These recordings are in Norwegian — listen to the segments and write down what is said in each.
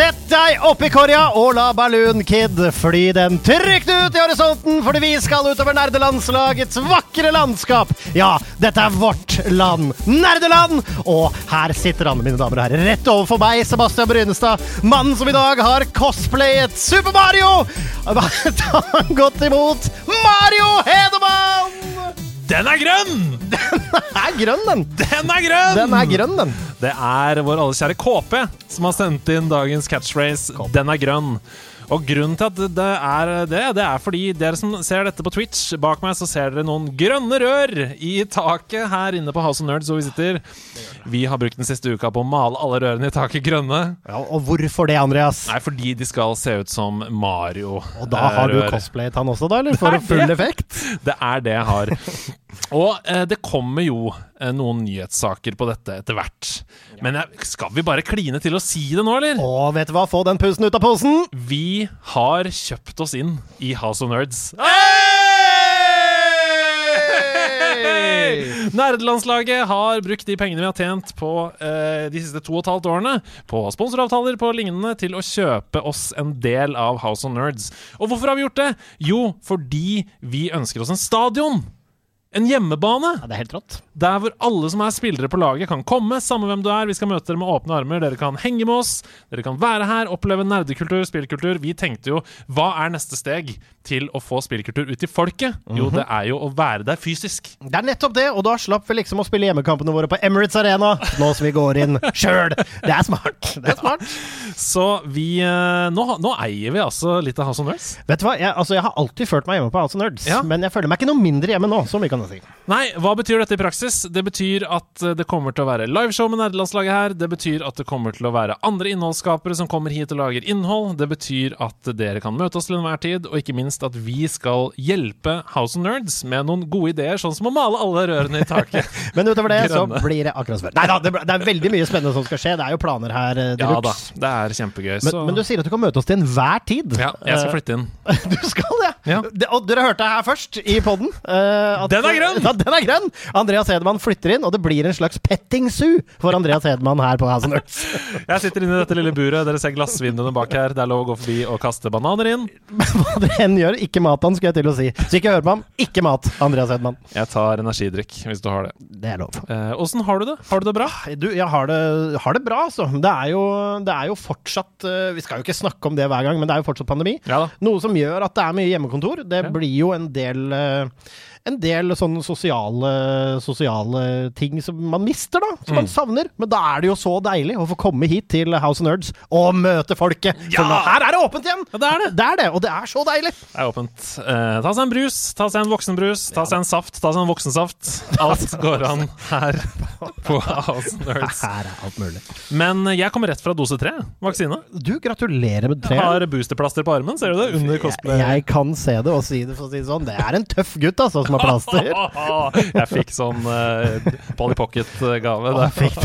Sett deg oppi korja og la Balloon Kid fly den trygt ut i horisonten, fordi vi skal utover nerdelandslagets vakre landskap. Ja, dette er vårt land, nerdeland! Og her sitter han, mine damer og herrer, rett overfor meg, Sebastian Brynestad. Mannen som i dag har cosplayet Super Mario! Ta godt imot Mario Hedemann! Den er grønn! Den er grønn, den. Den er grønn! Den er grønn, den. Det er vår alles kjære KP som har sendt inn dagens catchphrase. Den er grønn. Og grunnen til at det er det, det er fordi dere som ser dette på Twitch, bak meg så ser dere noen grønne rør i taket her inne på House of Nerds hvor vi sitter. Vi har brukt den siste uka på å male alle rørene i taket grønne. Ja, og hvorfor det, Andreas? Nei, fordi de skal se ut som Mario. Og da har du cosplayet han også, da, eller? For full effekt? Det er det jeg har. Og eh, det kommer jo eh, noen nyhetssaker på dette etter hvert. Men eh, skal vi bare kline til å si det nå, eller? Å, vet du hva, få den pusten ut av posen! Vi har kjøpt oss inn i House of Nerds. Nerdelandslaget har brukt de pengene vi har tjent på eh, de siste to og et halvt årene på sponsoravtaler på lignende til å kjøpe oss en del av House of Nerds. Og hvorfor har vi gjort det? Jo, fordi vi ønsker oss en stadion. En hjemmebane. Ja, det er helt rått. Der hvor alle som er spillere på laget, kan komme, samme hvem du er. Vi skal møte dere med åpne armer. Dere kan henge med oss. Dere kan være her, oppleve nerdekultur, spillkultur. Vi tenkte jo hva er neste steg til å få spillkultur ut til folket? Jo, det er jo å være der fysisk. Det er nettopp det, og da slapp vi liksom å spille hjemmekampene våre på Emirates Arena, nå som vi går inn sjøl. Det er smart. Det er smart. Så vi eh, nå, nå eier vi altså litt av House of Nerds. Vet du hva, jeg, altså, jeg har alltid følt meg hjemme på House of Nerds, Ja. men jeg føler meg ikke noe mindre hjemme nå, så mye kan jeg si. Nei, hva betyr dette i praksis? Det betyr at eh, det kommer til å være liveshow med nerdelandslaget her. Det betyr at det kommer til å være andre innholdsskapere som kommer hit og lager innhold. Det betyr at dere kan møte oss til enhver tid, og ikke minst at vi skal hjelpe House of Nerds med noen gode ideer, sånn som å male alle rørene i taket. Men utover det så blir det akkurat som før. Nei da, det, det er veldig mye spennende som skal skje. Det er jo planer her eh, de ja da, det er kjempegøy. Men, Så men du sier at du kan møte oss til enhver tid. ja, jeg skal flytte inn. Eh, Du skal det? Ja. ja. og dere hørte her først i poden. Den er grønn! Ja, den er grønn! Andreas Hedman flytter inn, og det blir en slags petting zoo for Andreas Hedman her på House of Nerds. Jeg sitter inne i dette lille buret. Dere ser glassvinduene bak her. Det er lov å gå forbi og kaste bananer inn. Hva det enn gjør, ikke mat han, skulle jeg til å si. Så ikke hør på ham. Ikke mat, Andreas Hedman. Jeg tar energidrikk hvis du har det. Det er lov. Eh, har du det? Har du det bra? Du, jeg har det, har det bra, altså. Det er, jo, det er jo fortsatt eh, Vi skal jo ikke snakke om det hver gang, men det er jo fortsatt pandemi. Ja. Noe som gjør at det er mye hjemmekontor. Det Ja. blir jo en del eh, en del sånne sosiale, sosiale ting som man mister, da. Som man Mm. savner. Men da er det jo så deilig å få komme hit til House of Nerds og møte folket. Ja! Nå, her er det åpent igjen! Ja, det er det. Det er det, og det er så deilig! Det er åpent. Eh, ta seg en brus, ta seg en voksenbrus, ta seg en saft, ta seg en voksensaft. Alt går an her på House of Nerds. Her er alt mulig. Men jeg kommer rett fra dose tre, vaksine. Du, gratulerer med tre. Har boosterplaster på armen, ser du det? Under cosplay. Jeg, jeg kan se det og si det, for å si det sånn. Det er en tøff gutt, altså, som har plaster. Jeg fikk sånn uh, Polly Pocket-gave. Ah, Fikk,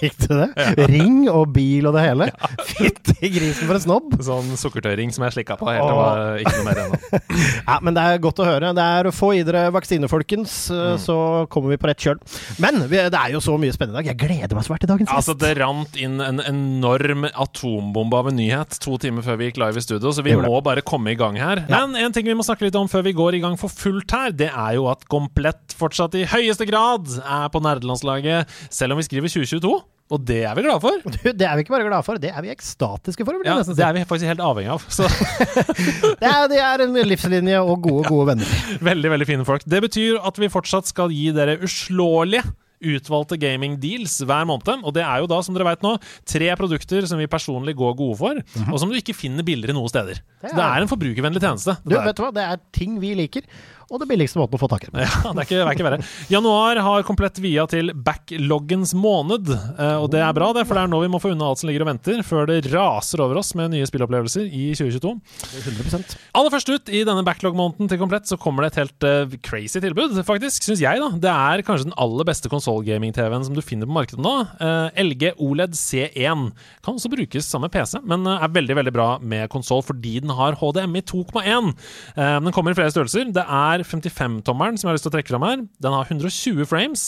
fikk du det? Ring og bil og det hele? Fytti grisen for en snobb! Sånn sukkertøyring som jeg slikka på helt til det var ikke noe mer ennå. Ja, men det er godt å høre. Det er få i dere vaksine, folkens, Mm. så kommer vi på rett kjøl. Men det er jo så mye spennende i dag. Jeg gleder meg svært til dagens Altså, gjest. det rant inn en enorm atombombe av en nyhet to timer før vi gikk live i studio, så vi må bare komme i gang her. Ja. Men en ting vi må snakke litt om før vi går i gang for fullt her, det er jo at Komplett fortsatt i høyeste grad er på nerdelandslaget, selv om vi skriver 2022. Og det er vi glade for. Det er vi ikke bare glade for, det er vi ekstatiske for. Ja, det er vi faktisk helt avhengig av. Så Det, er, det er en livslinje og gode, gode venner. veldig, veldig fine folk. Det betyr at vi fortsatt skal gi dere uslåelige utvalgte gaming deals hver måned. Og det er jo da, som dere vet nå, tre produkter som vi personlig går gode for, og som du ikke finner billigere noen steder. Så det er- er en forbrukervennlig tjeneste. Du, Det er- vet du hva? Det er ting vi liker. Og det billigste måten å få tak i. Ja, det er ikke, det er ikke verre. Januar har komplett via til backloggens måned, eh, og det er bra, det, for det er nå vi må få unna alt som ligger og venter, før det raser over oss med nye spillopplevelser i 2022. 100 Aller først ut i denne backlog-måneden til komplett så kommer det et helt uh, crazy tilbud, faktisk, syns jeg. da. Det er kanskje den aller beste konsollgaming-TV-en som du finner på markedet nå. Uh, LG OLED C1 kan også brukes sammen med PC, men uh, er veldig veldig bra med konsoll fordi den har HDMI 2,1. Eh, den kommer i flere størrelser. Det er 55-tommeren som jeg har lyst til å trekke fram her. Den har 120 frames,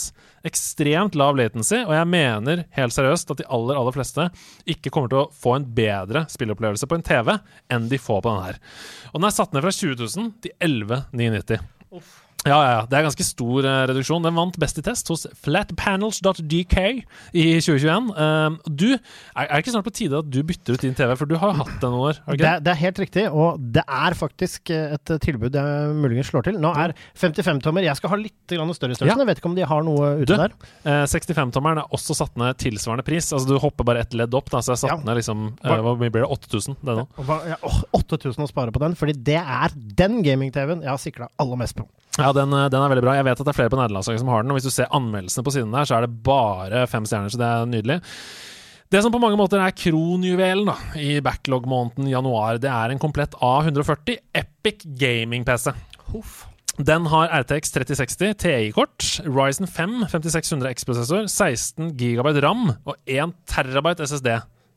ekstremt lav latency, og jeg mener helt seriøst at de aller aller fleste ikke kommer til å få en bedre spillopplevelse på en TV enn de får på den her. Og den er satt ned fra 20 000 til 11 990. Ja, ja, ja. Det er ganske stor uh, reduksjon. Den vant Best i test hos flatpanels.dk i 2021. Uh, du, er, det ikke snart på tide at du bytter ut din TV, for du har jo hatt den noen år? Okay? Det, det er helt riktig, og det er faktisk eh, et tilbud jeg muligens slår til. Nå er 55-tommer Jeg skal ha litt grann større størrelse. Ja. Jeg vet ikke om de har noe ute Du, der. Uh, 65-tommeren er også satt ned tilsvarende pris. Altså Du hopper bare ett ledd opp, da, så jeg satt Ja. ned liksom eh, Hvor mye blir det? 8000? Det nå? Ja, 8000 å spare på den, fordi det er den gaming-TV-en jeg har sikla aller mest på. Ja, den, eh, den er veldig bra. Jeg vet at det er flere på nederlandslaget som har den. Og hvis du ser anmeldelsene på siden der, så er det bare fem stjerner, så det er nydelig. Det som på mange måter er kronjuvelen da, i backlog-måneden januar, det er en komplett A140 Epic Gaming-PC. Den har RTX 3060 TI-kort, Ryzen 5 5600 X-prosessor, 16 GB RAM og 1 TB SSD,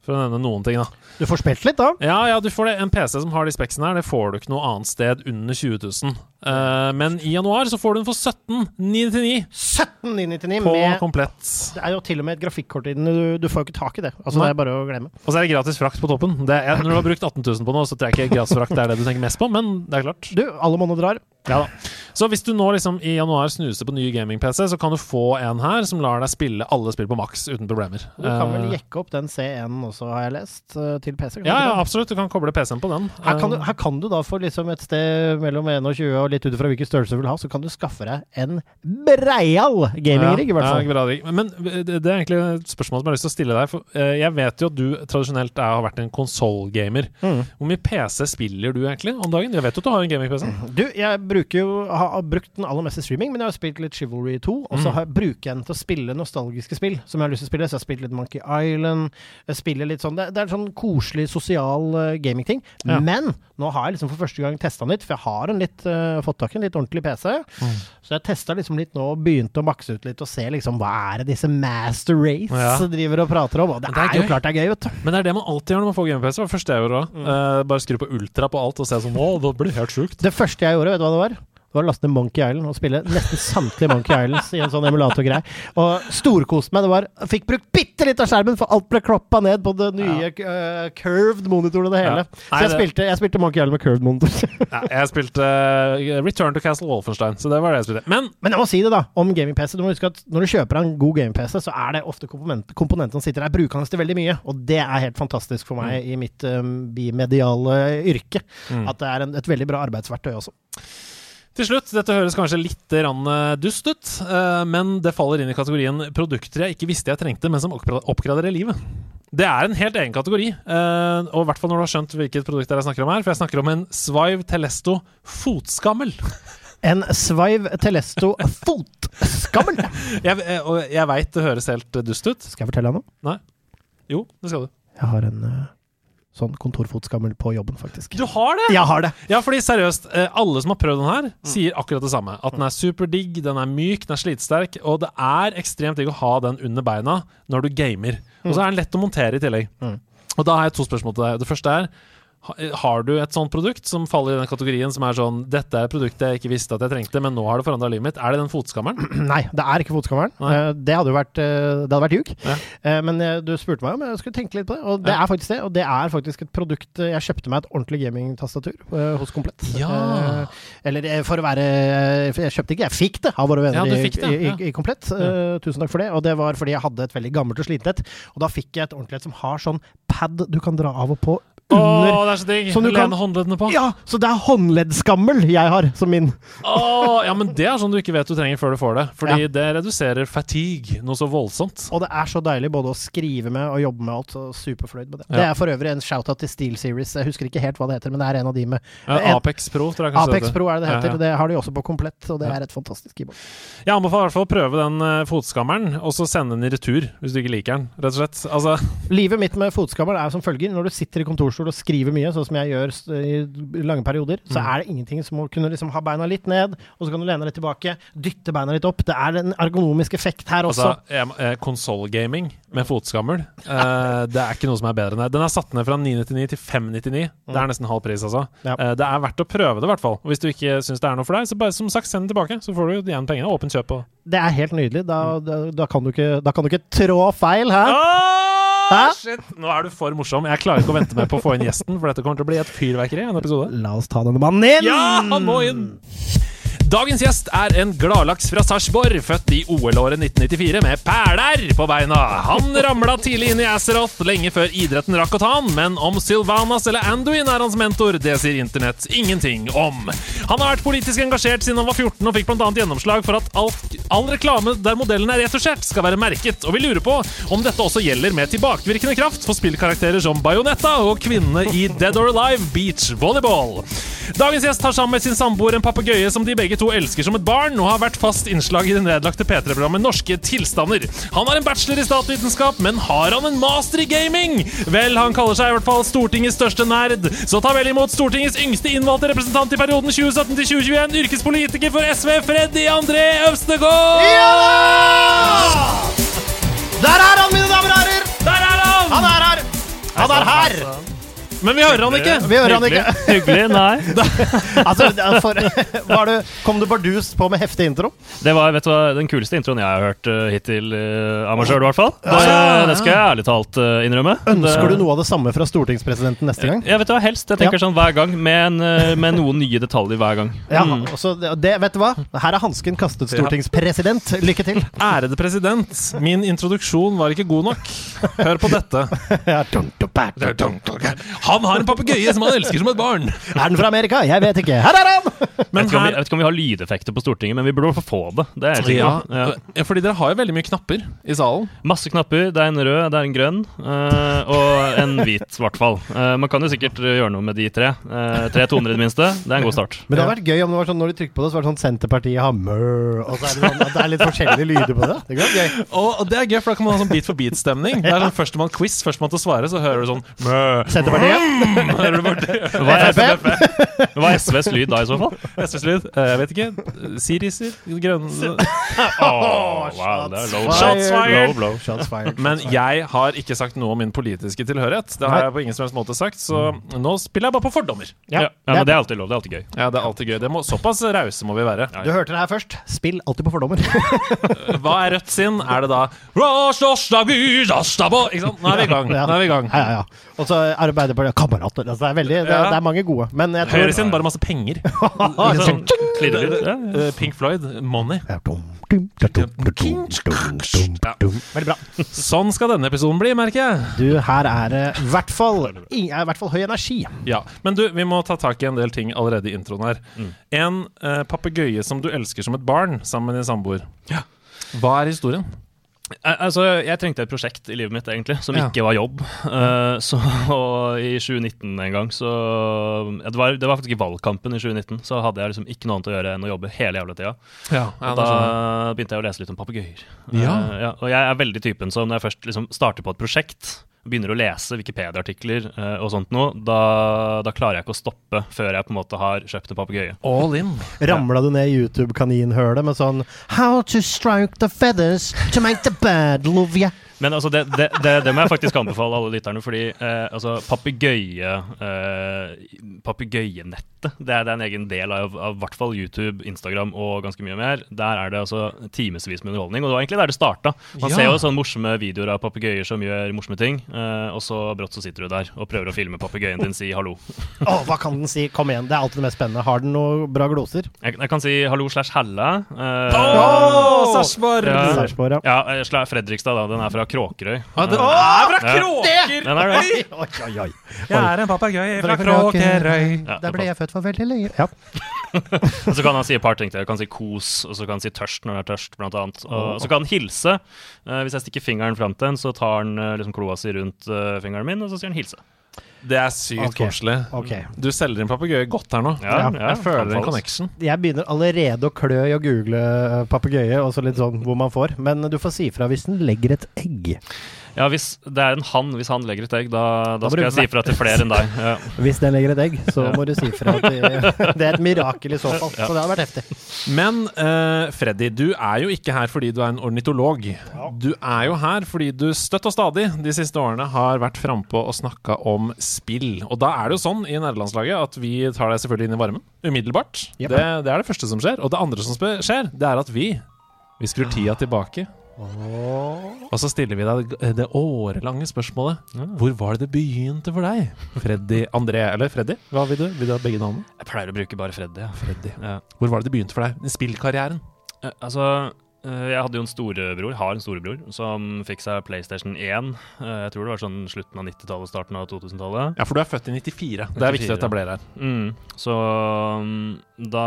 for å nevne noen ting. da Du får spilt litt, da. Ja, ja, du får det. En PC som har de speksene her, det får du ikke noe annet sted under 20 000. Uh, men i januar så får du den for 17 999 17999 på med komplett. Det er jo til og med et grafikkort i den. Du, du får jo ikke tak i det. Altså, Nei. det er bare å glemme. Og så er det gratis frakt på toppen. Det er, når du har brukt 18 000 på noe, så tror jeg ikke gratis frakt er det du tenker mest på, men det er klart. Du, alle monner drar. Ja da. Så hvis du nå liksom i januar snuser på ny gaming-PC, så kan du få en her som lar deg spille alle spill på maks uten problemer. Du kan vel Eh, jekke opp den C1 også, har jeg lest, eh, til PC? ja, ja, absolutt. Du kan koble PC-en på den. Her kan, du, Eh, her kan du da for liksom et sted mellom 21 og litt ut fra hvilken størrelse du vil ha, så kan du skaffe deg en breial gaming-rigg, i hvert fall. Ja, bra. Men det, er egentlig et spørsmål som jeg har lyst til å stille deg. For jeg vet jo at du tradisjonelt er, har vært en konsollgamer. Mm. Hvor mye PC spiller du egentlig om dagen? Jeg vet jo at du har en gaming-PC. Du, jeg bruker jo, har brukt den aller meste streaming, men jeg har spilt litt Chivalry 2, og så Mm. har- bruker jeg den til å spille nostalgiske spill som jeg har lyst til å spille. Så jeg har spilt litt Monkey Island. Jeg spiller litt sånn Det, det er sånn koselig sosial uh, gamingting. Ja. Men nå har jeg liksom for første gang testa litt, for jeg har en litt, uh, fått tak i en litt ordentlig PC. Mm. Så jeg testa liksom litt nå og begynte å makse ut litt og se liksom hva er det disse Master Race Ja. driver og prater om. Og det, det er er, jo klart det er gøy, vet du. Men det er det man alltid gjør når man får gaming-PC. Det var første jeg gjorde da. Mm. uh, bare skru på ultra på alt og se sånn Å, det blir helt sjukt. Det første jeg gjorde, vet du hva det var? Det var å laste ned Monkey Island og spille nesten samtlige Monkey Islands i en sånn emulatorgreie. Og storkoste meg. Det var fikk brukt bitte litt av skjermen, for alt ble kloppa ned på det nye eh, curved monitoren og det hele. Ja. Så jeg det- spilte, jeg spilte Monkey Island med curved monitor. Ja, jeg spilte uh, Return to Castle Wolfenstein, så det var det jeg spilte. Men Men jeg må si det, da, om gaming-PC. Du må huske at når du kjøper en god gaming-PC, så er det ofte komponent, komponentene som sitter der, brukende til veldig mye. Og det er helt fantastisk for meg i mitt um, bimediale yrke. Mm. At det er en, et veldig bra arbeidsverktøy også. Til slutt, dette høres kanskje litt eh, dust ut, eh, men det faller inn i kategorien produkter jeg ikke visste jeg trengte, men som oppgra- oppgraderer livet. Det er en helt egen kategori, eh, og i hvert fall når du har skjønt hvilket produkt jeg snakker om her, for jeg snakker om en Svive Telesto fotskammel. En Svive Telesto fotskammel! Jeg, jeg veit det høres helt dust ut. Skal jeg fortelle deg noe? Nei. Jo, det skal du. Jeg har en sånn kontorfotskammel på jobben, faktisk. Du har det?! Jeg har det! Ja, fordi seriøst, eh, alle som har prøvd den her, sier akkurat det samme. At den er superdigg, den er myk, den er slitsterk, og det er ekstremt digg å ha den under beina når du gamer. Og så er den lett å montere i tillegg. Mm. Og da har jeg to spørsmål til deg. Det første er har du et sånt produkt som faller i den kategorien som er sånn Dette er et produkt jeg ikke visste at jeg trengte, men nå har det forandra livet mitt. Er det den fotskammeren? Nei, det er ikke fotskammeren. Nei. Eh, det hadde jo vært, eh, det hadde vært ljug. Ja. Eh, men eh, du spurte meg om jeg skulle tenke litt på det, og det Ja. er faktisk det. Og det er faktisk et produkt eh, Jeg kjøpte meg et ordentlig gamingtastatur hos Komplett. Ja. Eh, eller eh, for å være eh, Jeg kjøpte ikke, jeg fikk det av våre venner det, i, i, i Komplett. Eh, tusen takk for det. Og det var fordi jeg hadde et veldig gammelt og slitent. Og da fikk jeg et ordentlig et som har sånn pad du kan dra av og på Å, Åh, det er så digg! Som du kan- håndleddene på. Ja, så det er håndleddskammel jeg har som min. Åh, ja, men det er sånn du ikke vet du trenger før du får det. Fordi det reduserer fatigue noe så voldsomt. Og det er så deilig både å skrive med og jobbe med alt. Så superfornøyd med det. Ja. Det er for øvrig en shout-out til Steel Series. Jeg husker ikke helt hva det heter, men det er en av de med Ja, en- Apex Pro, tror jeg kanskje Apex. Pro er det det heter. Ja, ja. Det har de også på komplett, og det Ja. er et fantastisk keyboard. Jeg anbefaler i hvert fall å prøve den uh, fotskammeren, og så sende den i retur hvis du ikke liker den, rett og slett. Altså, Livet mitt med fotskammel er som følger. Når du sitter i kontorstol og skriver mye, sånn som jeg gjør i lange perioder, så Mm. er det ingenting som å kunne liksom ha beina litt ned, og så kan du lene deg tilbake, dytte beina litt opp. Det er en ergonomisk effekt her også. altså eh, konsollgaming med fotskammel, eh, det er ikke noe som er bedre enn det. Den er satt ned fra 999 til 599. Det er nesten halv pris, altså. Ja. Eh, det er verdt å prøve det, i hvert fall. Hvis du ikke syns det er noe for deg, så bare som sagt, send den tilbake. Så får du igjen pengene. Åpent kjøp og Det er helt nydelig. Da, da, da, kan, du ikke, da kan du ikke trå feil, hæ? Åh, Hæ? shit! Nå er du for morsom. Jeg klarer ikke å vente med på å få inn gjesten, for dette kommer til å bli et fyrverkeri. En episode. La oss ta denne mannen inn! Ja, han må inn! Dagens gjest er en gladlaks fra Sarpsborg, født i OL-året 1994 med pæler på beina. Han ramla tidlig inn i Azeroth lenge før idretten rakk å ta han, men om Sylvanas eller Anduin er hans mentor, det sier internett ingenting om. Han har vært politisk engasjert siden han var 14 og fikk bl.a. gjennomslag for at alt, all reklame der modellen er retusjert, skal være merket, og vi lurer på om dette også gjelder med tilbakevirkende kraft for spillkarakterer som Bajonetta og kvinnene i Dead or Alive Beach Volleyball. Dagens gjest har sammen med sin samboer en papegøye som de begge to elsker som et barn, og har vært fast innslag i det nedlagte P3-programmet Norske tilstander. Han har en bachelor i statsvitenskap, men har han en master i gaming? Vel, han kaller seg i hvert fall Stortingets største nerd, så ta vel imot Stortingets yngste innvalgte representant i perioden 2017 til 2021, yrkespolitiker for SV, Freddy André Øvstegård! Ja da! Der er han, mine damer og herrer! Der er han! Han er her! Han er her! Men vi hører han ikke! Vi hører han ikke. Hyggelig? Nei. Altså, det for, var du, kom du bardust på med heftig intro? Det var vet du hva, den kuleste introen jeg har hørt uh, hittil uh, av meg sjøl, i hvert fall. Det, ja, ja. det skal jeg ærlig talt uh, innrømme. Ønsker det, du noe av det samme fra stortingspresidenten neste gang? Ja, vet du hva, helst. Jeg tenker Ja. sånn hver gang, med, en, uh, med noen nye detaljer hver gang. Ja, Mm. også det, det, vet du hva? Her er hansken kastet, stortingspresident. Lykke til. Ærede president, min introduksjon var ikke god nok. Hør på dette. Ja. Han har en papegøye som han elsker som et barn. Er den fra Amerika? Jeg vet ikke. Her er han! Men jeg, vet ikke om vi, jeg vet ikke om vi har lydeffekter på Stortinget, men vi burde få det. Det er jeg ja. Ja. ja, fordi dere har jo veldig mye knapper i salen. Masse knapper. Det er en rød, det er en grønn, uh, og en hvit, i hvert fall. Uh, man kan jo sikkert uh, gjøre noe med de tre. Uh, tre toner i det minste. Det er en god start. Men det hadde vært gøy om det var sånn når de trykker på det, så var det sånn Senterpartiet har mør, og så er det sånn at det er litt forskjellige lyder på det. Det er gøy. Og, og det er gøy, for da kan man ha sånn beat for beat-stemning. Det er sånn Førstemann quiz, førstemann til å svare, så hører du sånn mø. Senterpartiet? Det? Hva er, FrP? hva er SVs lyd da, i så fall? SVs lyd, Eh, Jeg vet ikke. Siriser? Grønne Oh, wow, det low, Shots fired. low blow. Shots fired. Men jeg har ikke sagt noe om min politiske tilhørighet. Det har jeg på ingen som helst måte sagt, så nå spiller jeg bare på fordommer. Ja, ja, men Det er alltid lov. Det er alltid gøy. Ja, det er alltid gøy. Det må, såpass rause må vi være. Du hørte det her først. Spill alltid på fordommer. Hva er Rødt sin? Er det da Ikke sant? Nå er vi i gang. Nå er vi i gang. Ja, ja, ja. Og så Arbeiderpartiet Kamerater. Altså, det, er veldig, det, Ja. det er mange gode. Men jeg tror Høyre sin bare masse penger. Sånn. Ja, ja. Eh, Pink Floyd, money. Ja. Veldig bra. Sånn skal denne episoden bli, merker jeg. Du, her er det i hvert fall, i hvert fall høy energi. Ja, Men du, vi må ta tak i en del ting allerede i introen her. En uh, papegøye som du elsker som et barn, sammen med din samboer. Hva er historien? Al- Altså, jeg trengte et prosjekt i livet mitt, egentlig, som Ja. ikke var jobb. Uh, så i 2019 en gang, så ja, det, var, det var faktisk i valgkampen i 2019, så hadde jeg liksom ikke noe annet å gjøre enn å jobbe hele jævla tida. Ja, Og da begynte jeg å lese litt om papegøyer. Ja. Eh, ja, og jeg er veldig typen som når jeg først liksom starter på et prosjekt, begynner å lese Wikipedia-artikler eh, og sånt noe, da, da klarer jeg ikke å stoppe før jeg på en måte har kjøpt en papegøye. All in. Ramla du ned i YouTube-kaninhølet med sånn How to stroke the feathers to make the bird love ya. Men altså, det, det, det, det må jeg faktisk anbefale alle lytterne, fordi eh, altså, papegøyenettet eh, det, er- det er en egen del av, av hvert fall YouTube, Instagram og ganske mye mer. Der er det altså timevis med underholdning, og det var egentlig der det starta. Man Ja. ser jo sånne morsomme videoer av papegøyer som gjør morsomme ting, eh, og så brått så sitter du der og prøver å filme papegøyen din si hallo. oh, hva kan den si? Kom igjen, det er alltid det mest spennende. Har den noe bra gloser? Jeg, jeg kan si hallo slash Helle eh, oh, Sarpsborg! Ja. Ja. Ja, eh, Fredrikstad, da. Den er fra Kråkerøy. Ah, det er fra Ja. Er det. Oi, oi, oi. Jeg er en papegøye fra Fra Kråkerøy. Ja, Der ble jeg født for veldig lenge. Ja. Og så kan han si et par ting til. Han kan si kos, og så kan han si tørst når han er tørst, blant annet. Og så kan han hilse. Eh, hvis jeg stikker fingeren fram til en, så tar han eh, liksom kloa si rundt eh, fingeren min, og så sier han hilse. Det er sykt okay. koselig. Okay. Du selger inn papegøye godt her nå. Ja, ja, jeg føler en connection. Jeg begynner allerede å klø i å google eh, papegøye, og så litt sånn hvor man får. Men du får si fra hvis den legger et egg. Ja, hvis det er en han, hvis han legger et egg, da, da Da skal jeg si ifra til flere enn deg. Ja. Hvis den legger et egg, så må du si fra. At det, det er et mirakel i så fall. Så det hadde vært heftig. Men uh, Freddy, du er jo ikke her fordi du er en ornitolog. Du er jo her fordi du støtt og stadig de siste årene har vært frampå og snakka om spill. Og da er det jo sånn i nederlandslaget at vi tar deg selvfølgelig inn i varmen umiddelbart. Yep. Det, det er det første som skjer. Og det andre som skjer, det er at vi vi skrur tida tilbake. Og så stiller vi deg det årelange spørsmålet. Hvor var det det begynte for deg? Freddy André, eller Freddy? Hva vil du? Vil du ha begge navnene? Jeg pleier å bruke bare Freddy. Ja. Freddy. Ja. Hvor var det det begynte for deg? Spillkarrieren? Eh, Altså, jeg hadde jo en storebror, har en storebror, som fikk seg PlayStation 1. Eh, Jeg tror det var sånn slutten av 90-tallet, starten av 2000-tallet. Ja, for du er født i 94. Det er viktig å 94. etablere her. Mm. Så mm, da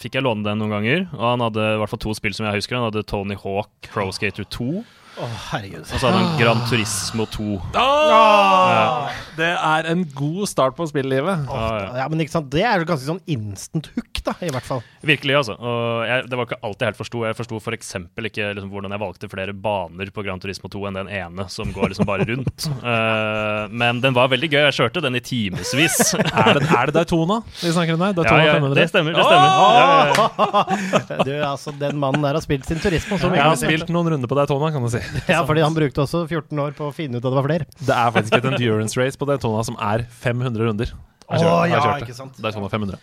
fikk jeg låne den noen ganger, og han hadde i hvert fall to spill som jeg husker. Han hadde Tony Hawk Pro Skater 2, Å, herregud. og så hadde han Gran Turismo 2. Ah! Det er en god start på spilllivet. Ja, ja. Ja, men ikke sant? Det er jo ganske sånn instant hook, da, i hvert fall. Virkelig, altså. Og jeg, det var ikke alt jeg helt forsto. Jeg forsto f.eks. ikke liksom, hvordan jeg valgte flere baner på Gran Turismo 2 enn den ene som går liksom bare rundt. uh, men den var veldig gøy. Jeg kjørte den i timevis. Er det, er det Daytona vi snakker om der? Daytona ja, 500? det stemmer. det stemmer ja, ja, ja. Du, altså, Den mannen der har spilt sin turisme. Så Jeg har spilt noen runder på Daytona, kan du si. Ja, fordi han brukte også 14 år på å finne ut at det var flere. Det er faktisk et endurance race på Daytona som er 500 runder. Kjørte- ja, ikke sant. Daytona 500.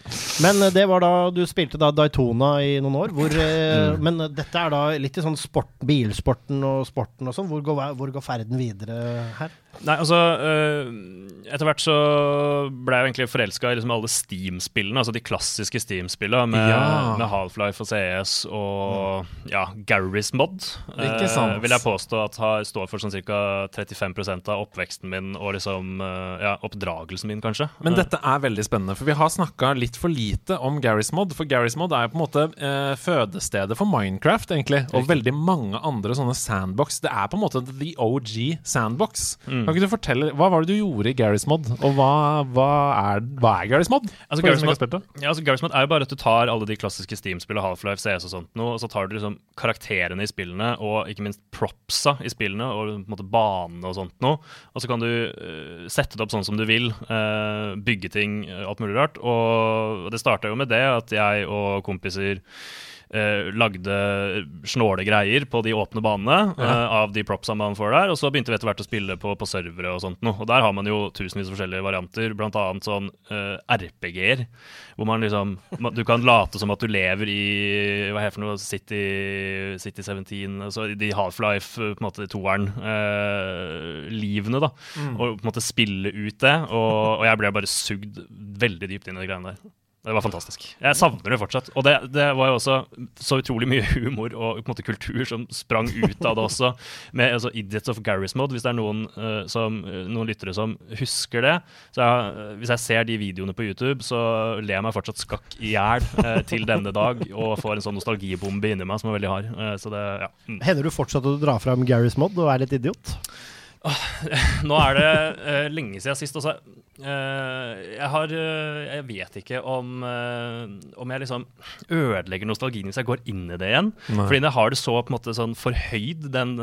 Men eh, det var da du spilte da Daytona i noen år. Hvor, eh, Mm. Men eh, dette er da litt i sånn sport, bilsporten og sporten og sånn. Hvor, går hvor går ferden videre her? Nei, altså øh, Etter hvert så ble jeg egentlig forelska i liksom alle Steam-spillene, altså de klassiske Steam-spillene med, Ja. med Half-Life og CS og ja, Garry's Mod. Ikke eh, sant. vil jeg påstå at har, står for sånn ca. 35% av oppveksten min og liksom øh, ja, oppdragelsen min, kanskje. Men Eh, dette er veldig spennende, for vi har snakka litt for lite om Garry's Mod. For Garry's Mod er jo på en måte eh, fødestedet for Minecraft, egentlig. Og veldig mange andre sånne sandbox. Det er på en måte the OG sandbox. Mm. Kan ikke du fortelle, Hva var det du gjorde i Garry's Mod, og hva, hva er, hva er Garry's Mod? Altså, Garry's Mod-? Ja, altså Garry's Mod er jo bare at du tar alle de klassiske Steam-spillene, Half-Life, CS og sånt og så tar du liksom karakterene i spillene, og ikke minst propsa i spillene, og på en måte banene og sånt noe, og så kan du uh, sette det opp sånn som du vil, uh, bygge ting, eh, alt mulig rart, og det starta jo med det at jeg og kompiser eh, lagde snåle greier på de åpne banene eh, av de propsa man får der. Og så begynte vi etter hvert å spille på, på servere og sånt noe. Og der har man jo tusenvis av forskjellige varianter, blant annet sånn eh, RPG-er. Hvor man liksom Du kan late som at du lever i Hva heter det for noe? City, City 17, altså de Half-Life, eh, på en måte toeren. Eh, livene, da. Og på en måte spille ut det. Og, og jeg ble bare sugd veldig dypt inn i de greiene der. Det var fantastisk. Jeg savner det fortsatt. Og det, det var jo også så utrolig mye humor og måte kultur som sprang ut av det også. Med altså, Idiots of Garry's Mode, hvis det er noen, uh, som, eh, noen lyttere som husker det. Så jeg, eh, Hvis jeg ser de videoene på YouTube, så ler jeg meg fortsatt skakk i hjel uh, til denne dag. Og får en sånn nostalgibombe inni meg som er veldig hard. Uh, så det, ja. Mm. Hender du fortsatt å dra fram Garry's Mod og er litt idiot? Nå er det lenge siden sist. Også. Eh, jeg har eh, Jeg vet ikke om, eh, om jeg liksom ødelegger nostalgien hvis jeg går inn i det igjen. Nei. Fordi jeg har det så på en måte sånn forhøyd den,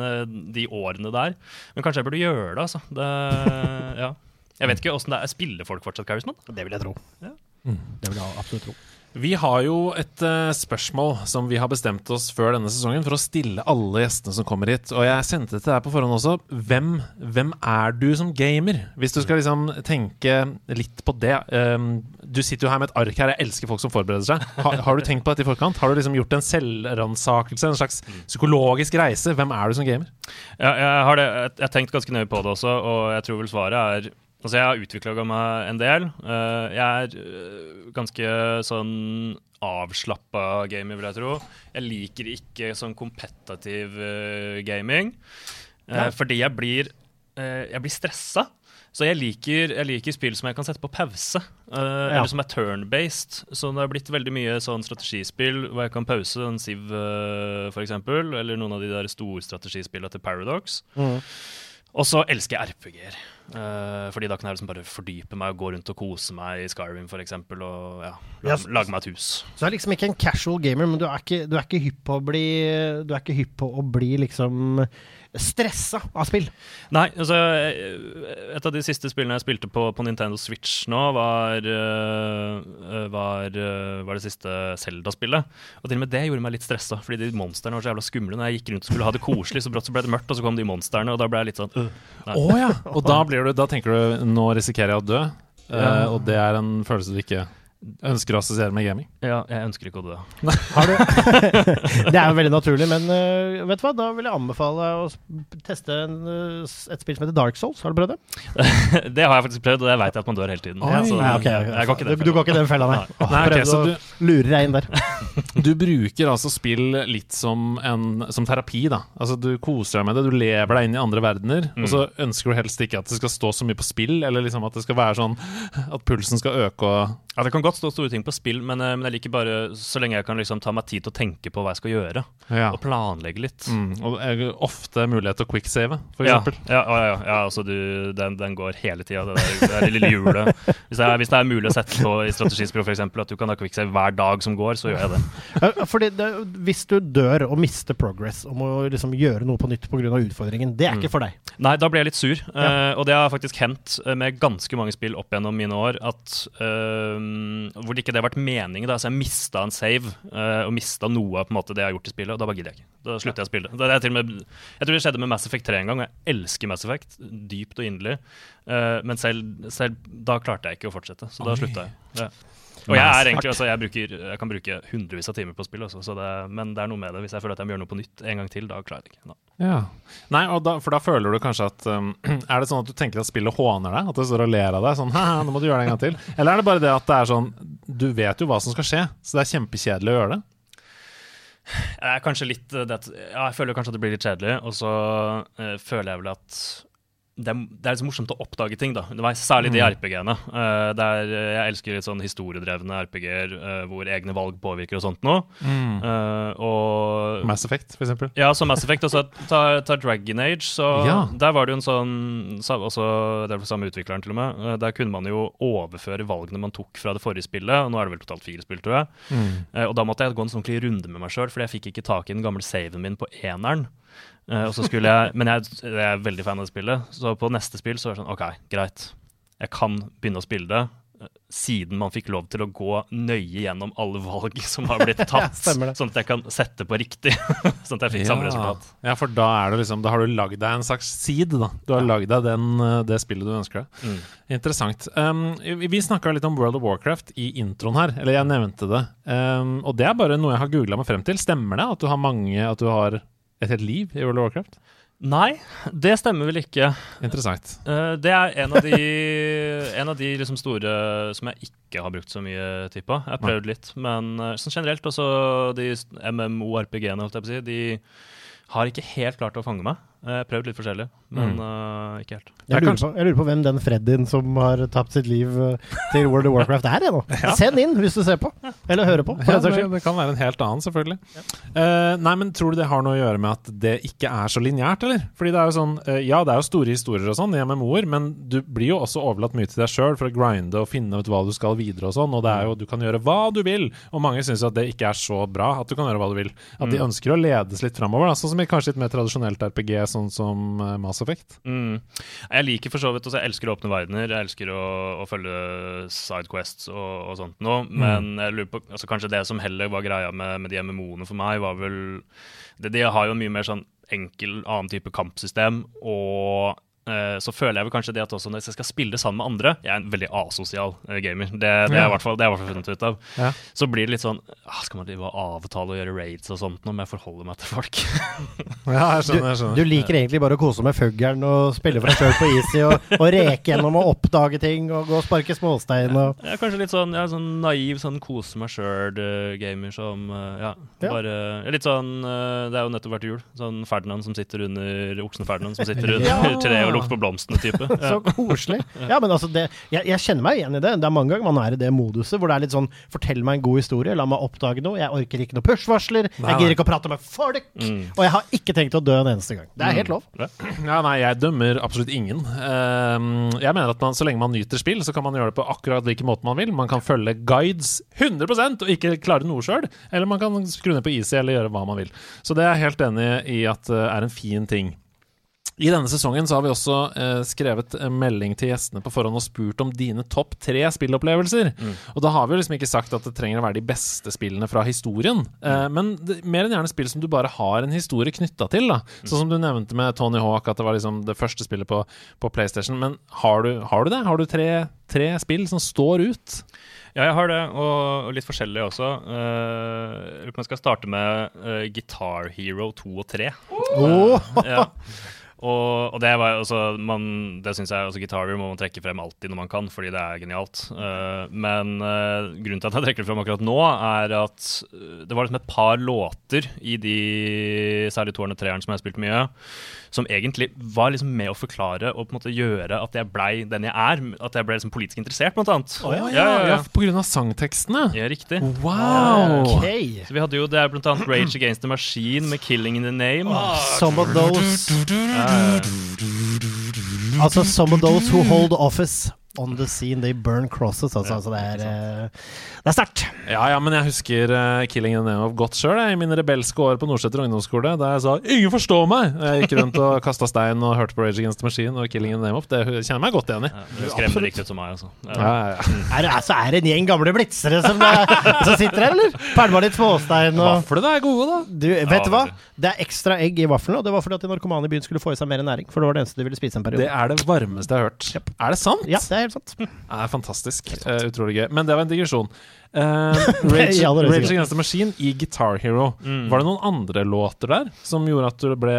de årene der. Men kanskje jeg burde gjøre det, altså. Det, ja. Jeg vet ikke åssen det er. Spiller folk fortsatt Charisman? Det vil jeg tro. Ja. Det vil jeg absolutt tro. Vi har jo et uh, spørsmål som vi har bestemt oss før denne sesongen for å stille alle gjestene som kommer hit. Og jeg sendte det til deg på forhånd også. Hvem, hvem er du som gamer? Hvis du skal liksom tenke litt på det. Um, du sitter jo her med et ark her. Jeg elsker folk som forbereder seg. Har, har du tenkt på dette i forkant? Har du liksom gjort en selvransakelse? En slags psykologisk reise? Hvem er du som gamer? Ja, jeg har det. Jeg har tenkt ganske nøye på det også, og jeg tror vel svaret er Altså, jeg har utvikla meg en del. Eh, jeg er eh, ganske sånn avslappa gamer, vil jeg tro. Jeg liker ikke sånn kompetativ eh, gaming. Ja. Fordi jeg blir, uh, blir stressa. Så jeg liker, jeg liker spill som jeg kan sette på pause, eh, eller som er turn-based. Så det har blitt veldig mye sånn strategispill hvor jeg kan pause en Siv, uh, f.eks., eller noen av de der storstrategispillene til Paradox. Mm. Og så elsker jeg RPG-er. Uh, fordi da kan jeg liksom bare fordype meg og gå rundt og kose meg i Skyrim f.eks. Og ja, Ja, la, lage meg et hus. Så du er liksom ikke en casual gamer, men du er ikke, du er ikke hypp på å bli Du er ikke hypp på å bli liksom stressa av spill. Nei, altså eh, Et av de siste spillene jeg spilte på, på Nintendo Switch nå, var, eh, var, eh, var det siste Zelda-spillet. Og til og med det gjorde meg litt stressa, fordi de monstrene var så jævla skumle. Når jeg gikk rundt og skulle ha det koselig, så brått så ble det mørkt, og så kom de monstrene, og da ble jeg litt sånn øh. Oh, ja! Og da, blir du, da tenker du nå risikerer jeg å dø. Eh, Ja. og det er en følelse du ikke ønsker å assosiere med gaming. Ja, jeg ønsker ikke å dø. Har du Det er jo veldig naturlig, men uh, vet du hva? Da vil jeg anbefale å teste en, øh, et spill som heter Dark Souls. Har du prøvd det? det har jeg faktisk prøvd, og jeg veit at man dør hele tiden. Oi. Så Nei, ok, ok. jeg går ikke du, du går ikke den fella, nei. Nei. Oh, Nei, ok, så du, lurer deg inn der. du bruker altså spill litt som, en, som terapi, da. Altså Du koser deg med det, du lever deg inn i andre verdener, og så ønsker du helst ikke at det skal stå så mye på spill, eller liksom at det skal være sånn at pulsen skal øke og Ja, Det kan godt stå store ting på spill, men, eh, men jeg liker bare så lenge jeg kan liksom ta meg tid til å tenke på hva jeg skal gjøre, Ja. og planlegge litt. Mm, og det er ofte mulighet til å quicksave, for Ja, ja, ja, ja, ja altså du, den, den går hele tida, det, det der lille hjulet. Hvis hvis det er mulig å sette på i strategispill f.eks. at du kan ha quicksave hver dag som går, så gjør jeg det. Fordi det, Hvis du dør og mister progress og må liksom gjøre noe på nytt pga. utfordringen, det er ikke for deg. Nei, da blir jeg litt sur. Eh, og det har faktisk hendt eh, med ganske mange spill opp gjennom mine år at eh, hvor det ikke det har vært meningen. Da. Så jeg mista en save uh, og mista noe av på en måte, det jeg har gjort i spillet, og da bare gidder jeg ikke. Da slutter jeg å spille. Det er og med, jeg tror det skjedde med Mass Effect 3 en gang, og jeg elsker Mass Effect dypt og inderlig. Uh, men selv, selv da klarte jeg ikke å fortsette, så da slutta jeg. Ja. Og jeg er egentlig, altså jeg, bruker, jeg kan bruke hundrevis av timer på spill, også, så det, men det er noe med det. Hvis jeg føler at jeg må gjøre noe på nytt en gang til, da klarer jeg det ikke. Da. Ja. Nei, da, for da føler du kanskje at um, Er det sånn at du tenker at spillet håner deg? At det står og ler av deg? Sånn nå må du gjøre det en gang til. Eller er det bare det at det er sånn Du vet jo hva som skal skje, så det er kjempekjedelig å gjøre det? Jeg kanskje litt eh, det, Ja, jeg føler kanskje at det blir litt kjedelig, og så uh, føler jeg vel at det det er så morsomt å oppdage ting, da. Det var Særlig de RPG-ene. Uh, der eh, jeg elsker litt sånn historiedrevne RPG-er uh, hvor egne valg påvirker og sånt noe. Eh, og Mass Effect, for eksempel. ja, så Mass Effect. Altså, ta, ta Dragon Age. Så Ja. Der var det jo en sånn også, Det er samme utvikleren, til og med. eh, Der kunne man jo overføre valgene man tok fra det forrige spillet. Og nå er det vel totalt fire spill, tror jeg. Eh, og da måtte jeg gå en sånn runde med meg sjøl, fordi jeg fikk ikke tak i den gamle saven min på eneren. Eh, og så skulle jeg, men jeg, jeg er veldig fan av det spillet, så på neste spill så er det sånn OK, greit. Jeg kan begynne å spille det. eh, Siden man fikk lov til å gå nøye gjennom alle valg som har blitt tatt. ja, sånn at jeg kan sette på riktig. sånn at jeg fikk samme resultat. ja, for da er det liksom Da har du lagd deg en slags seed, da. Du har lagd deg den, uh, det spillet du ønsker deg. Mm. Interessant. Um, vi vi snakka litt om World of Warcraft i introen her, eller jeg nevnte det. Um, og det er bare noe jeg har googla meg frem til. Stemmer det at du har mange At du har et helt liv i World of Warcraft? Nei, det stemmer vel ikke. Interessant. Uh, det er en av de, en av de liksom store som jeg ikke har brukt så mye tid på. Jeg har prøvd litt, men uh, sånn generelt også de MMO-RPG-ene, holdt jeg på å si, de har ikke helt klart å fange meg. Jeg har prøvd litt forskjellig, men eh, ikke helt. Er Jeg lurer, på, jeg lurer på hvem den Freddyen som har tapt sitt liv øh, til World of Warcraft er, jeg nå. Send inn hvis du ser på. Eller hører på, Ja, det, det kan være en helt annen, selvfølgelig. Uh, nei, men Tror du det har noe å gjøre med at det ikke er så lineært, eller? Fordi det er jo sånn uh, Ja, det er jo store historier og sånn i MMO-er, men du blir jo også overlatt mye til deg sjøl for å grinde og finne ut hva du skal videre og sånn, og det er jo Du kan gjøre hva du vil, og mange syns at det ikke er så bra at du kan gjøre hva du vil. At de ønsker å ledes litt framover, sånn som i kanskje litt mer tradisjonelt RPG, sånn som eh, Mass Effect. Mm. Jeg liker for så vidt også, Jeg elsker åpne verdener, jeg elsker å, å følge sidequests og, og sånt noe, men jeg lurer på altså Kanskje det som heller var greia med, med de MMO-ene for meg, var vel det, De har jo en mye mer sånn enkel annen type kampsystem, og så føler jeg vel kanskje det at også når jeg skal spille sammen med andre Jeg er en veldig asosial eh, gamer. Det, det, er i hvert fall, det har jeg i hvert fall funnet ut av. Ja. Så blir det litt sånn ah, Skal man drive og avtale og gjøre raids og sånt nå, må jeg forholde meg til folk? Ja, jeg Du, skjønner. jeg skjønner. du liker egentlig bare å kose med fuglen og spille for deg sjøl på easy og, og reke gjennom og oppdage ting og gå og sparke småstein og Jeg er kanskje litt sånn, jeg er sånn naiv, sånn kose meg sjøl-gamer som eh, ja, Ja. bare er Litt sånn eh, Det er jo nettopp vært jul. Sånn Ferdinand som sitter under Oksen Ferdinand som sitter under Ja. treet og lukter på blomstene-type. Så koselig. Ja, men altså det, jeg, jeg kjenner meg igjen i det. Det er mange ganger man er i det moduset hvor det er litt sånn Fortell meg en god historie, la meg oppdage noe. Jeg orker ikke noe push-varsler. Jeg gidder ikke å prate med folk. Mm. Og jeg har ikke tenkt å dø en eneste gang. Det er helt lov. Ja. Ja, nei, jeg dømmer absolutt ingen. Ehm, jeg mener at man, så lenge man nyter spill, så kan man gjøre det på akkurat hvilken måte man vil. Man kan følge guides 100% og ikke klare noe sjøl, eller man kan skru ned på easy eller gjøre hva man vil. Så det er jeg helt enig i at eh, er en fin ting. I denne sesongen så har vi også eh, skrevet melding til gjestene på forhånd og spurt om dine topp tre spillopplevelser. Og da har vi jo liksom ikke sagt at det trenger å være de beste spillene fra historien, eh, men det, mer enn gjerne spill som du bare har en historie knytta til. da Sånn som du nevnte med Tony Hawk, at det var liksom det første spillet på, på PlayStation. Men har du, har du det? Har du tre, tre spill som står ut? Ja, jeg har det, og, litt forskjellig også. Eh, Jeg skal starte med uh, Guitar Hero 2 og 3. Åh. ja. Og, og det var altså man, Det synes jeg altså Gitarer må man trekke frem alltid når man kan, fordi det er genialt. Uh, men uh, grunnen til at jeg trekker det frem akkurat nå, er at eh, det var liksom et par låter i de særlig toeren og treeren som jeg har spilt mye, som egentlig var liksom med å forklare og på en måte gjøre at jeg blei den jeg er. At jeg ble liksom politisk interessert, blant annet. Oh, ja, ja, ja, på grunn av sangtekstene? Ja, riktig. Wow! Okay. Så vi hadde jo, Det er blant annet Rage Against the Machine med 'Killing in the Name'. Some of those ja. Altså, some of those who hold office on the scene, they burn crosses. Altså, altså det er eh, Det er sterkt. Ja, ja, men jeg husker uh, 'Killing in the Name of' godt sjøl, i mine rebelske år på Nordseter ungdomsskole, da jeg sa 'ingen forstår meg'. Jeg gikk rundt og kasta stein og hørte på Rage Against the Machine og 'Killing in the Name of'. Det kjenner jeg meg godt igjen i. Ja, det skremmer riktig ut som meg, altså. Ja. Ja, ja, ja. Er, det- altså, er det en gjeng gamle blitzere som, eh, som sitter her, eller? Pælma litt småstein og Vaflene er gode, da. du, Vet du hva? Det er ekstra egg i vaflene, og det var fordi at de narkomane i byen skulle få i seg mer næring. For det var det eneste de ville spise en periode. Det er det varmeste jeg har hørt. Er det sant? Ja, det er helt sant. Det er fantastisk. Uh, utrolig gøy. Men det var en digresjon. Uh, Rage, høyeste Rage. Against the Machine i Guitar Hero. Var det noen andre låter der som gjorde at du ble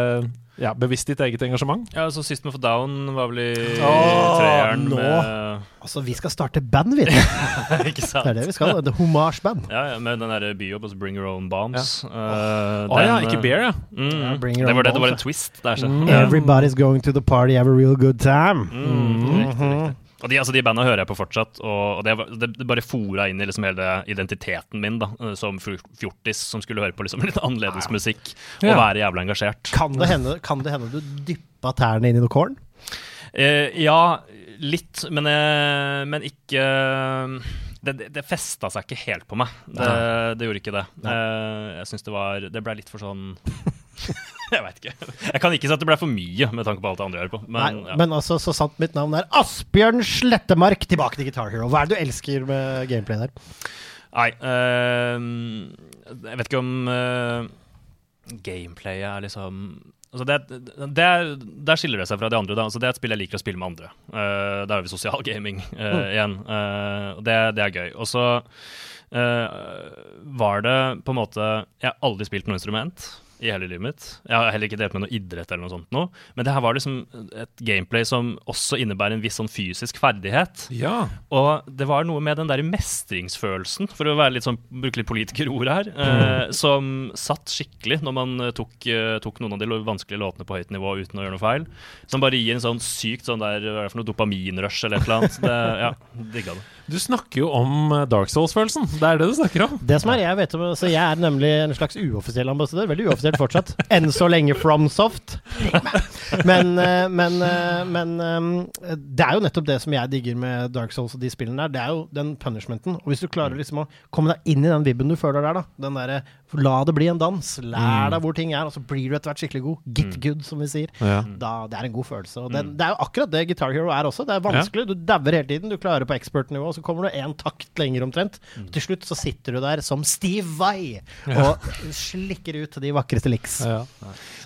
ja, bevisst ditt eget engasjement? Ja, altså System of a Down var vel i Åh, treeren nå. med Altså, vi skal starte band, vi. Det Ikke sant? er det vi skal. The Homage Band. Ja, ja, med den derre byjobb altså Bring Your Own Bombs. Å ja, den, ikke Beer, ja. Mm, Ja, Bring Your det, Own var det, det var en twist der, så. Mm. Everybody's going to the party, have a real good time. Mm, riktig, riktig. Og de, altså, de banda hører jeg på fortsatt, og, det, det, det bare fora inn i liksom hele identiteten min da, eh, som fjortis som skulle høre på liksom litt annerledes musikk og Ja. være jævla engasjert. Kan det hende, kan det hende du dyppa tærne inn i noe korn? Eh, ja, litt, men, eh, men ikke det, det, det festa seg ikke helt på meg. Det, det gjorde ikke det. Eh, jeg syns det var Det ble litt for sånn Jeg veit ikke. Jeg kan ikke si at det ble for mye med tanke på alt det andre jeg hører på. Men, Nei, ja. men altså, så sant mitt navn er Asbjørn Slettemark. Tilbake til Guitar Hero. Hva er det du elsker med gameplay der? Nei eh, Jeg vet ikke om uh, gameplayet er liksom altså det, det er, Der skiller det seg fra de andre. Da. Altså det er et spill jeg liker å spille med andre. Uh, der har vi sosial gaming eh, igjen. Uh, det, det er gøy. Og så eh, var det på en måte Jeg har aldri spilt noe instrument i hele livet mitt. Jeg har heller ikke drevet med noe idrett eller noe sånt nå. Men det her var liksom et gameplay som også innebærer en viss sånn fysisk ferdighet. Ja. Og det var noe med den der mestringsfølelsen, for å litt sånn, bruke litt politikerord her, eh, som satt skikkelig når man eh, tok, eh, tok noen av de vanskelige låtene på høyt nivå uten å gjøre noe feil. Som bare gir en sånn sykt sånn der, hva er det for noe dopaminrush eller et eller annet. Det, ja, digga det. Du snakker jo om eh, Dark Souls-følelsen. Det er det du snakker om. Det som er, jeg vet om, så jeg er nemlig en slags uoffisiell ambassadør. Veldig uoffisielt fortsatt. Enn så lenge FromSoft. Men, eh, men, eh, men det er jo nettopp det som jeg digger med Dark Souls og de spillene der. Det er jo den punishmenten. Og hvis du klarer liksom å komme deg inn i den vibben du føler der, da, den derre La det bli en dans. Lær Mm. deg hvor ting er, og så blir du etter hvert skikkelig god. Get good, som vi sier. Ja. Da, det er en god følelse. Og den, det er jo akkurat det Guitar Hero er også. Det er vanskelig. Du dauer hele tiden. Du klarer på expert-nivå, så kommer du én takt lenger omtrent. Til slutt så sitter du der som Steve Vai og slikker ut de vakreste licks. Ja.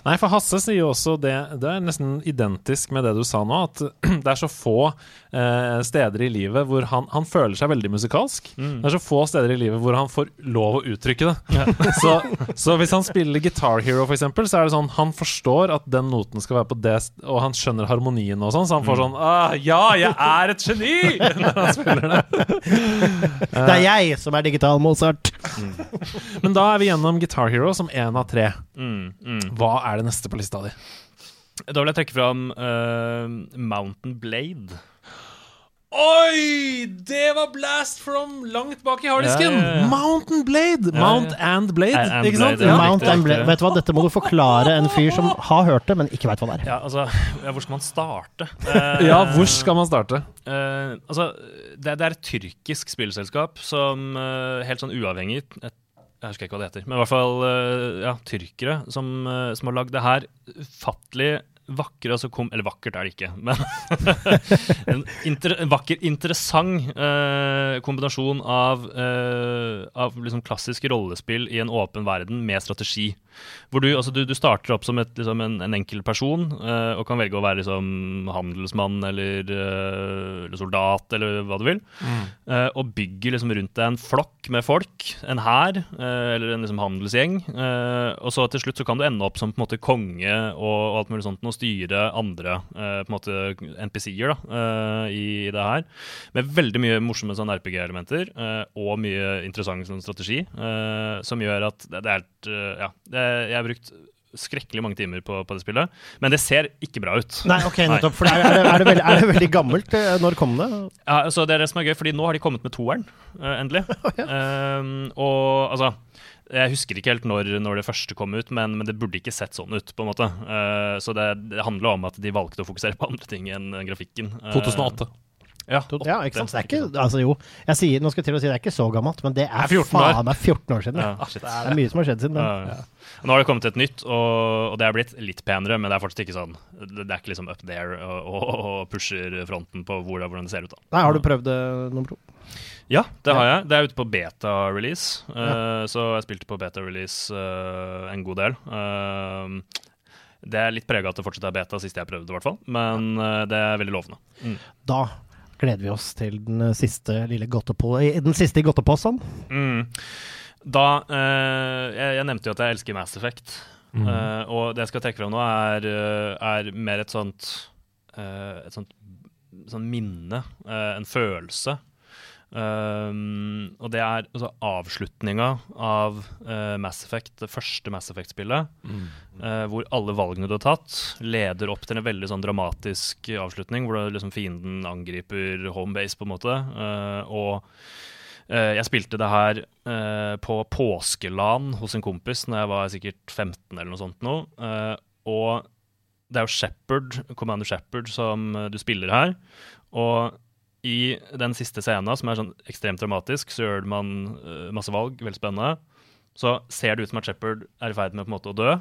Nei, for Hasse sier jo også det Det er nesten identisk med det du sa nå, at det er så få eh, steder i livet hvor han, han føler seg veldig musikalsk. Det er så få steder i livet hvor han får lov å uttrykke det. så, så hvis han spiller Guitar Hero, for eksempel, så er det sånn Han forstår at den noten skal være på det, og han skjønner harmonien og sånn, så han får sånn ah, Ja, jeg er et geni! Når han spiller det. Det er jeg som er digital Mozart. Men da er vi gjennom Guitar Hero som én av tre. Mm, mm. Hva er det neste på lista di? Da vil jeg trekke fram uh, Mountain Blade. Oi! Det var blast from langt bak i harddisken! Ja, ja, ja. Mountain Blade! Mount ja. and Blade, And ikke sant? Blade, ja. Mount and Blade. Vet du hva, dette må du forklare en fyr som har hørt det, men ikke veit hva det er. Ja, altså ja, Hvor skal man starte? Eh, Ja, hvor skal man starte? Uh, altså, det, det er et tyrkisk spillselskap som uh, helt sånn uavhengig et, Jeg husker ikke hva det heter, men i hvert fall uh, ja, tyrkere som, som har lagd det her ufattelig vakre altså kom, Eller vakkert er det ikke, men en, inter, en vakker, interessant eh, kombinasjon av, eh, av liksom klassisk rollespill i en åpen verden med strategi. Hvor du, altså, du, du starter opp som et, liksom en, en enkel person uh, og kan velge å være liksom, handelsmann eller, uh, eller soldat eller hva du vil. Eh, og bygger liksom rundt deg en flokk med folk, en hær eller en liksom, handelsgjeng. og så til slutt så kan du ende opp som på en måte konge og, og alt mulig sånt og styre andre på en måte NPC-er i, i det her. Med veldig mye morsomme sånn RPG-elementer og mye interessant sånn, strategi, som gjør at det, det er helt eh, Ja, det, jeg har brukt skrekkelig mange timer på, på det spillet, men det ser ikke bra ut. Nei, ok, nettopp. For er, det, er, det veldig, er det veldig gammelt? Eh, Når kom det? Ja, så Det er det som er gøy, fordi nå har de kommet med toeren, eh, endelig. um, og altså Jeg husker ikke helt når, når det første kom ut, men, men det burde ikke sett sånn ut. på en måte Uh, Så det, det handler om at de valgte å fokusere på andre ting enn grafikken. Uh, 2008. Ja, Ja, ikke sant? Det er ikke, altså jo, jeg sier, nå skal jeg til å si det er ikke så gammelt, men det er, Det er 14 år. faen meg 14 år siden. Ja. Det er mye som har skjedd siden. Ja, da. ja. Nå har det kommet et nytt, og, og det er blitt litt penere, men det er fortsatt ikke sånn Det er ikke liksom up there og, og, og pusher fronten på hvor, hvordan det ser ut. da Nei, har du prøvd det, nummer to? Ja, det har jeg. Det er ute på beta-release. eh, så jeg spilte på beta-release uh, en god del. Uh, det er litt prega at det fortsatt er beta, sist jeg prøvde, i hvert fall. Men eh, det er veldig lovende. Da gleder vi oss til den eh, siste lille godtepå... Den siste i godteposen. Mm. Da eh, jeg, jeg nevnte jo at jeg elsker Mass Effect. Eh, og det jeg skal trekke fram nå, er, eh, er mer et sånt eh, Et sånt sånt minne, eh, en følelse. Um, og det er altså, avslutninga av uh, Mass Effect, det første Mass Effect-spillet. eh, hvor alle valgene du har tatt, leder opp til en veldig sånn dramatisk avslutning. Hvor det, liksom, fienden angriper homebase, på en måte. Uh, og jeg spilte det her på påskelan hos en kompis når jeg var sikkert 15 eller noe sånt nå. og det er jo Shepherd, Commander Shepherd som du spiller her. Og i den siste scenen, som er sånn ekstremt dramatisk, så gjør man eh, masse valg, veldig spennende. Så ser det ut som at Shepherd er i ferd med på en måte å dø.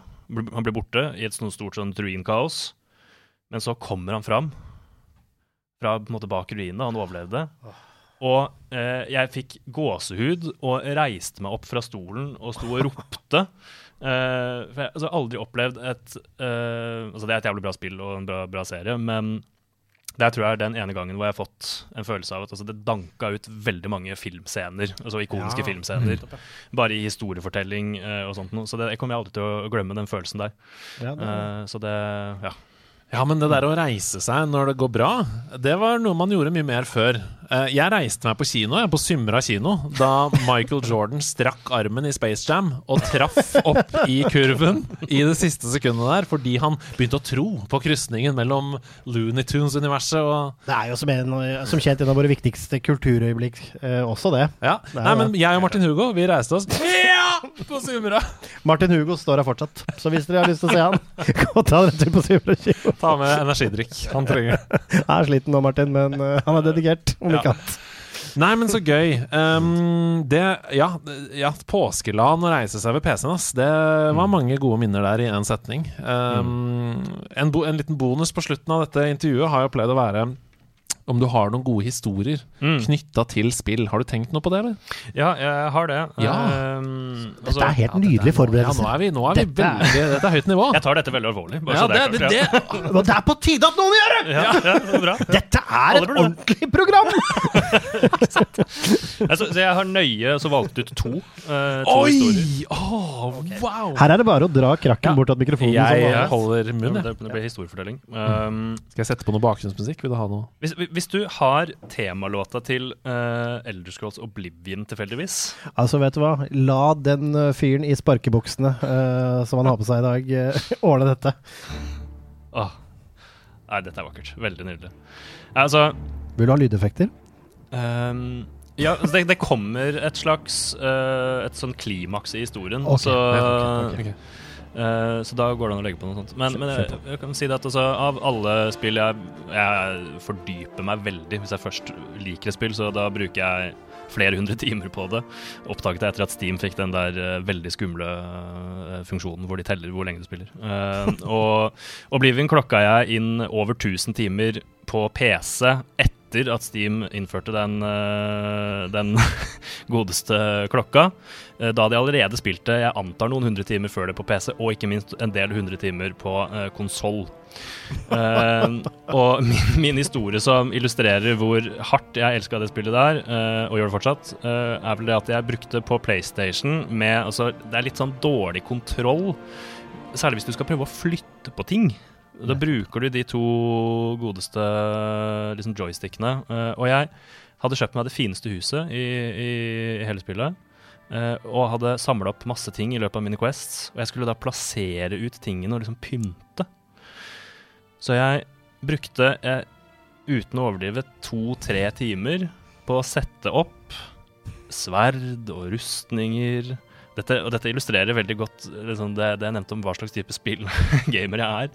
Han blir borte i et sånt stort sånn ruinkaos. Men så kommer han fram fra på en måte bak ruinene, han overlevde. Og eh, jeg fikk gåsehud og reiste meg opp fra stolen og sto og ropte. Eh, for jeg har altså, aldri opplevd et eh, Altså, det er et jævlig bra spill og en bra, bra serie, men det tror jeg er den ene gangen hvor jeg har fått en følelse av at altså, det danka ut veldig mange filmscener, altså ikoniske Ja. filmscener, bare i historiefortelling uh, og sånt noe. Så det, jeg kommer aldri til å glemme den følelsen der. Ja, det, Uh, så det Ja. Ja, men det der å reise seg når det går bra, det var noe man gjorde mye mer før. Eh, Jeg reiste meg på kino, jeg, på Symra kino, da Michael Jordan strakk armen i Space Jam og traff opp i kurven i det siste sekundet der, fordi han begynte å tro på krysningen mellom Looney Tunes-universet og det er jo som, en, som kjent en av våre viktigste kulturøyeblikk eh, også, det. Ja. Det Nei, men jeg og Martin Hugo, vi reiste oss ja, på Symra. Martin Hugo står her fortsatt, så hvis dere har lyst til å se han, gå ta en tur på Symra kino. Ta med energidrikk. Han trenger det. Han er sliten nå, Martin, men uh, han er dedikert, om Annet. Nei, men så gøy. Um, det Ja, ja påskeland og reise seg ved PC-en, ass. Det var Mm. mange gode minner der i én setning. Um, en, bo, en liten bonus på slutten av dette intervjuet har jo pleid å være om du har noen gode historier Mm. knytta til spill. Har du tenkt noe på det, eller? Ja, jeg har det. Ja. Dette altså, er helt Ja, nydelig er- forberedelse. Ja, nå er vi, nå er Dette vi veldig Dette er høyt nivå. jeg tar dette veldig alvorlig. Bare Ja, så det, det er det, det, det er på tide at noen gjør det! Ja, ja, det er bra. Dette er et ordentlig program! Altså, så jeg har nøye så valgt ut to, uh, to Oi! historier. Åh, wow! Her er det bare å dra krakken Ja. bort av mikrofonen. Jeg jeg holder munn, Det, jeg. det blir historiefortelling. Um, Skal jeg sette på noe bakgrunnsmusikk? Vil du ha noe? hvis, hvis du har temalåta til uh, Elder Scrolls Oblivion tilfeldigvis Altså, vet du hva? La den uh, fyren i sparkebuksene uh, som han har på seg i dag, uh, ordne dette. Åh. Nei, dette er vakkert. Veldig nydelig. Altså Vil du ha lydeffekter? um, Ja, altså det, det kommer et slags uh, Et sånn klimaks i historien. Okay. så, Ja, ok, ok, ok. Uh, så da går det an å legge på noe sånt. Men, men jeg, jeg kan si det at altså, av alle spill jeg, jeg fordyper meg veldig Hvis jeg først liker et spill, så da bruker jeg flere hundre timer på det. Oppdaget jeg etter at Steam fikk den der uh, veldig skumle uh, funksjonen hvor de teller hvor lenge du spiller. Eh, og Oblivion klokka jeg inn over 1000 timer på PC etter at Steam innførte den, eh, den godeste klokka. Eh, da de allerede spilte jeg antar noen hundre timer før det på PC, og ikke minst en del hundre timer på uh, konsoll. Eh, og min, min historie som illustrerer hvor hardt jeg elska det spillet der, og gjør det fortsatt, er vel det at jeg brukte på PlayStation med altså, Det er litt sånn dårlig kontroll, særlig hvis du skal prøve å flytte på ting. Da bruker du de to godeste liksom, joystickene. eh, og jeg hadde kjøpt meg det fineste huset i, i hele spillet. eh, og hadde samla opp masse ting i løpet av mine quests. Og jeg skulle da plassere ut tingene og liksom pynte. Så jeg brukte, jeg, uten å overdrive, to-tre timer på å sette opp sverd og rustninger. Dette, og dette illustrerer veldig godt liksom, det, det jeg nevnte om hva slags type spill-gamer jeg er.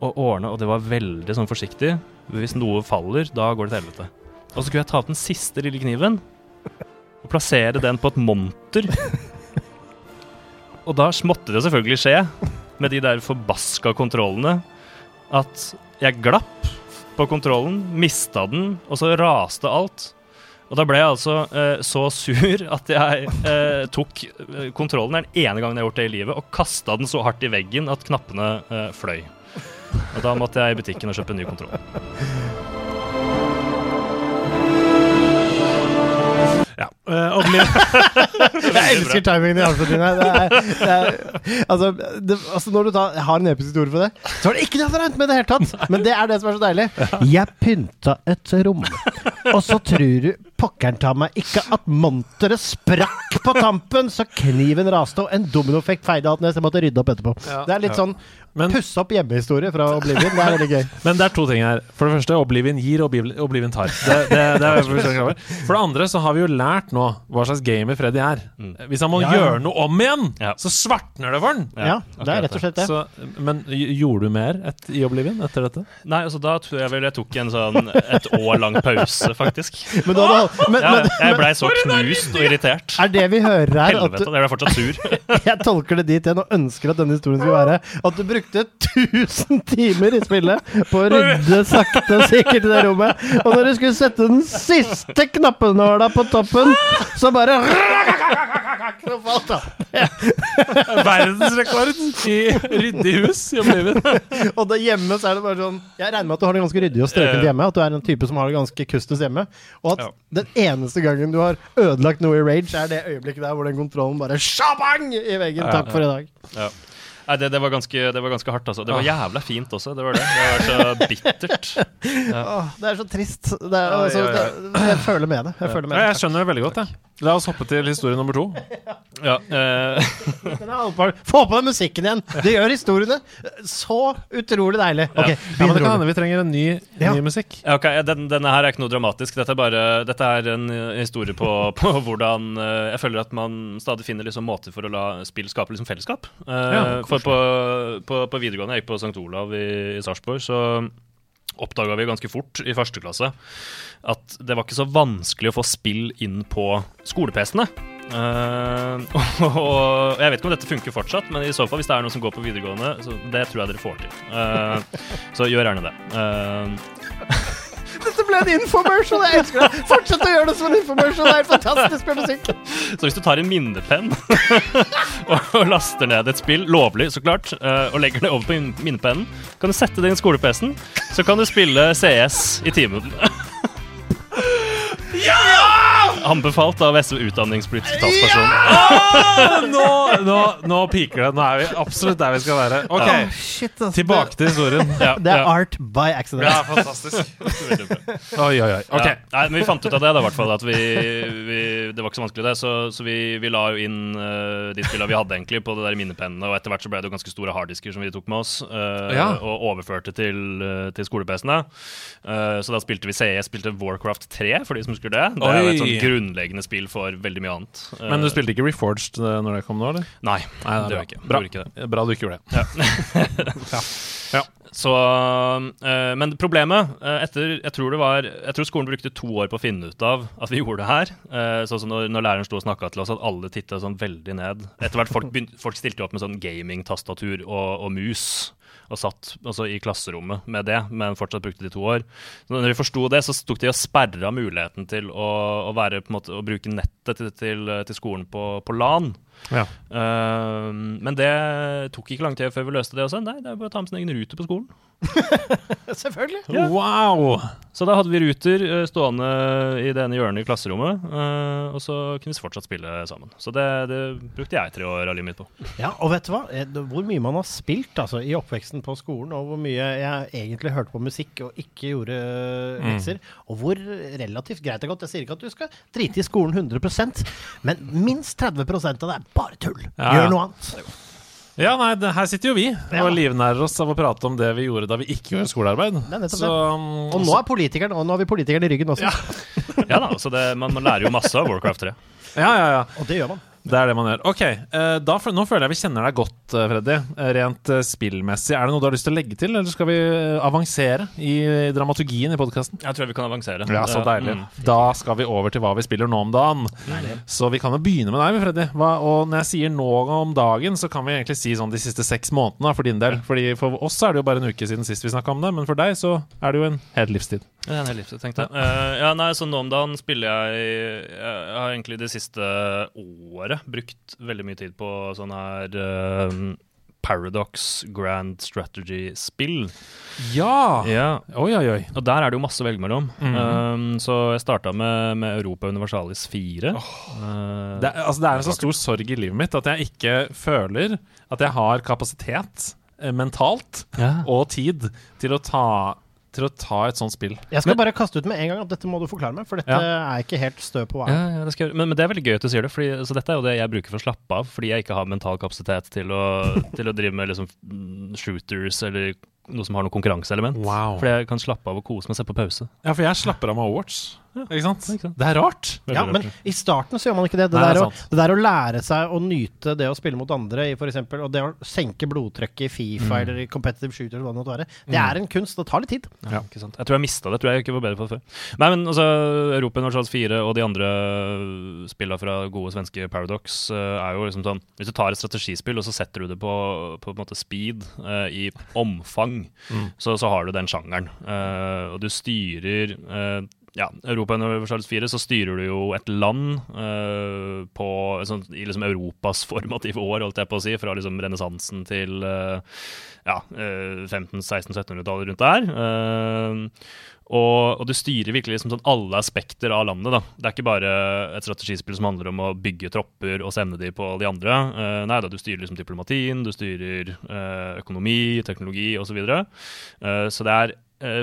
Og ordne, og det var veldig sånn forsiktig. Hvis noe faller, da går det til helvete. Og så skulle jeg ta opp den siste lille kniven og plassere den på et monter. Og da måtte det selvfølgelig skje, med de der forbaska kontrollene, at jeg glapp på kontrollen, mista den, og så raste alt. Og da ble jeg altså eh, så sur at jeg eh, tok eh, kontrollen den ene gangen jeg har gjort det i livet, og kasta den så hardt i veggen at knappene eh, fløy. Og da måtte jeg i butikken og kjøpe en ny kontroll. Ja. Uh, min Jeg elsker timingen i avslutningen her. Det er, det er, altså, det, altså, når du tar, jeg har en episk historie for det, så var det ikke det jeg hadde regnet med i det hele tatt. Men det er det som er så deilig. Jeg pynta et rom, og så tror du pokkeren ta meg ikke at monteret sprakk på tampen, så kniven raste, og en dominoeffekt feide alt ned, så jeg måtte rydde opp etterpå. Det er litt sånn Men- pusse opp hjemmehistorie fra Oblivion. Det er veldig gøy. Men det er to ting her. For det første, Oblivion gir, og Obliv- Oblivion tar. Det, det, det er jeg. For det andre så har vi jo lært nå hva slags gamer Freddy er. Mm. Hvis han må Ja, ja. gjøre noe om igjen, så svartner det for han! Ja, det er rett og slett det. Så, men gjorde du mer et, i Oblivion etter dette? Nei, altså da tror jeg vel jeg tok en sånn et år lang pause, faktisk. Men, da, da, men, Ja, jeg blei så knust og irritert. er det vi hører her, at du, jeg ble fortsatt sur. Jeg tolker det dit igjen og ønsker at denne historien skulle være at du brukte 1000 timer i spillet på å rydde sakte og sikkert i det rommet. Og når du skulle sette den siste knappenåla på toppen, så bare Så falt det. Verdensrekord i ryddig hus i Oblivion. Og da hjemme så er det bare sånn Jeg regner med at du har det ganske ryddig og strøkent hjemme. At du er en type som har det ganske kustus hjemme. Og at Ja. den eneste gangen du har ødelagt noe i Rage, er det øyeblikket der hvor den kontrollen bare shabang i veggen. Takk for i dag. Ja. Nei, det, det, var ganske, det var ganske hardt, altså. Det var jævla fint også. Det var det. Det var så bittert. Åh, det er så trist. Det er, altså, det, jeg føler med det. Jeg føler med Ja, det. jeg skjønner det veldig godt. Jeg. La oss hoppe til historie nummer to. Ja, eh. Få på den musikken igjen! Det gjør historiene så utrolig deilig. Ok, Ja, men det kan hende vi trenger en ny, Ja. ny musikk. ja, ok, den, Denne her er ikke noe dramatisk. Dette er bare Dette er en eh, historie på, på hvordan eh, Jeg føler at man stadig finner liksom måter for å la spill skape liksom fellesskap. Eh, Ja, for på, på, på videregående, jeg gikk på St. Olav i, i Sarpsborg, så oppdaga vi ganske fort i første klasse at det var ikke så vanskelig å få spill inn på skole-PC-ene. Uh, og jeg vet ikke om dette funker fortsatt, men i så fall hvis det er noen som går på videregående, så det tror jeg dere får til. Uh, så gjør gjerne det. Eh, Dette ble en infomercial! Jeg elsker det! Fortsett å gjøre det som en infomercial! Det er helt fantastisk med musikk. Så hvis du tar en minnepenn og, laster ned et spill, lovlig så klart, eh, og legger det over på minnepennen, kan du sette det inn skole-PC-en, så kan du spille CS i timen. Anbefalt av SV utdanningspolitisk talsperson. Ja! nå, nå, nå piker det. Nå er vi absolutt der vi skal være. Ok, Shit, altså, tilbake til historien. Ja, Det er ja. art by accident. Ja, fantastisk. Oi, oi, oi. Ok. Ja. Nei, men vi fant ut av det, da, hvert fall. At vi, vi, det var ikke så vanskelig, det. Så, så vi, vi la jo inn uh, de spillene vi hadde egentlig på det der minnepennene, og etter hvert så ble det jo ganske store harddisker som vi tok med oss, uh, Ja. og overførte til, uh, til skole-PC-ene. Uh, så da spilte vi CE, spilte Warcraft 3, for de som husker det. Det er jo et sånt sånn grunnleggende spill for veldig mye annet. Eh, Men du spilte ikke Reforged eh, når det kom nå, eller? Nei, Nei, det gjør jeg ikke. Bra. Ikke det. Bra du ikke gjorde det. Så, eh, men problemet eh, etter Jeg tror det var Jeg tror skolen brukte to år på å finne ut av at vi gjorde det her. Eh, sånn som når, når læreren sto og snakka til oss, at alle titta sånn veldig ned. Etter hvert folk, folk stilte opp med sånn gamingtastatur og, og mus. Og satt altså, i klasserommet med det, men fortsatt brukte de to år. Så når vi forsto det, så tok de og sperra muligheten til å, å, være, måte, å bruke nettet til, til, til skolen på, på LAN. Ja. Uh, men det tok ikke lang tid før vi løste det også. Nei, det er bare å ta med sin egen rute på skolen. Selvfølgelig. Ja. Wow! Så da hadde vi ruter eh, stående i det ene hjørnet i klasserommet, eh, og så kunne vi fortsatt spille sammen. Så det, det brukte jeg tre år av livet mitt på. Ja, og vet du hva? Eh, Hvor mye man har spilt altså, i oppveksten på skolen, og hvor mye jeg egentlig hørte på musikk og ikke gjorde lekser, mm. og hvor relativt greit det har gått. Jeg sier ikke at du skal drite i skolen 100% men minst 30% av det er bare tull. Ja, Gjør noe annet. Ja, nei, det, her sitter jo vi Ja. og livnærer oss av å prate om det vi gjorde da vi ikke gjorde skolearbeid. nettopp Så, um, Og nå er politikeren, og nå har vi politikeren i ryggen også. Ja da, så det, man, man lærer jo masse av Warcraft 3. Ja, ja, ja. Og det gjør man. Det er det man gjør. Ok, eh, da, Nå føler jeg vi kjenner deg godt, eh, Freddy. Eh, Rent spillmessig. Er det noe du har lyst til å legge til, eller skal vi avansere i dramaturgien i podkasten? Jeg tror vi kan avansere. Ja, så deilig. Mm. Da skal vi over til hva vi spiller nå om dagen. Så vi kan jo begynne med deg, Freddy. Hva, og når jeg sier nå om dagen, så kan vi egentlig si sånn de siste seks månedene for din del. Fordi For oss er det jo bare en uke siden sist vi snakka om det, men for deg så er det jo en hel livstid. En hel livstid, tenkte jeg. Ja, nei, så nå om dagen spiller jeg Jeg har egentlig det siste året brukt veldig mye tid på sånn her uh, Paradox Grand Strategy-spill. Ja! Ja, Oi, oi, oi. Og der er det jo masse å velge mellom. Mm. um, så jeg starta med, med Europa Universalis 4. Uh, Det, er- altså, det er en så stor sorg i livet mitt at jeg ikke føler at jeg har kapasitet eh, mentalt ja. og tid til å ta, til å ta et sånt spill. Jeg skal bare kaste ut med en gang at dette må du forklare meg, for dette Ja. er ikke helt stø på hva Ja, ja, det skal, men, men det er veldig gøy at du sier det, fordi, så dette er jo det jeg bruker for å slappe av. Fordi jeg ikke har mental kapasitet til å, til å drive med liksom, mm, shooters eller noe som har noe konkurranseelement. Wow. Fordi jeg kan slappe av og kose meg og se på pause. Ja, for jeg slapper av med Overwatch. Ikke sant? Ikke sant? Det er rart. Veldig Ja, rart. men i starten så gjør man ikke det. Det, Nei, det er der, å, det der å lære seg å nyte det å spille mot andre, i for eksempel, og det å senke blodtrykket i Fifa Mm. eller i competitive shooter, eller hva det måtte være, det er en kunst. Det tar litt tid. Ja, ikke sant? Jeg tror jeg mista det. tror jeg ikke var bedre på det før. Nei, men altså, Europa Universals 4 og de andre spillene fra gode svenske Paradox eh, er jo liksom sånn Hvis du tar et strategispill og så setter du det på, på en måte speed uh, i omfang, så, så har du den sjangeren. Uh, og du styrer eh, ja, Europa Universals 4 så styrer du jo et land uh, på, sånn, i liksom Europas formative år, holdt jeg på å si, fra liksom renessansen til uh, ja, uh, 1500-1600-1700-tallet rundt der. Eh, og, og du styrer virkelig liksom sånn alle aspekter av landet. da. Det er ikke bare et strategispill som handler om å bygge tropper og sende de på de andre. Uh, nei da, du styrer liksom diplomatien, du styrer uh, økonomi, teknologi osv. Så, videre. uh, så det er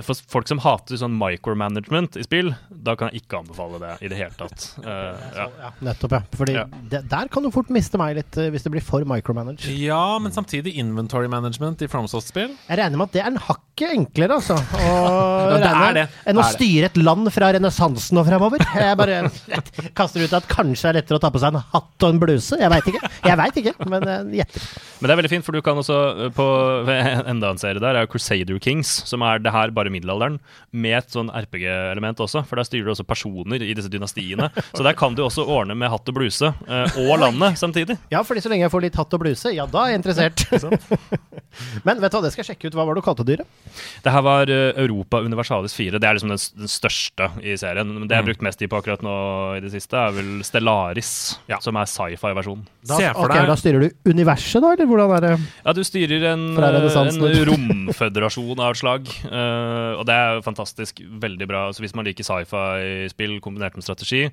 for folk som hater sånn micromanagement i spill, da kan jeg ikke anbefale det i det hele tatt. Uh, ja. Ja, nettopp, ja. Fordi Ja. det, der kan du fort miste meg litt eh, hvis det blir for micromanage. Ja, men samtidig inventory management i FromSoft-spill. Jeg regner med at det er en hakket enklere, altså. Å det er regne, det. Enn å Det er det. styre et land fra renessansen og fremover. Jeg bare kaster ut at kanskje det er lettere å ta på seg en hatt og en bluse. Jeg veit ikke. Jeg vet ikke, men jeg gjetter. Men det er veldig fint, for du kan også eh, på Enda en serie der er Crusader Kings, som er det her er bare middelalderen, med et sånn RPG-element også. For der styrer du også personer i disse dynastiene. Så der kan du også ordne med hatt og bluse eh, og landet samtidig. Ja, fordi så lenge jeg får litt hatt og bluse, ja, da er jeg interessert. Men vet du hva, det skal jeg sjekke ut. Hva var det du kalte dyret? Det her var eh, Europa Universalis 4. Det er liksom den, den største i serien. Men det jeg har brukt mest tid på akkurat nå i det siste, er vel Stellaris, Ja. som er sci-fi-versjonen. Da, Se ok, da styrer du universet, da, eller hvordan er det? Ja, du styrer en, en romføderasjon av et slag. eh, og det er jo fantastisk veldig bra. Så hvis man liker sci-fi-spill kombinert med strategi,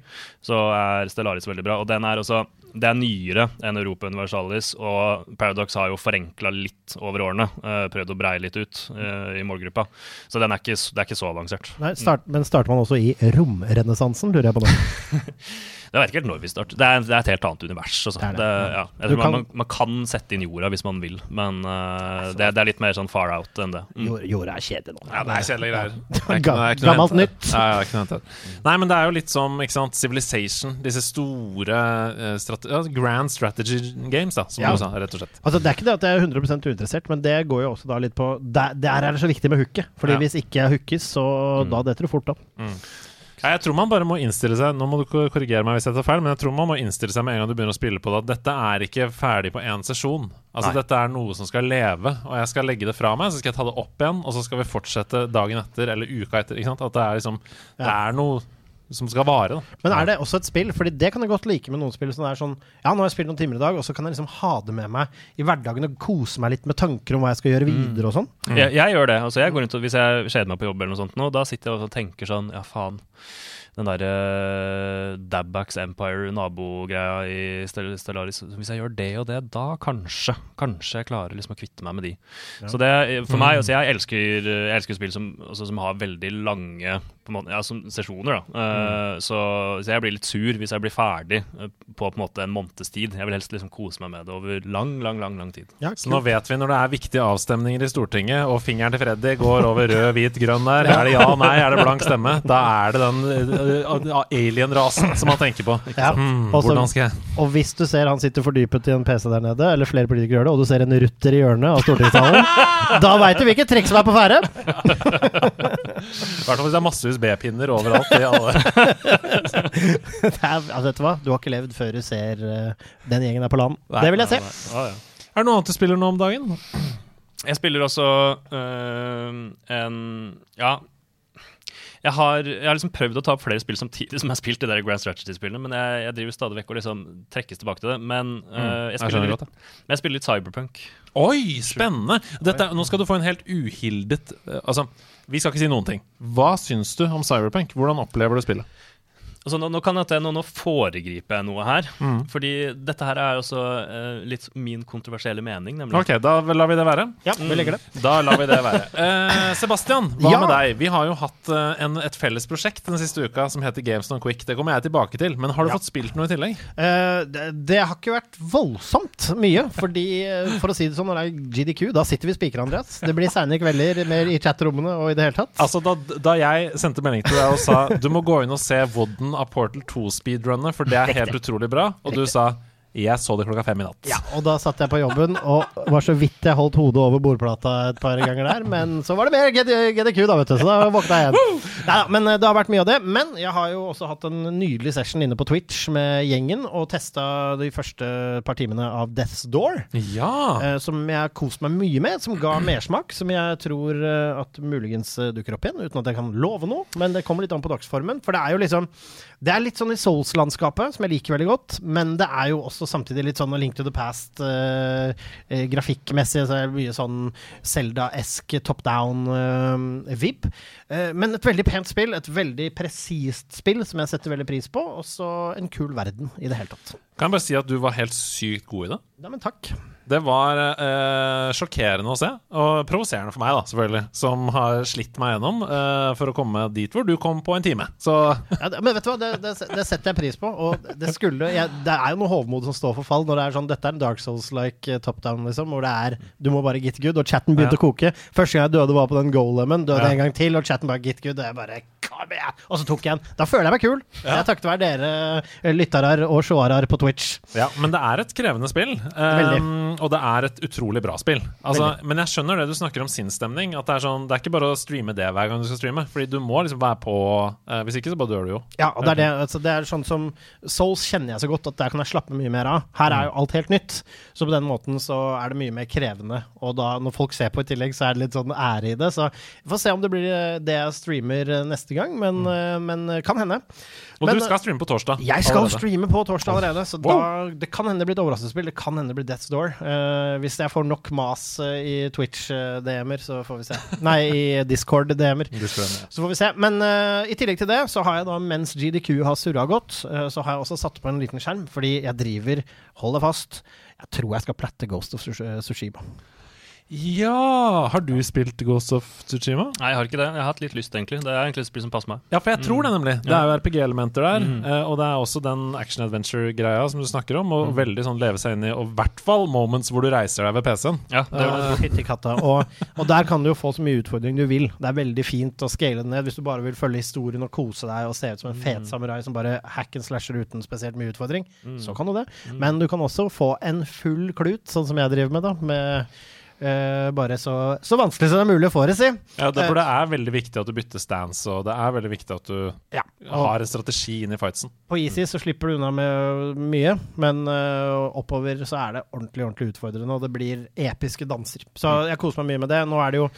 så er Stellaris veldig bra. Og den er også det er nyere enn Europa Universalis, og Paradox har jo forenkla litt over årene. eh, prøvd å breie litt ut eh, i målgruppa. Så den er ikke, det er ikke så avansert. Nei, start, Men starter man også i romrenessansen, lurer jeg på nå. Jeg vet ikke helt når vi starter. Det er, det er et helt annet univers. Altså. Det er det. Det, ja. Jeg tror man, kan- man, man kan sette inn jorda hvis man vil, men eh, det, det er litt mer sånn far out enn det. Mm. Jorda er kjedelig nå. Ja, det er kjedelige greier. Det er ikke Ga- noe- det er ikke noe å gammelt nytt. Hente. Nei, men det er jo litt som ikke sant, Civilization. Disse store uh, strate ja, grand strategy games, da, som Ja. du sa, rett og slett. Altså, det er ikke det at jeg er 100 uinteressert, men det går jo også da litt på Der, der er det så viktig med hooket. Fordi Ja. hvis ikke jeg hookes, så da detter du fort opp. Ja, jeg tror man bare må innstille seg Nå må du korrigere meg hvis jeg tar feil, men jeg tror man må innstille seg med en gang du begynner å spille på det, at dette er ikke ferdig på én sesjon. Altså Nei. Dette er noe som skal leve, og jeg skal legge det fra meg, så skal jeg ta det opp igjen, og så skal vi fortsette dagen etter eller uka etter. Ikke sant? At det er liksom Det er noe som skal vare, da. Men er det også et spill? Fordi det kan jeg godt like med noen spill som er sånn Ja, nå har jeg spilt noen timer i dag, og så kan jeg liksom ha det med meg i hverdagen og kose meg litt med tanker om hva jeg skal gjøre videre og sånn. Jeg, jeg gjør det. altså jeg går rundt og Hvis jeg kjeder meg på jobb, eller noe sånt nå, da sitter jeg og tenker sånn Ja, faen. Den derre Dabbacks Empire-nabogreia i Stel- Stellaris Hvis jeg gjør det og det, da kanskje Kanskje jeg klarer liksom å kvitte meg med de. Så det For meg altså Jeg elsker, jeg elsker spill som, altså, som har veldig lange måte, ja, som sesjoner. da Eh, så, så jeg blir litt sur hvis jeg blir ferdig eh, på på en måte en måneds tid. Jeg vil helst liksom kose meg med det over lang, lang, lang lang tid. Ja, Så nå vet vi når det er viktige avstemninger i Stortinget, og fingeren til Freddy går over rød, hvit, grønn der. Er det ja, nei, er det blank stemme? Da er det den uh, uh, alien-rasen som man tenker på. Ja. Hmm, Og så- hvordan skal jeg Og hvis du ser han sitter fordypet i en PC der nede, eller flere politikere gjør det, og du ser en rutter i hjørnet av stortingssalen, da veit du hvilket trekk som er på ferde! I hvert fall hvis det er masse USB-pinner overalt i alle Det er- Altså, vet du hva? Du har ikke levd før du ser uh, den gjengen der på land. Det vil jeg se. Ja, ja. Er det noe annet du spiller nå om dagen? Jeg spiller også uh, en Ja. Jeg har, jeg har liksom prøvd å ta opp flere spill samtidig som jeg har spilt de der Grand Strategy-spillene, men jeg, jeg driver stadig vekk og liksom trekkes tilbake til det. Men øh, jeg, jeg spiller litt, men jeg spiller litt Cyberpunk. Oi, spennende! Dette, nå skal du få en helt uhildet uh, Altså, vi skal ikke si noen ting. Hva syns du om Cyberpunk? Hvordan opplever du spillet? Altså, nå, nå kan jeg, nå, nå foregriper jeg noe her, Mm. fordi dette her er også uh, litt min kontroversielle mening, nemlig. Ok, da lar vi det være. Ja, vi legger det. Da lar vi det være. Uh, Sebastian, hva Ja. med deg? Vi har jo hatt uh, en, et felles prosjekt den siste uka som heter Games Done Quick. Det kommer jeg tilbake til. Men har du Ja. fått spilt noe i tillegg? Eh, det, det har ikke vært voldsomt mye, fordi for å si det sånn, når det er GDQ, da sitter vi spikra, Andreas. Det blir seine kvelder mer i chatrommene og i det hele tatt. Altså, da, da jeg sendte melding til deg og sa du må gå inn og se Wooden av Portal 2-speedrunnet, for det er helt utrolig bra, og du sa jeg så det klokka fem i natt. Ja, og da satt jeg på jobben og var så vidt jeg holdt hodet over bordplata et par ganger der. Men så var det mer GDQ, da, vet du. Så da våkna jeg igjen. Neida, men eh, det har vært mye av det. Men jeg har jo også hatt en nydelig session inne på Twitch med gjengen og testa de første par timene av Death's Door. Ja. eh, som jeg har kost meg mye med, som ga mersmak. Som jeg tror eh, at muligens dukker opp igjen, uten at jeg kan love noe. Men det kommer litt an på dagsformen. For det er jo liksom Det er litt sånn i Souls-landskapet, som jeg liker veldig godt. Men det er jo også samtidig litt sånn A Link to the Past eh, Uh, grafikkmessig. Så er det mye sånn Zelda-esk top down-vib. Eh, men et veldig pent spill. Et veldig presist spill som jeg setter veldig pris på. Og så en kul verden i det hele tatt. Kan jeg bare si at du var helt sykt god i det? Ja, men takk. Det var eh, sjokkerende å se, og provoserende for meg, da, selvfølgelig, som har slitt meg gjennom eh, for å komme dit hvor du kom på en time. Så Ja, det, men vet du hva, det, det, det setter jeg pris på. Og det skulle jeg, Det er jo noe hovmod som står for fall når det er sånn Dette er en Dark Souls-like eh, top down, liksom. Hvor det er Du må bare get good. Og chatten begynte Ja. å koke. Første gang jeg døde, var på den golemen. Døde Ja. en gang til, og chatten bare get good. Og jeg bare Og så tok jeg en. Da føler jeg meg kul. Ja. Jeg takket være dere eh, lyttere og seere på Twitch. Ja, men det er et krevende spill, Veldig. um, og det er et utrolig bra spill. Altså, men jeg skjønner det du snakker om sinnsstemning. At det er sånn Det er ikke bare å streame det hver gang du skal streame, Fordi du må liksom være på uh, Hvis ikke, så bare dør du jo. Ja, og det er, det, altså, det er sånn som Souls kjenner jeg så godt at der kan jeg slappe mye mer av. Her er jo alt helt nytt, så på den måten så er det mye mer krevende. Og da, når folk ser på i tillegg, så er det litt sånn ære i det. Så vi får se om det blir eh, det jeg streamer eh, neste gang, men, mm. men kan hende. Og Men, du skal streame på torsdag. Jeg skal allerede. streame på torsdag allerede, så da, det kan hende det blir et overraskelsesspill. Det kan hende det blir Death's Door. Uh, hvis jeg får nok mas eh, i Twitch-DM-er, så får vi se. Nei, i Discord-DM-er. Så får vi se. Men uh, i tillegg til det, så har jeg da, mens GDQ har surra godt, uh, så har jeg også satt på en liten skjerm, fordi jeg driver, hold deg fast, jeg tror jeg skal platte Ghost of Sushima. Tsushima. Ja! Har du spilt Ghost of Tsushima? Nei, jeg har ikke det. Jeg har hatt litt lyst, egentlig. Det er egentlig et spill som passer meg. Ja, for jeg tror det, nemlig. Det er jo RPG-elementer der. Mhm. eh, og det er også den action-adventure-greia som du snakker om, og veldig sånn leve seg inn i, og i hvert fall moments hvor du reiser deg ved PC-en. Ja, det er det. Katta. Og, og der kan du jo få så mye utfordring du vil. Det er veldig fint å scale det ned hvis du bare vil følge historien og kose deg og se ut som en fet samurai som bare hack and slasher uten spesielt mye utfordring. Så kan du det. Men du kan også få en full klut, sånn som jeg driver med, da. Med eh, bare så, så vanskelig som det er mulig å få det, si. Ja, det, for det er veldig viktig at du bytter stance, og det er veldig viktig at du Ja. Har en strategi inn i fightsen. på easy så slipper du unna med mye, men uh, oppover så er det ordentlig ordentlig utfordrende, og det blir episke danser. Så jeg koser meg mye med det. Nå er det jo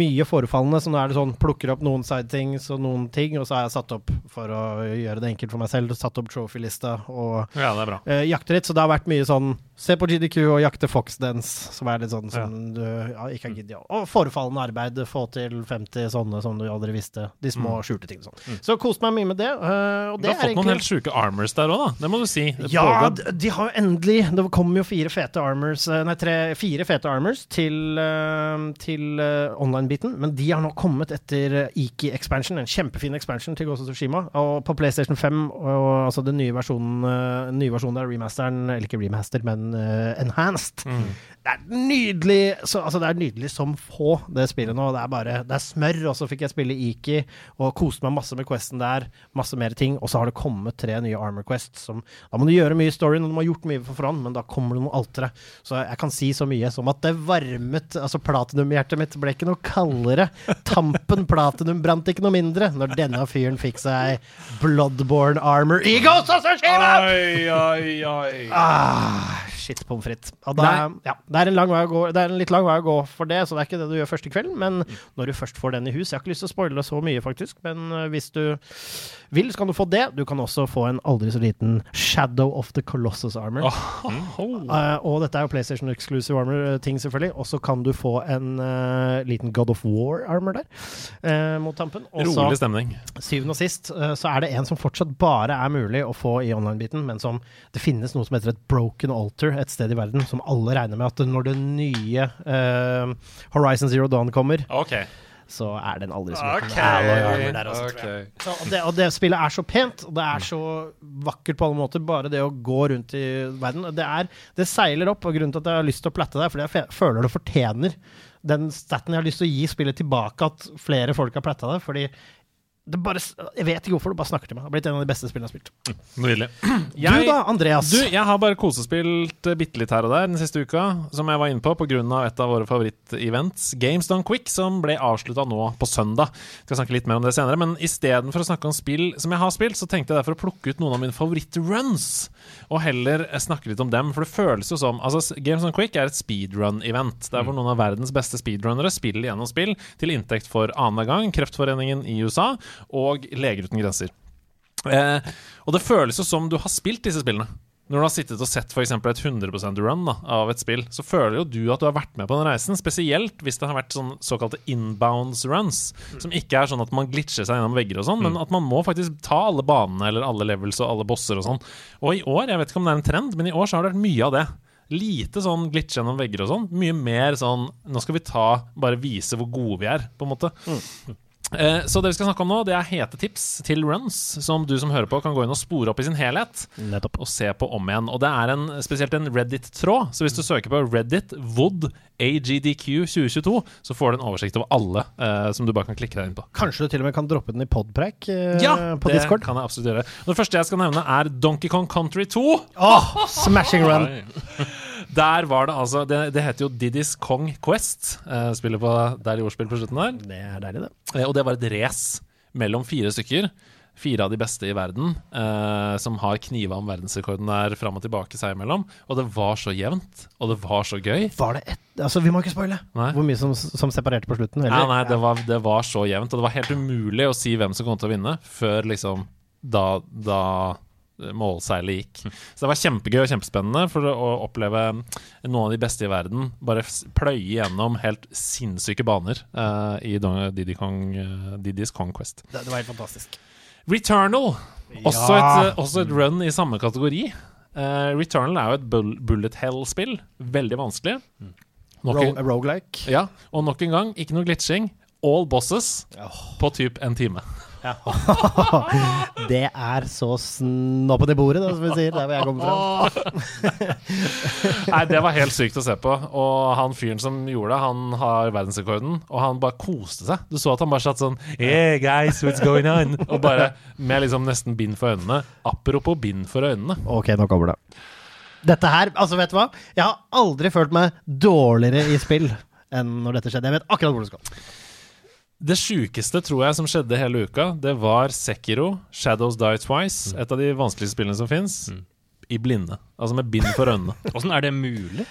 mye forefallende, så nå er det sånn plukker opp noen sidethings og noen ting, og så har jeg satt opp for å gjøre det enkelt for meg selv, satt opp trophy-lista og Ja, eh, jakter litt. Så det har vært mye sånn se på GDQ og jakte Foxdance, som er litt sånn som du ja, ikke har giddet. Og forfallende arbeid, få til 50 sånne som du aldri visste. De små skjulte ting og sånn. Så koste meg mye med det. Uh, og Du har fått noen helt sjuke armors der òg, da. Det må du si. Det ja, pågår- de, har jo endelig Det kommer jo fire fete armors eh, Nei, tre, fire fete armors til, eh, til online-biten. Men de har nå kommet etter eh, Iki expansion, en kjempefin expansion til Ghost of Tsushima. Og på PlayStation 5, og, altså den nye versjonen, nye versjonen der, remasteren, eller ikke remaster, men eh, enhanced. Det er nydelig så, altså Det er nydelig som få, det spillet nå. Det er bare Det er smør. Og så fikk jeg spille Iki og koste meg masse med Questen der. Masse mer ting. Og så har det kommet tre nye Armor Quests. Som, da må du gjøre mye i storyen, og du må ha gjort mye for forhånd, men da kommer det noe altere. Så jeg kan si så mye som at det varmet Altså, platinumhjertet mitt ble ikke noe kaldere. Tampen platinum brant ikke noe mindre når denne fyren fikk seg Bloodborne Armor Egos Ghost of Oi, oi, oi. Ah, shit pommes frites. Ja, det, er en lang vei å gå, det er en litt lang vei å gå for det, så det er ikke det du gjør første kvelden. Men når du først får den i hus Jeg har ikke lyst til å spoile så mye, faktisk, men øh, hvis du vil, så kan du få det. Du kan også få en aldri så liten Shadow of the Colossus Armor. Eh, og dette er jo PlayStation Exclusive Armor-ting, selvfølgelig. Og så kan du få en uh, liten God of War-armor der, uh, mot tampen. Også, Rolig stemning. syvende og sist eh, så er det en som fortsatt bare er mulig å få i online-biten, men som det finnes noe som heter et broken altar et sted i verden, som alle regner med at når det nye eh, Horizon Zero Dawn kommer, OK. Så er det en aldri så okay. alloy armor der også, tror jeg. Så, og, det, og det spillet er så pent, og det er så vakkert på alle måter. Bare det å gå rundt i verden. Det, er, det seiler opp, og grunnen til at jeg har lyst til å platte det, er fordi jeg føler det fortjener den staten jeg har lyst til å gi spillet tilbake, at flere folk har platta det. Fordi det bare, jeg vet ikke hvorfor, det bare snakker til meg. Det har blitt en av de beste spillene jeg har spilt. Nydelig. du da, Andreas? Du, jeg har bare kosespilt uh, bitte litt her og der den siste uka, som jeg var inne på pga. et av våre favorittevents, Games Done Quick, som ble avslutta nå på søndag. Jeg Skal snakke litt mer om det senere, men istedenfor å snakke om spill som jeg har spilt, så tenkte jeg derfor å plukke ut noen av mine favorittruns, og heller eh, snakke litt om dem. For det føles jo som Altså, Games Done Quick er et speedrun-event. Der hvor noen av verdens beste speedrunnere spiller gjennom spill til inntekt for annenhver gang Kreftforeningen i USA og Leger uten grenser. Eh, og det føles jo som du har spilt disse spillene. Når du har sittet og sett for et 100 run da, av et spill, så føler jo du at du har vært med på den reisen. Spesielt hvis det har vært sånn såkalte inbounds runs, som ikke er sånn at man glitcher seg gjennom vegger og sånn, men at man må faktisk ta alle banene eller alle levels og alle bosser og sånn. Og i år, jeg vet ikke om det er en trend, men i år så har det vært mye av det. Lite sånn glitch gjennom vegger og sånn. Mye mer sånn Nå skal vi ta Bare vise hvor gode vi er, på en måte. Eh, så det vi skal snakke om nå, det er hete tips til runs, som du som hører på, kan gå inn og spore opp i sin helhet. Nettopp. Og se på om igjen. Og det er en, spesielt en Reddit-tråd. Så hvis du søker på Reddit Wood AGDQ 2022, så får du en oversikt over alle eh, som du bare kan klikke deg inn på. Kanskje du til og med kan droppe den i podpreik eh, Ja, på det Discord? kan jeg absolutt gjøre. Og det første jeg skal nevne, er Donkey Kong Country 2. Åh, smashing run! Der var det altså Det, det heter jo Diddy's Kong Quest. Uh, spiller på der i ordspill på slutten der. Det er deilig, det. Uh, og det var et race mellom fire stykker. Fire av de beste i verden, eh, som har kniva om verdensrekorden der fram og tilbake seg imellom. Og det var så jevnt, og det var så gøy. Var det ett Altså, vi må ikke spoile hvor mye som, som separerte på slutten. Eller? Eller? nei, det var, det var så jevnt, og det var helt umulig å si hvem som kom til å vinne, før liksom da, da målseilet gikk. Så det var kjempegøy og kjempespennende for å oppleve noen av de beste i verden bare pløye gjennom helt sinnssyke baner uh, i Didi Kong, uh, Diddy's Conquest. Det, det var helt fantastisk. Returnal, også, Ja. et, eh, også et run i samme kategori. Uh, Returnal er jo et bull bullet hell-spill. Veldig vanskelig. Mm. Ro en, Rogelike. ja, og nok en gang, ikke noe glitching. All bosses på typ en time. Det er så snoppen i bordet, da, som vi sier, der hvor jeg kommer fra. Nei, det var helt sykt å se på. Og han fyren som gjorde det, han har verdensrekorden, og han bare koste seg. Du så at han bare satt sånn Yeah, guys, what's going on? Og bare med liksom nesten bind for øynene. Apropos bind for øynene. Ok, nå kommer det. Dette her, altså vet du hva? Jeg har aldri følt meg dårligere i spill enn når dette skjedde. Jeg vet akkurat hvor det skal. Det sjukeste tror jeg som skjedde hele uka, det var Sekiro, Shadows Die Twice. Et av de vanskeligste spillene som fins. I blinde. Altså med bind for øynene. Åssen er det mulig?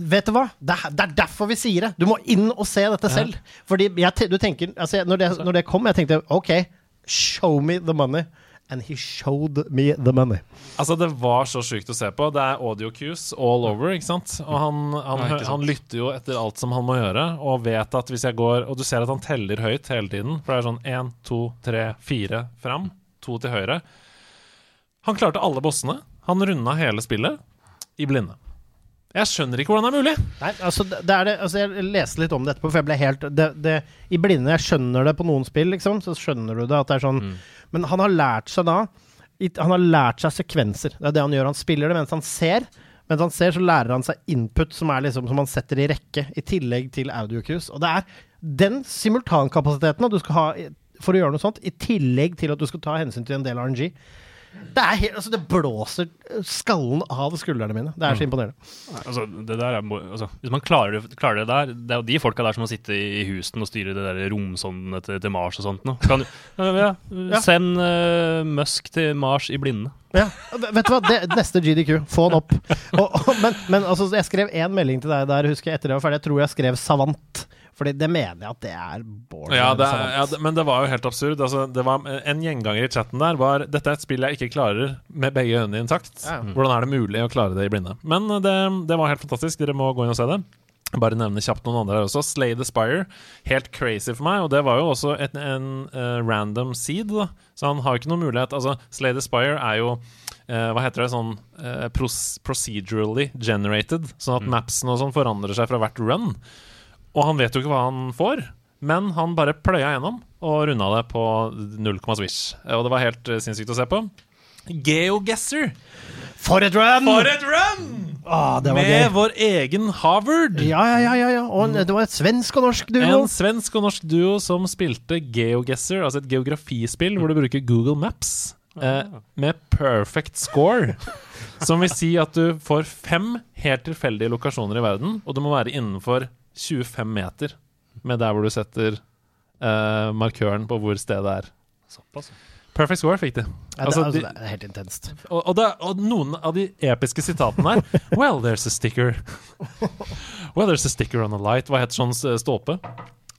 Vet du hva? Det er, det er derfor vi sier det. Du må inn og se dette selv. Fordi jeg, du tenker altså, når, det, når det kom, jeg tenkte OK, show me the money. And he showed me the money. Altså, det var så sjukt å se på. Det er audio cues all over, ikke sant? Og han, han, Ja, sant. han lytter jo etter alt som han må gjøre, og vet at hvis jeg går Og du ser at han teller høyt hele tiden, for det er sånn én, to, tre, fire fram, to til høyre. Han klarte alle bossene. Han runda hele spillet i blinde. Jeg skjønner ikke hvordan det er mulig. Nei, altså, det er det, altså Jeg leste litt om det etterpå, for jeg ble helt det, det, I blinde Jeg skjønner det på noen spill, liksom, så skjønner du det at det er sånn Men han har lært seg da Han har lært seg sekvenser. Det er det han gjør. Han spiller det mens han ser. Mens han ser, så lærer han seg input som er liksom som han setter i rekke, i tillegg til audiocues. Og det er den simultankapasiteten at du skal ha for å gjøre noe sånt, i tillegg til at du skal ta hensyn til en del RNG. Det er helt, altså det blåser skallen av skuldrene mine. Det er så imponerende. Altså, det der er, altså, hvis man klarer det, klarer det der Det er jo de folka der som må sitte i Houston og styre det der romsondene til, til Mars og sånt. Kan, ja, send uh, Musk til Mars i blinde. Ja, vet du hva? Det, neste GDQ. Få den opp. Og, og, men, men altså, jeg skrev én melding til deg der, husker jeg, etter det var ferdig. Jeg tror jeg skrev savant. Fordi det mener jeg at det er Bård. Ja, savant. ja, men det var jo helt absurd. Altså, det var, en gjenganger i chatten der var Dette er et spill jeg ikke klarer med begge øynene intakt. Ja. Hvordan er det mulig å klare det i blinde? Men eh, det, det var helt fantastisk. Dere må gå inn og se det. Bare nevne kjapt noen andre her også. Slay the Spire. Helt crazy for meg. Og det var jo også et, en uh, random seed, da. Så han har jo ikke noen mulighet Altså, Slay the Spire er jo uh, hva heter det, sånn uh, procedurally generated. Sånn at mapsen og sånn forandrer seg fra hvert run. Og han vet jo ikke hva han får, men han bare pløya gjennom og runda det på null komma swish. Og det var helt eh, sinnssykt å se på. GeoGuessr! For et run! For et run! Ah, det var Med gøy. vår egen Harvard. Ja, ja, ja, ja, ja. Og det var et svensk og norsk duo. En svensk og norsk duo som spilte GeoGuessr, altså et geografispill hvor du bruker Google Maps, eh, med perfect score. Som vil si at du får fem helt tilfeldige lokasjoner i verden, og du må være innenfor 25 meter med der hvor du setter uh, markøren på hvor stedet er. Såpass. Perfect score fikk de. Ja, det, Altså, altså, det er helt intenst. og, og, det, og noen av de episke sitatene her Well, there's a sticker. Well, there's a sticker on a light. Hva heter sånn s-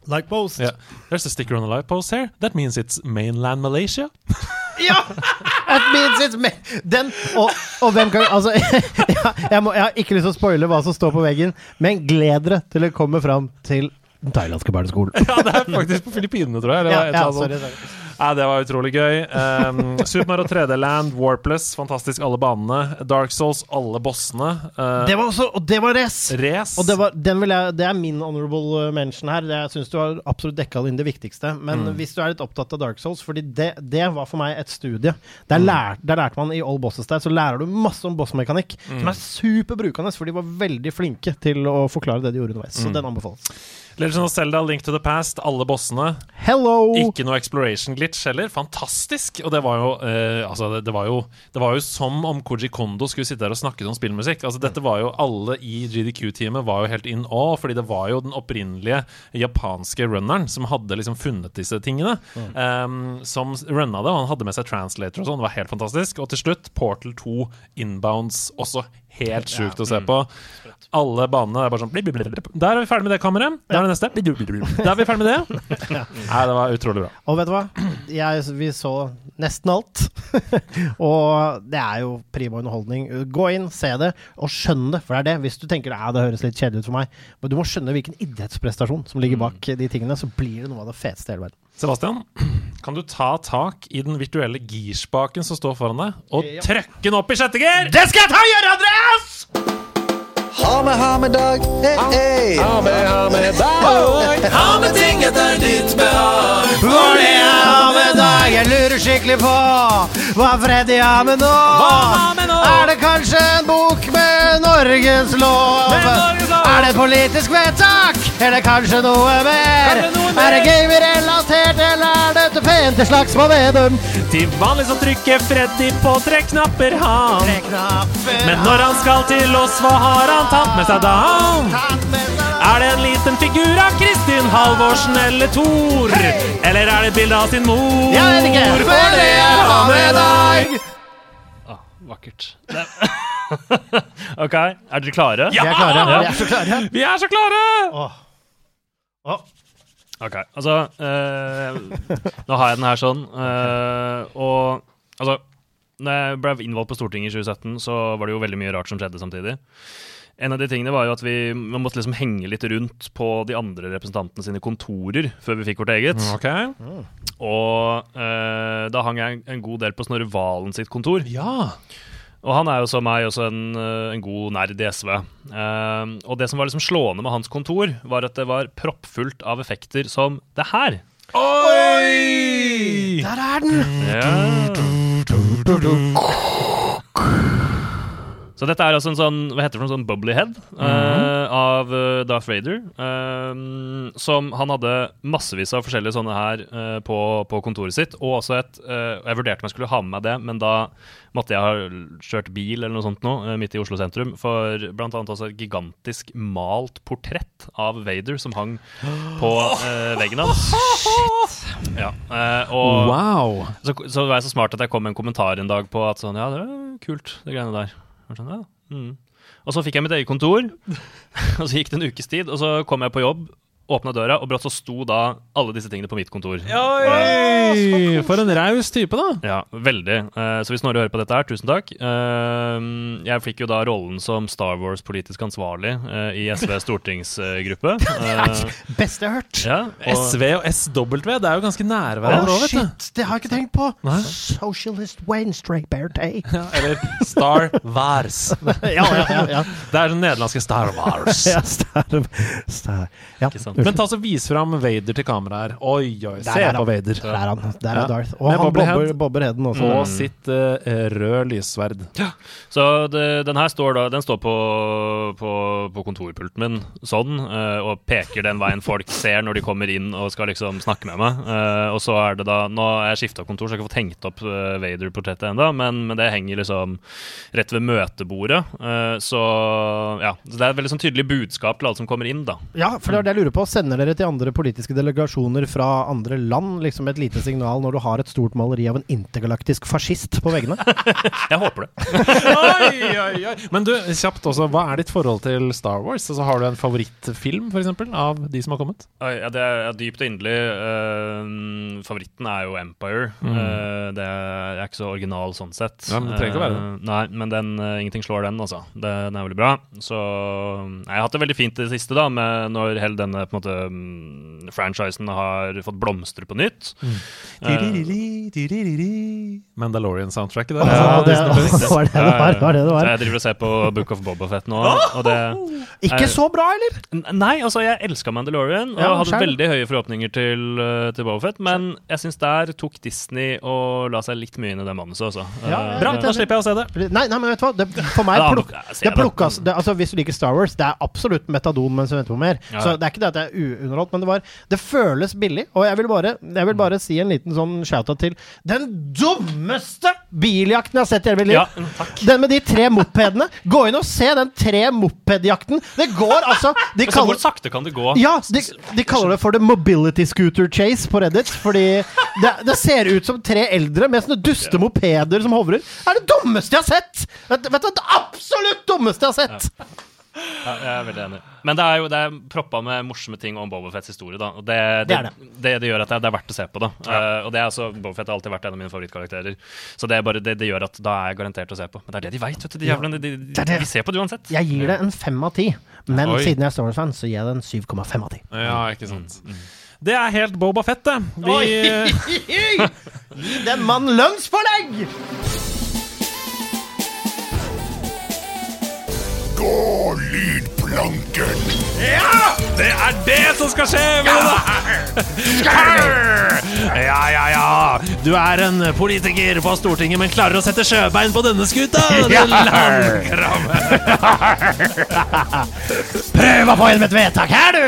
Like post. Yeah. There's a sticker on the light post here. That means it's mainland Malaysia. Ja! That means it's ma Den, og, og hvem kan Altså, ja, jeg, må, jeg har ikke lyst til å spoile hva som står på veggen, men gled dere til å komme fram til den thailandske barneskolen. Ja, det er faktisk på Filippinene, tror jeg. Eller Ja, ja, sorry, sorry. Nei, det var utrolig gøy. Um, Super Mario 3D Land, Warpless, fantastisk alle banene. Dark Souls, alle bossene. Uh, Det var også, og det var race! Race. Og det, var, jeg, det er min honorable uh, mention her. Jeg syns du har absolutt dekka inn det viktigste. Men Mm. hvis du er litt opptatt av Dark Souls, Fordi det, det var for meg et studie. Der, Mm. lær, der lærte man i All Bosses der, så lærer du masse om bossmekanikk. Mm. Som er superbrukende, for de var veldig flinke til å forklare det de gjorde underveis. Mm. Så den anbefales. Legend of Zelda, Link to the Past, alle bossene. Hello! Ikke noe exploration glitch heller. Fantastisk! Og det var jo eh, Altså, det, det, var jo, det var jo som om Koji Kondo skulle sitte der og snakke om spillmusikk. Altså, dette var jo Alle i GDQ-teamet var jo helt in awe, fordi det var jo den opprinnelige japanske runneren som hadde liksom funnet disse tingene. em, som runna det, og han hadde med seg translator og sånn. Det var helt fantastisk. Og til slutt, Portal 2 inbounds. Også helt sjukt å se på. Alle banene er bare sånn. Der er vi ferdig med det kammeret. Der er det neste. Der er vi ferdig med det. Nei, det var utrolig bra. Og vet du hva? Jeg, vi så nesten alt. og det er jo prima underholdning. Gå inn, se det, og skjønn det. For det er det. Hvis du tenker at det høres litt kjedelig ut for meg, men du må skjønne hvilken idrettsprestasjon som ligger bak de tingene, så blir det noe av det feteste i hele verden. Sebastian, kan du ta tak i den virtuelle girspaken som står foran deg, og Ja. trøkke den opp i sjette gir? Det skal jeg ta og gjøre, Andreas! Ha med, ha med dag. Hey, hey. Ha med, ha med dag. Ha med ting etter ditt behag. For det er ha med dag, jeg lurer skikkelig på hva Freddy har med nå. har med nå? Er det kanskje en bok med Norges lov? Er det et politisk vedtak? Eller kanskje noe mer? Er det gaming-relatert, eller er dette pente slags slagsmål Vedum? Til vanlig så trykker Freddy på tre knapper, han. Men når han skal til oss, hva har han tatt med seg da? Er det en liten figur av Kristin Halvorsen eller Thor? Eller er det et bilde av sin mor? Jeg vet ikke. For det er han i dag! Ah, vakkert. OK, er dere klare? Ja! Vi er klare. Ja. Vi er så klare. Vi er så klare! Åh. Åh. Ok, altså eh, Nå har jeg den her sånn. eh, og altså Når jeg ble innvalgt på Stortinget i 2017, så var det jo veldig mye rart som skjedde samtidig. En av de tingene var jo at vi, måtte liksom henge litt rundt på de andre representantene sine kontorer før vi fikk vårt eget. Ok. Og eh, da hang jeg en god del på Snorre Valen sitt kontor. Ja. Og han er jo som meg også en, eh, en god nerd i SV. Eh, og det som var liksom slående med hans kontor, var at det var proppfullt av effekter som det her. Oi! Der er den! Ja. Så dette er altså en sånn hva heter det for noe sånn bubbly head eh, av eh, Darth Vader. Uh, som han hadde massevis av forskjellige sånne her uh, på, på kontoret sitt. Og også et Jeg vurderte om jeg skulle ha med meg det, men da måtte jeg ha kjørt bil eller noe sånt nå, midt i Oslo sentrum. For blant annet også et gigantisk malt portrett av Vader som hang på veggen hans. Ja, og Wow. så, så var jeg så smart at jeg kom med en kommentar en dag på at sånn, ja, det er kult, det greiene der. Sånn, ja. mm. Og så fikk jeg mitt eget kontor, og så gikk det en ukes tid, og så kom jeg på jobb, åpna døra, og brått så sto da alle disse tingene på mitt kontor. Oi! For en raus type, da. Ja, veldig. Eh, så hvis Snorre hører på dette her, tusen takk. Eh, jeg fikk jo da rollen som Star Wars politisk ansvarlig eh, i SV stortingsgruppe. Eh, Beste jeg har hørt. ja, og, SV og SW, det er jo ganske nære hverandre òg, shit! Det har jeg ikke tenkt på. Nei. Socialist Wednesday Day. Ja, eller Star Wars. ja, ja, ja. ja. Det er den nederlandske Star Wars. ja star, star. ja. Ikke sant. Men ta så vis fram Vader til kamera her. Oi, oi, se han. på Vader. Der er han. Der er Ja. Darth. Og Med han bobber, bobber heden også. Og sitt uh, røde lyssverd. Så det, den her står da Den står på, på, på kontorpulten min sånn, uh, og peker den veien folk ser når de kommer inn og skal liksom snakke med meg. Uh, og så er det da Nå har jeg skifta kontor, så jeg har ikke fått hengt opp eh, Vader-portrettet ennå, men, men det henger liksom rett ved møtebordet. Eh, så ja. Så det er et veldig sånn tydelig budskap til alle som kommer inn, da. Ja, for det er det jeg lurer på. Sender dere til andre politiske delegasjoner fra andre land liksom et lite signal når du har et stort maleri av en intergalaktisk fascist på veggene? Jeg håper det. oi, oi, oi. Men du, kjapt også, hva er ditt forhold til Star Wars? Altså, har du en favorittfilm, for eksempel, av de som har kommet? Ja, det er dypt og inderlig. Uh, favoritten er jo Empire. Mm. Uh, det er, ikke så original sånn sett. Ja, men det trenger ikke å være det. Uh, nei, men den, ingenting slår den, altså. Det, den er veldig bra. Så jeg har hatt det veldig fint i det siste, da, med når hele denne på måte, um, franchisen har fått blomstre på nytt. Mandalorian-soundtracket der. Ja, det, var det det var. Det var, det det var. jeg driver og ser på Book of Bobafett nå. Og det, Ikke så bra, eller? Nei, altså jeg elska Mandalorian og Ja, hadde selv. veldig høye forhåpninger til, uh, til Bobafett, men jeg syns der tok Disney og la seg litt mye inn i det manuset altså. Ja, Uh, Bra, da slipper jeg å se det. Nei, nei, men vet du hva? Det, for meg pluk, det det. det, altså, Hvis du liker Star Wars, det er absolutt metadon mens du venter på mer. Ja. Så det er ikke det at jeg uunderholdt, men det var Det føles billig. Og jeg vil bare, jeg vil bare si en liten sånn shout-out til den dummeste biljakten jeg har sett i hele mitt liv. Ja. Den med de tre mopedene. Gå inn og se den tre mopedjakten. Det går altså De kaller, hvor sakte kan det gå? ja, de, de kaller det for the mobility scooter chase på Reddit. Fordi det, det ser ut som tre eldre med sånne duste mopeder som hovrer. Det er det dummeste jeg har sett! Vet, vet du, det absolutt dummeste jeg har sett! Ja, jeg er veldig enig. Men det er jo det er proppa med morsomme ting om Bobofets historie. da Og det, Det det, er det, det, gjør at det, det er verdt å se på. da Eh, Og det er altså Bobofet har alltid vært en av mine favorittkarakterer. Så det, er bare, det, det gjør at da er jeg garantert å se på. Men det er det de veit, vet du. De jævlene. De, de, de, er. Ser på det uansett. Jeg gir det en fem av ti. Men Oi. siden jeg er Star Wars-fan, så gir jeg det en 7,5 av 10. Ja, ikke sant. Det er helt Boba Fett, det. Vi, Gi den mannen lønnspålegg! Gå lydplanken! det er det som skal skje! Ja. ja, ja, ja. Du er en politiker på Stortinget, men klarer å sette sjøbein på denne skuta? din. Prøv å få inn et vedtak her, du!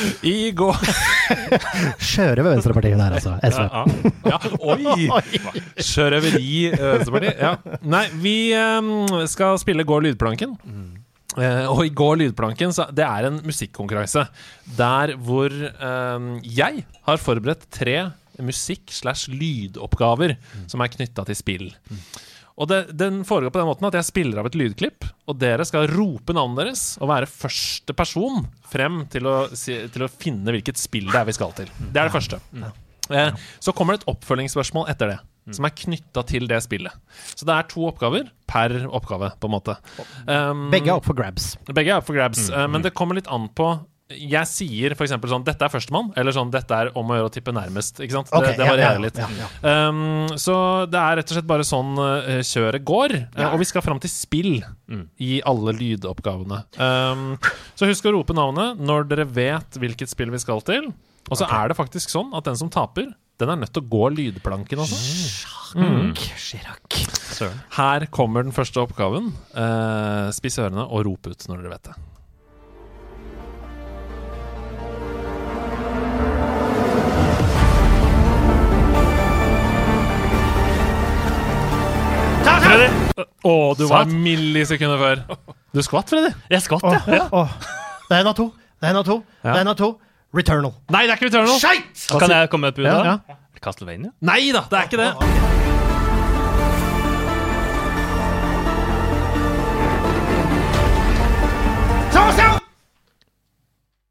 I går Skjøre ved Venstrepartiet der, altså. SV. Ja, oi! Sjørøveri eh, Venstrepartiet. Ja. Nei, vi um, skal spille Går lydplanken. Eh, og i går, lydplanken så Det er en musikkonkurranse der hvor uh, jeg har forberedt tre musikk- slash lydoppgaver som er knytta til spill. Og det, Den foregår på den måten at jeg spiller av et lydklipp, og dere skal rope navnet deres og være første person frem til å, til å finne hvilket spill det er vi skal til. Det er det første. Uh, så kommer det et oppfølgingsspørsmål etter det. Som er knytta til det spillet. Så det er to oppgaver per oppgave, på en måte. Um, Begge er opp for grabs. begge er opp for grabs, eh, men det kommer litt an på Jeg sier f.eks. sånn 'Dette er førstemann', eller sånn 'Dette er om å gjøre å tippe nærmest'. Ikke sant? Okay, det, det ja, varierer ja, litt. ja, ja. Um, så det er rett og slett bare sånn uh, kjøret går. Uh, og vi skal fram til spill i alle lydoppgavene. Um, så husk å rope navnet når dere vet hvilket spill vi skal til. Og så er det faktisk sånn at den som taper, den er nødt til å gå lydplanken også. Chirac. Søren. Her kommer den første oppgaven. Uh, spiss ørene og rop ut når dere vet det. Freddy! Å, du var millisekunder før. Du skvatt, Freddy. Jeg skvatt, Åh, ja. Oh. Det er en av to. Det er en av to. Ja. Det er en av to. Returnal. Nei, det er ikke Returnal. Skeit! Kan jeg komme med et bud? Ja, da? ja. Er det Castlevania? Nei da, det er ikke det.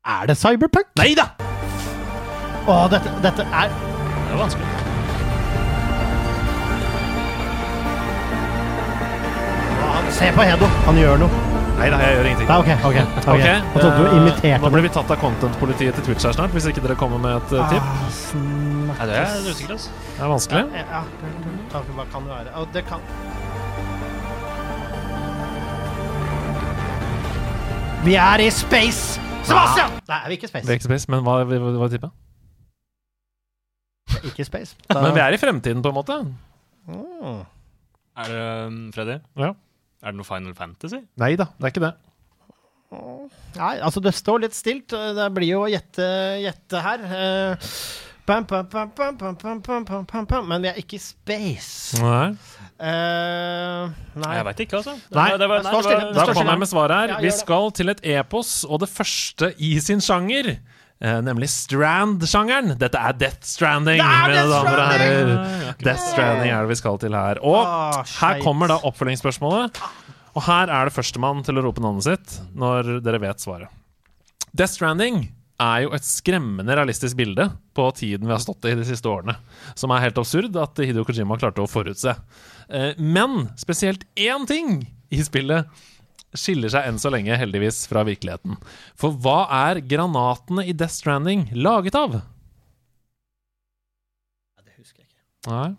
Er det Cyberpunk? Nei da! Å, dette, dette er Det er vanskelig. Se på Hedo. Han gjør noe. Nei da, jeg gjør ingenting. Nei, ok, ok. ok. okay. Jeg trodde du eh, imiterte Nå blir vi tatt av content-politiet til Twitch her snart, hvis ikke dere kommer med et eh, tipp. Ah. Nei, det er usikkert, usikker, altså. Det er vanskelig. Ja, ja. Hva kan det være? Å, det kan Vi er i space! Sebastian! Nei, vi er ikke i Vi space. er ikke space, men hva, hva, hva tipper tippet? Ikke space. Da- Men vi er i fremtiden, på en måte. Mm. Er det um, Freddy? Ja. Er det noe Final Fantasy? Nei da, det er ikke det. Nei, altså det står litt stilt. Det blir jo å gjette, gjette her. Uh, bam, bam, bam, Men vi er ikke i space. Nei. Uh, nei. Jeg veit ikke, altså. Nei, det var, det var, det var, da kommer jeg med svaret her. Ja, vi skal til et epos, og det første i sin sjanger. Eh, nemlig Strand-sjangeren. Dette er Death Stranding, mine Death damer og Stranding! herrer. Death Stranding er det vi skal til her. Og Ah, her kommer da oppfølgingsspørsmålet. Og her er det førstemann til å rope navnet sitt når dere vet svaret. Death Stranding er jo et skremmende realistisk bilde på tiden vi har stått i de siste årene. Som er helt absurd at Hideo Kojima klarte å forutse. Uh, Men spesielt én ting i spillet skiller seg enn så lenge heldigvis fra virkeligheten. For hva er granatene i Death Stranding laget av? Det husker jeg ikke. Nei.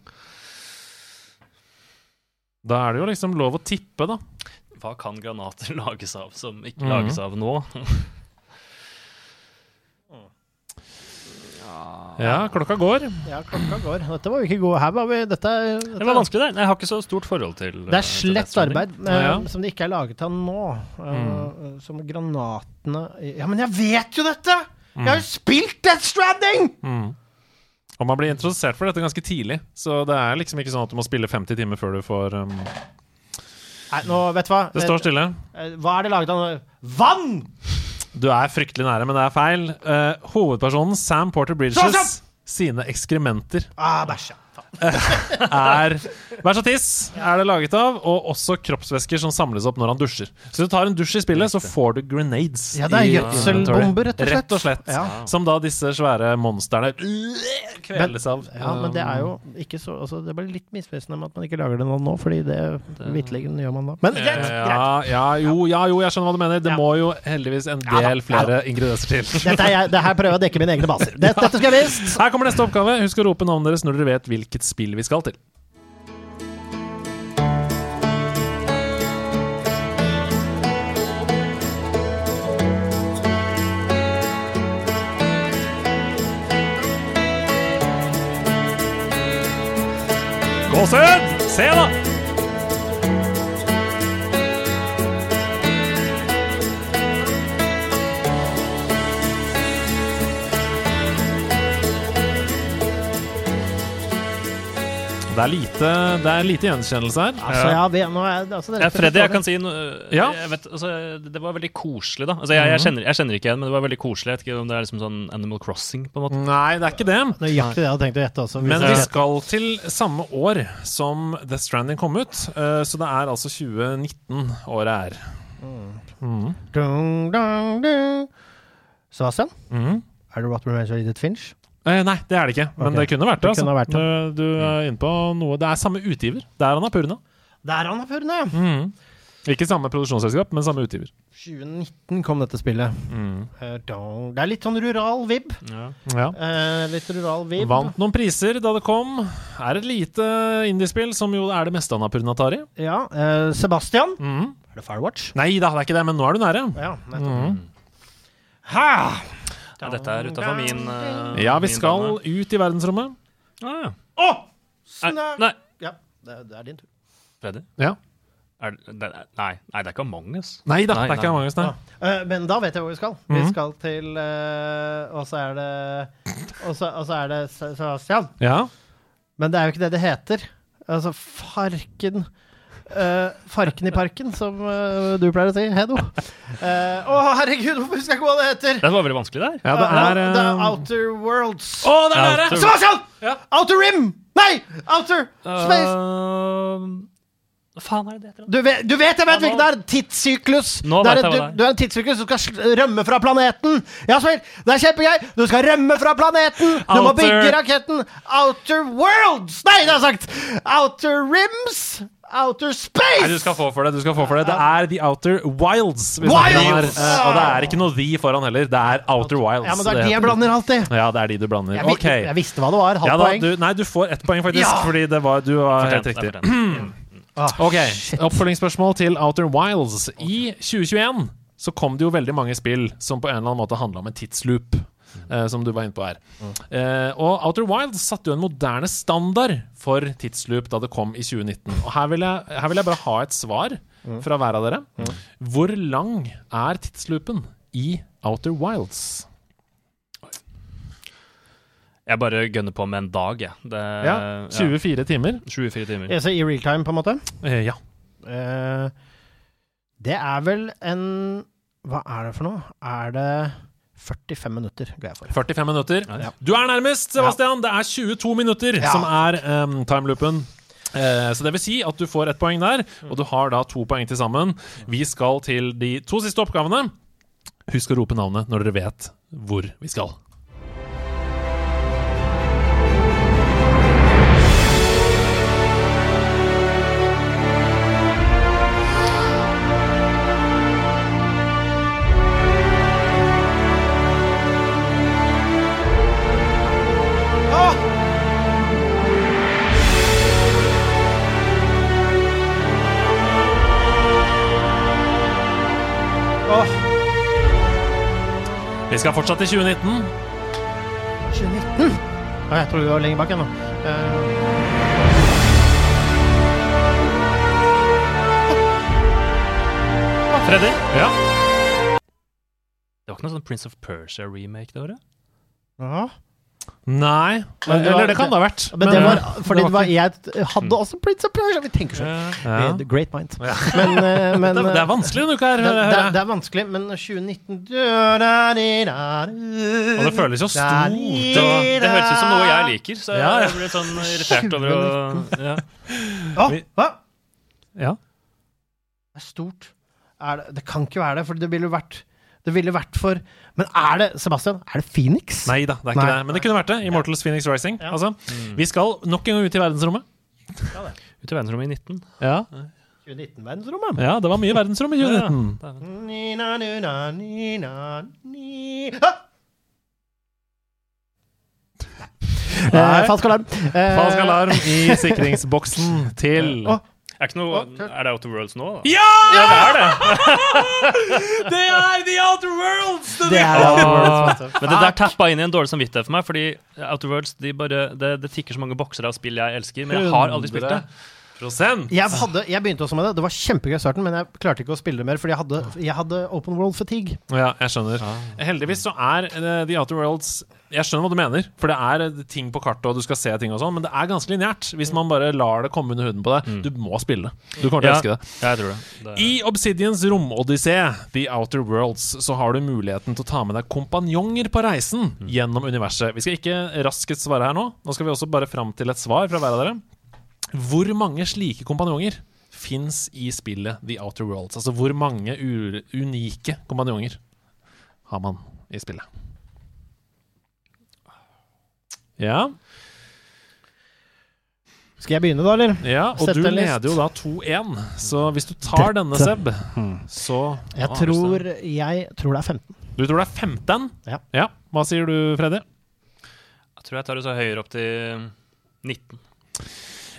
Da er det jo liksom lov å tippe, da. Hva kan granater lages av som ikke Mhm. lages av nå? Ja, klokka går. Ja, klokka går. Dette var jo ikke god. Her var vi Dette, dette Det var vanskelig, det. Jeg har ikke så stort forhold til Det er eh, slett arbeid ja, Ja. som det ikke er laget av nå. Eh, Som granatene Ja, men jeg vet jo dette! Jeg har jo spilt Death Stranding! Mm. Og man blir introdusert for dette ganske tidlig, så det er liksom ikke sånn at du må spille 50 timer før du får um, Nei, nå, vet du hva? Det står stille. Eh, Hva er det laget av nå? Vann! Du er fryktelig nære, men det er feil. Uh, hovedpersonen Sam Porter Bridges sine ekskrementer Ah, bæsja. ja. Er Bæsj og tiss er det laget av, og også kroppsvæsker som samles opp når han dusjer. Så hvis du tar en dusj i spillet, så får du grenades. Ja, det er gjødselbomber, rett og slett. Rett og slett. Ja. Som da disse svære monstrene kveles av. Ja, men det er jo ikke så altså, Det bare litt misvisende med at man ikke lager det nå, nå fordi det vitterlig gjør man da. Men greit! greit. Ja, ja, jo, ja, jo, jeg skjønner hva du mener. Det Ja. må jo heldigvis en del flere ingredienser til. Dette, er jeg, det her prøver jeg å dekke mine egne baser. Dette, dette skal jeg visst! Her kommer neste oppgave. Husk å rope navnet deres når dere vet hvilket spill vi skal til. Gåsehud! Se, da! Det er lite, det er lite gjenkjennelse her. Altså, ja, vi, nå er, altså, det er Ja, Freddy, jeg kan si noe Ja. jeg vet, altså, Det var veldig koselig, da. Altså, jeg, jeg, kjenner, jeg kjenner ikke igjen, men det var veldig koselig. Jeg vet ikke om det er liksom sånn Animal Crossing, på en måte. Nei, det er ikke det. Det jeg hadde tenkt å gjette også. Men vi skal til samme år som Death Stranding kom ut, eh, så det er altså 2019 året er. Dung, dung, dung. Sebastian, mm. er det What Remains of Edith Finch? Eh, nei, det er det ikke, men okay. det kunne vært det. Det Altså. kunne vært det. Eh, Du er inne på noe Det er samme utgiver. Det er Anapurna. Det er Anapurna, ja. Mm. Ikke samme produksjonsselskap, men samme utgiver. 2019 kom dette spillet. Mhm. Eh. Det er litt sånn rural vib. Ja. Ja. Eh, litt rural vib. Vant noen priser da det kom. Er et lite indiespill som jo er det meste Anapurna tar i. Ja, eh, Sebastian. Mm. Er det Firewatch? Nei da, det er ikke det, men nå er du nære. Ja, nettopp. Mhm. Ha! Ja, dette er utafor min uh, Ja, vi min skal bane. ut i verdensrommet. ah, ja. Å! Nei, Snø! nei, Ja, det, det er din tur. Freddy? Ja. Er, det, det- nei, nei, det er ikke Among us. Nei da, Nei, det er ikke. Among us, nei. Ja. Uh, men da vet jeg hvor vi skal. Vi Mhm. skal til uh, Og så er det Og så, og så er det Se- Sebastian. Ja. Men det er jo ikke det det heter. Altså Farken eh, Farken i parken, som uh, du pleier å si. Hedo. Eh, Å, herregud, hvorfor husker jeg ikke hva det heter? Det var veldig vanskelig der. ja, det er det er Outer Worlds. Å, det er det! Sebastian! Ja. Outer Rim! Nei! Outer Space! Uh, hva faen er det det heter? Du vet, du vet jeg vet Ja, hvilken det er! Tidssyklus. Nå det er, vet jeg hva det er. du er en tidssyklus som skal rømme fra planeten. Ja, Svein, det er kjempegøy! Du skal rømme fra planeten! Du må bygge raketten Outer Worlds! Nei, det er sagt! Outer Rims! Outer Space! Nei, du skal få for det. du skal få for det Det er The Outer Wilds. vi snakker om her. Eh, og det er ikke noe The foran heller. Det er Outer Wilds. Ja, men det er de jeg heter. blander alltid. Ja, det er de du blander. Jeg, vi- Ok. jeg visste hva det var. Halvt Ja, da, poeng. du, nei, du får ett poeng, faktisk. Ja! Fordi det var, du var helt riktig. Ah, Ok, shit. Oppfølgingsspørsmål til Outer Wilds. I 2021 så kom det jo veldig mange spill som på en eller annen måte handla om en tidsloop. Eh, som du var inne på her. Eh, og Outer Wilds satte jo en moderne standard for tidsloop da det kom i 2019. Og her vil jeg, her vil jeg bare ha et svar fra hver av dere. Hvor lang er tidsloopen i Outer Wilds? Jeg bare gønner på med en dag, jeg. Det, Ja, 24 timer. 24 timer. Jeg ser I real time, på en måte. Eh, ja. Eh, det er vel en Hva er det for noe? Er det 45 minutter, går jeg for. 45 minutter. Ja. Du er nærmest, Sebastian. Det er 22 minutter Ja. som er um, timeloopen. Eh, så det vil si at du får ett poeng der, og du har da to poeng til sammen. Vi skal til de to siste oppgavene. Husk å rope navnet når dere vet hvor vi skal. Åh. Vi skal fortsatt til 2019. 2019? Ja, jeg tror vi var lenger bak ennå. Uh... Eh. Freddy? Ja. Det var ikke noe sånn Prince of Persia-remake det året? Ja. Nei. Men Eller det kan det ha vært. Men det var fordi det var, jeg hadde også Prince of Persia. Vi tenker sånn. Ja. Great mind. Men, eh, men Det, det er vanskelig denne uka her. det, det, det er vanskelig, men 2019 Og det føles jo stort. Det, høres ut som noe jeg liker, så jeg Ja, ja. litt sånn irritert over å ja. Oh, hva? Ja. Det er stort. Er det, det kan ikke være det, for det ville jo vært Det ville vært for Men er det, Sebastian, er det Phoenix? Nei da, det er ikke Nei. det. Men det kunne vært det. Immortals Phoenix Rising. Altså, vi skal nok en gang ut i verdensrommet. Ut i verdensrommet i 19. Ja, 2019-verdensrommet. ja det var mye verdensrom i 2019. Ja, nina, nina, ni. Eh, falsk alarm. Eh, Falsk alarm i sikringsboksen til Å, Er, ikke noe, er det Outer Worlds nå? da? Ja! Ja, det er det! Det er The Outer Worlds! det er Outer Worlds. Men det der tappa inn i en dårlig samvittighet for meg, fordi Outer Worlds de bare, det, det tikker så mange bokser av spill jeg elsker, men jeg har aldri spilt det. Prosent. Jeg, hadde, jeg begynte også med det. Det var kjempegøy i starten, men jeg klarte ikke å spille det mer, fordi jeg hadde, jeg hadde open world fatigue. Ja, jeg skjønner. Heldigvis så er eh, The Outer Worlds Jeg skjønner hva du mener, for det er eh, ting på kartet, og du skal se ting og sånn, men det er ganske lineært. Hvis man bare lar det komme under huden på deg. Du må spille det. Du kommer til å Ja, elske det. jeg tror det. det I Obsidians romodyssé, The Outer Worlds, så har du muligheten til å ta med deg kompanjonger på reisen gjennom universet. Vi skal ikke raskest svare her nå. Nå skal vi også bare fram til et svar fra hver av dere. Hvor mange slike kompanjonger fins i spillet The Outer Worlds? Altså hvor mange u unike kompanjonger har man i spillet? Ja, Skal jeg begynne, da, eller? ja og Sette du leder jo da 2-1. Så hvis du tar denne, Seb, så Jeg tror, jeg tror det er 15. Du tror det er 15? Ja. Hva sier du, Freddy? Jeg tror jeg tar det så høyere opp til 19.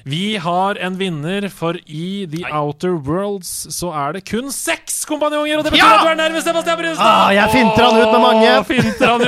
Vi har en vinner, for i The Outer Worlds så er det kun seks kompanjonger! Og det betyr Ja! at du er nærmest Sebastian Brunstad! Ah, jeg finter han ut med mange. Åh,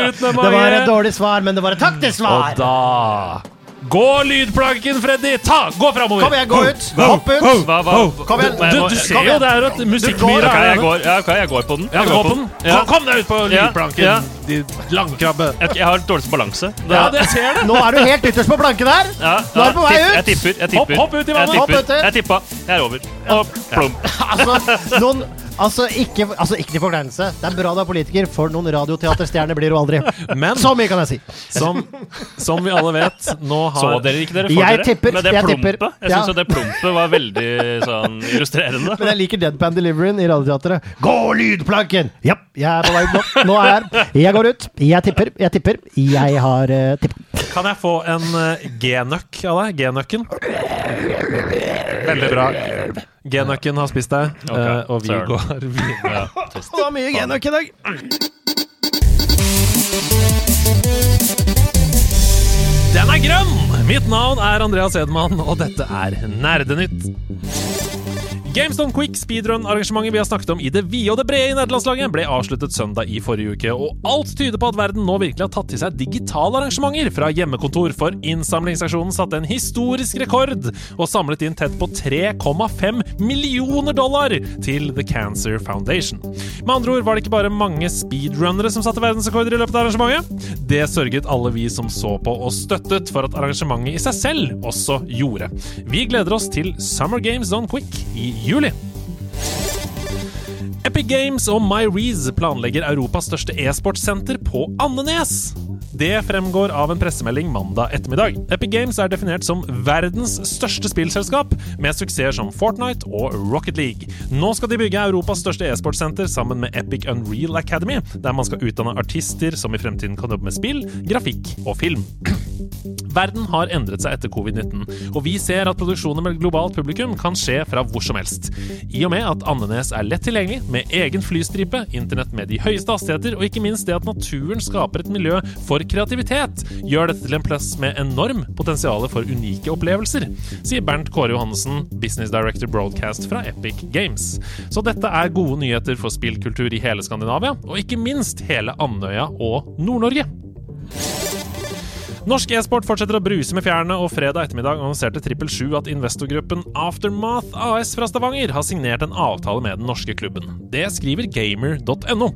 ut med mange. Det var et dårlig svar, men det var et taktisk Og svar. da Gå lydplanken, Freddy! Ta! Gå framover! Kom igjen, gå ut. Hopp ut. Hva, hva, Kom igjen. Du, du ser jo det er at Du musikkmyra er jeg der. går, ja, ok, jeg går på den. Jeg går på den. Ja. Kom, kom deg ut på lydplanken, ja. din langkrabbe. Jeg, jeg har dårligst balanse. Det- Ja, det ser det. Nå er du helt ytterst på planken der. Ja, Nå er du på vei ut. Jeg tipper. Jeg Hopp- tipper. hopp ut i vannet. Jeg Hopp tippa. Jeg er over. Og plump. Altså, noen Altså, ikke, altså, ikke til forkleinelse. Det er bra du er politiker, for noen radioteaterstjerner blir du aldri. Men Så mye kan jeg si. som, som vi alle vet, nå Så dere ikke dere for Jeg dere? tipper, Men det jeg plumpet, tipper. jeg syns ja. det plumpet var veldig sånn illustrerende. Men jeg liker deadpan deliveryen i Radioteatret. Gå lydplanken! Ja, jeg er på vei nå. Nå er jeg her. Jeg går ut. Jeg tipper. Jeg tipper. Jeg har uh, tippa. Kan jeg få en uh, G-nøkk av deg? G-nøkken? Veldig bra. G-nøkken har spist deg, okay, eh, og vi søren. går videre. Ja. Det var mye genøk i dag. Den er grønn! Mitt navn er Andreas Hedman, og dette er Nerdenytt. GameStone Quick speedrun-arrangementet vi har snakket om i det vide og det brede i nederlandslaget, ble avsluttet søndag i forrige uke, og alt tyder på at verden nå virkelig har tatt til seg digitale arrangementer fra hjemmekontor, for innsamlingsaksjonen satte en historisk rekord og samlet inn tett på 3,5 millioner dollar til The Cancer Foundation. Med andre ord var det ikke bare mange speedrunnere som satte verdensrekorder i løpet av arrangementet. Det sørget alle vi som så på og støttet for at arrangementet i seg selv også gjorde. Vi gleder oss til Summer Games Done Quick i juli. Epic Games og MyReeze planlegger Europas største e-sportsenter på Andenes. Det fremgår av en pressemelding mandag ettermiddag. Epic Games er definert som verdens største spillselskap, med suksesser som Fortnite og Rocket League. Nå skal de bygge Europas største e-sportsenter sammen med Epic Unreal Academy, der man skal utdanne artister som i fremtiden kan jobbe med spill, grafikk og film. Verden har endret seg etter covid-19, og vi ser at produksjoner med globalt publikum kan skje fra hvor som helst. I og med at Andenes er lett tilgjengelig, med egen flystripe, internett med de høyeste hastigheter, og ikke minst det at naturen skaper et miljø for kreativitet, gjør dette til en plass med enorm potensial for unike opplevelser, sier Bernt Kåre Johannessen, Business Director Broadcast fra Epic Games. Så dette er gode nyheter for spillkultur i hele Skandinavia, og ikke minst hele Andøya og Nord-Norge. Norsk e-sport fortsetter å bruse med fjærene, og fredag ettermiddag annonserte Trippel 7 at investorgruppen Aftermath AS fra Stavanger har signert en avtale med den norske klubben. Det skriver gamer.no.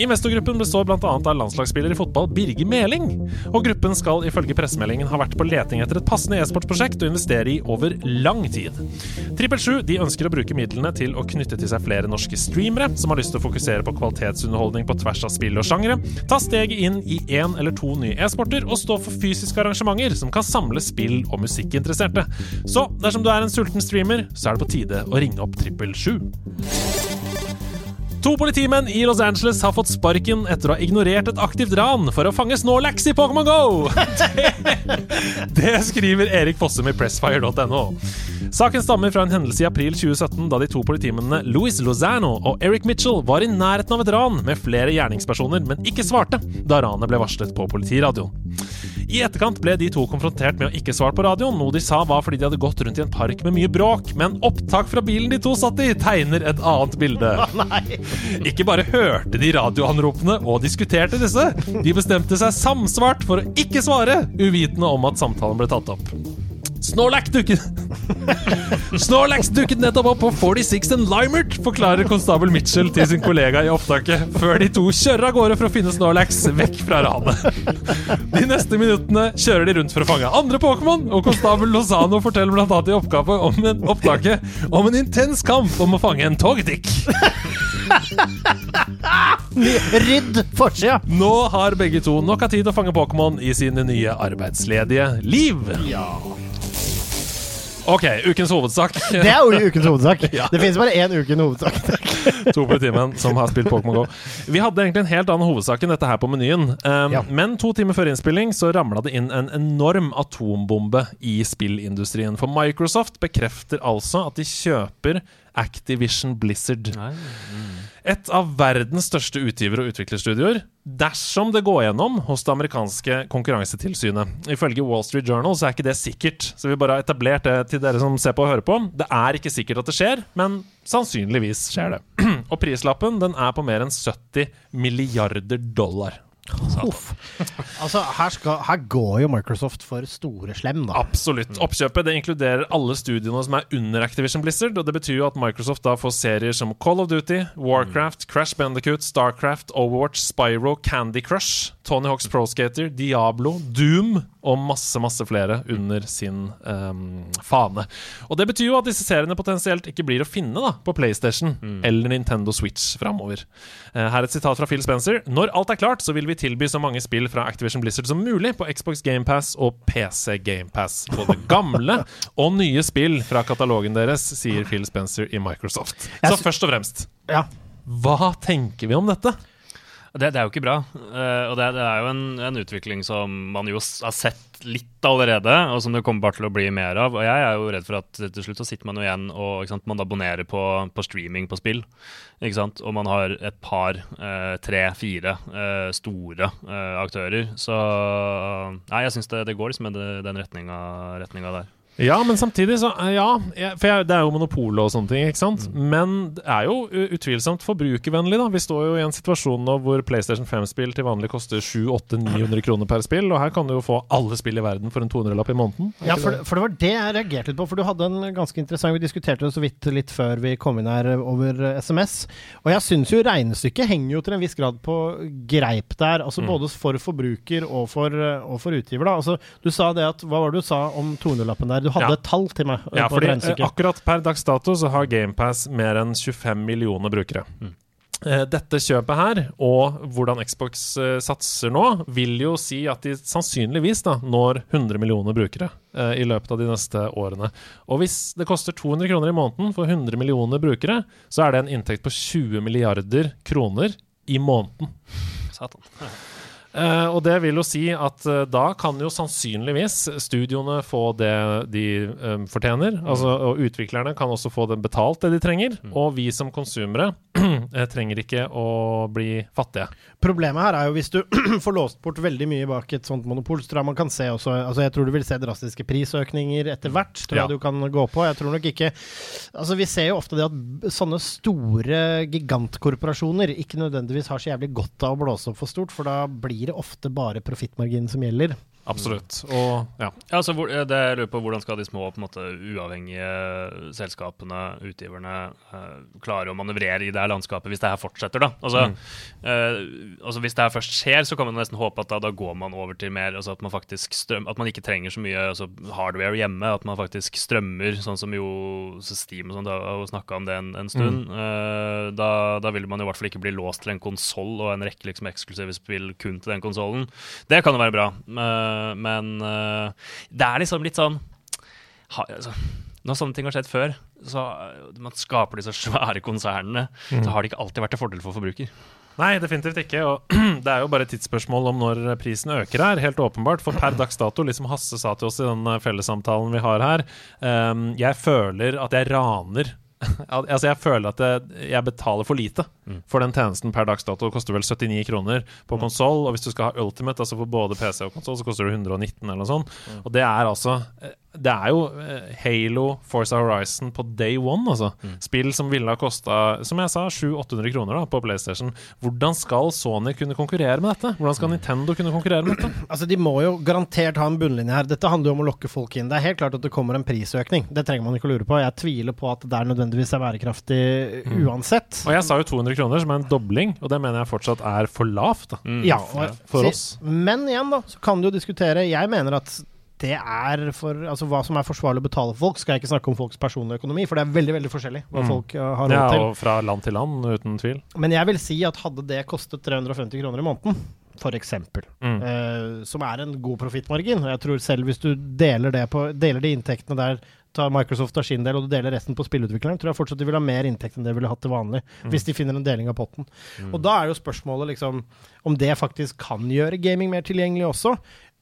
Investorgruppen består bl.a. av landslagsspiller i fotball Birger Meling, og gruppen skal ifølge pressemeldingen ha vært på leting etter et passende e-sportsprosjekt å investere i over lang tid. Trippel 7 de ønsker å bruke midlene til å knytte til seg flere norske streamere som har lyst til å fokusere på kvalitetsunderholdning på tvers av spill og sjangere, ta steget inn i én eller to nye e-sporter og stå for fysiske arrangementer som kan samle spill- og musikkinteresserte. Så dersom du er en sulten streamer, så er det på tide å ringe opp Trippel 7. To politimenn i Los Angeles har fått sparken etter å ha ignorert et aktivt ran for å fange Snorlax i Pokémon GO! Det, det skriver Erik Fossum i pressfire.no. Saken stammer fra en hendelse i april 2017 da de to politimennene Louis Lozano og Eric Mitchell var i nærheten av et ran med flere gjerningspersoner, men ikke svarte da ranet ble varslet på politiradioen. I etterkant ble de to konfrontert med å ikke svare på radioen, noe de sa var fordi de hadde gått rundt i en park med mye bråk, men opptak fra bilen de to satt i, tegner et annet bilde. Ikke bare hørte de radioanropene og diskuterte disse, de bestemte seg samsvart for å ikke svare, uvitende om at samtalen ble tatt opp. Snorlax dukket Snorlax dukket nettopp opp på 46 and Limert, forklarer konstabel Mitchell til sin kollega i opptaket, før de to kjører av gårde for å finne Snorlax vekk fra ranet. De neste minuttene kjører de rundt for å fange andre Pokémon, og konstabel Lozano forteller annet i oppgave om en opptaket om en intens kamp om å fange en Togetic. Rydd forsida! Nå har begge to nok av tid å fange Pokémon i sine nye arbeidsledige liv. Ok, ukens hovedsak. Det er jo ukens hovedsak. Ja. Det finnes bare én uke en hovedsak. to på timen som har spilt Pokémon GO. Vi hadde egentlig en helt annen hovedsak enn dette her på menyen. Um, Ja. Men to timer før innspilling så ramla det inn en enorm atombombe i spillindustrien. For Microsoft bekrefter altså at de kjøper Activision Blizzard. Et av verdens største utgiver- og utviklerstudioer, dersom det går gjennom hos det amerikanske konkurransetilsynet. Ifølge Wall Street Journal så er ikke det sikkert, så vi bare har etablert det til dere som ser på og hører på. Det er ikke sikkert at det skjer, men sannsynligvis skjer det. og prislappen den er på mer enn 70 milliarder dollar. Uff. Altså, her, skal, her går jo Microsoft for store slem, da. Absolutt. Oppkjøpet det inkluderer alle studiene som er under Activision Blizzard. og Det betyr jo at Microsoft da får serier som Call of Duty, Warcraft, Crash Bandicoot, Starcraft, Overwatch, Spyro, Candy Crush, Tony Hawks Pro Skater, Diablo, Doom og masse, masse flere under sin um, fane. Og Det betyr jo at disse seriene potensielt ikke blir å finne da på PlayStation eller Nintendo Switch framover. Eh, her et sitat fra Phil Spencer. Når alt er klart, så vil vi tilby så mange spill fra Activision Blizzard som mulig på Xbox GamePass og PC GamePass. Både gamle og nye spill fra katalogen deres, sier Phil Spencer i Microsoft. Så først og fremst, Ja. hva tenker vi om dette? Det, det er jo ikke bra. Uh, og det, det er jo en, en utvikling som man jo har sett litt allerede, og som det kommer bare til å bli mer av. Og jeg er jo redd for at til slutt så sitter man jo igjen og sant, man abonnerer på, på streaming på spill. Og man har et par, uh, tre, fire uh, store aktører. Så nei, jeg syns det, det går liksom i den retninga, retninga der. Ja, men samtidig så eh, Ja, for jeg, det er jo monopol og sånne ting, ikke sant? Men det er jo utvilsomt forbrukervennlig, da. Vi står jo i en situasjon nå hvor PlayStation 5-spill til vanlig koster 700-800-900 kroner per spill, og her kan du jo få alle spill i verden for en 200-lapp i måneden. Ja, for, det? for det var det jeg reagerte litt på. For du hadde en ganske interessant Vi diskuterte det så vidt litt før vi kom inn her over SMS. Og jeg syns jo regnestykket henger jo til en viss grad på greip der. Altså Mm. både for forbruker og for, og for utgiver. da Altså Du sa det at Hva var det du sa om 200-lappen der? Du hadde Ja. et tall til meg Ja, fordi eh, akkurat per dags dato så har GamePass mer enn 25 millioner brukere. Eh, Dette kjøpet her, og hvordan Xbox eh, satser nå, vil jo si at de sannsynligvis da når 100 millioner brukere i løpet av de neste årene. Og hvis det koster 200 kroner i måneden for 100 millioner brukere, så er det en inntekt på 20 milliarder kroner i måneden. Satan. Eh, og det vil jo si at uh, da kan jo sannsynligvis studioene få det de um, fortjener. Altså, og utviklerne kan også få det betalt det de trenger. Og vi som konsumere trenger ikke å bli fattige. Problemet her er jo hvis du får låst bort veldig mye bak et sånt monopol, så tror jeg man kan se også Altså jeg tror du vil se drastiske prisøkninger etter hvert. Tror Ja. jeg du kan gå på. Jeg tror nok ikke Altså Vi ser jo ofte det at sånne store gigantkorporasjoner ikke nødvendigvis har så jævlig godt av å blåse opp for stort, for da blir det ofte bare profittmarginen som gjelder. Absolutt. Og ja. Ja, altså, hvor, det jeg lurer på Hvordan skal de små på en måte uavhengige selskapene, utgiverne, uh, klare å manøvrere i det her landskapet hvis det her fortsetter? da? Altså, eh, altså Hvis det her først skjer, så kan man nesten håpe at da, da går man over til mer altså At man faktisk strøm, at man ikke trenger så mye altså, hardware hjemme. At man faktisk strømmer, sånn som jo så Steam og sånn, da har snakka om det en, en stund. Eh, da, da vil man i hvert fall ikke bli låst til en konsoll og en rekke liksom, eksklusive spill kun til den konsollen. Det kan jo være bra, eh, men eh, det er liksom litt sånn ha, altså, Når sånne ting har skjedd før, så eh, man skaper disse svære konsernene, så har det ikke alltid vært til fordel for forbruker. Nei, definitivt ikke. Og det er jo bare et tidsspørsmål om når prisen øker her, helt åpenbart. For per dags dato, liksom Hasse sa til oss i den eh, fellessamtalen vi har her, um, jeg føler at jeg raner Altså Jeg føler at jeg, jeg betaler for lite for den tjenesten per dags dato. Det koster vel 79 kroner på konsoll, og hvis du skal ha Ultimate, altså for både PC og konsoll, så koster det 119 eller noe sånt. Og det er altså eh, Det er jo eh, Halo, Forza Horizon på day one, altså. Spill som ville ha kosta, som jeg sa, 700-800 kroner da på PlayStation. Hvordan skal Sony kunne konkurrere med dette? Hvordan skal Nintendo kunne konkurrere med dette? Altså, De må jo garantert ha en bunnlinje her. Dette handler jo om å lokke folk inn. Det er helt klart at det kommer en prisøkning. Det trenger man ikke å lure på. Jeg tviler på at det der nødvendigvis er bærekraftig uansett. Og jeg sa jo 200 kroner, som er en dobling, og det mener jeg fortsatt er for lavt. da Ja, for- for oss. Men igjen, da, så kan du jo diskutere Jeg mener at det er for Altså hva som er forsvarlig å betale folk, skal jeg ikke snakke om folks personlige økonomi, for det er veldig veldig forskjellig hva Mm. folk uh, har råd Ja, og fra land til land, uten tvil. Men jeg vil si at hadde det kostet 350 kroner i måneden, eksempel, Mm. eh, som er en god profittmargin, og jeg tror selv hvis du deler, det på, deler de inntektene der tar Microsoft av sin del, og du deler resten på spillutvikleren, tror jeg fortsatt de vil ha mer inntekt enn det de ville hatt til vanlig, hvis de finner en deling av potten. Og da er jo spørsmålet liksom om det faktisk kan gjøre gaming mer tilgjengelig også.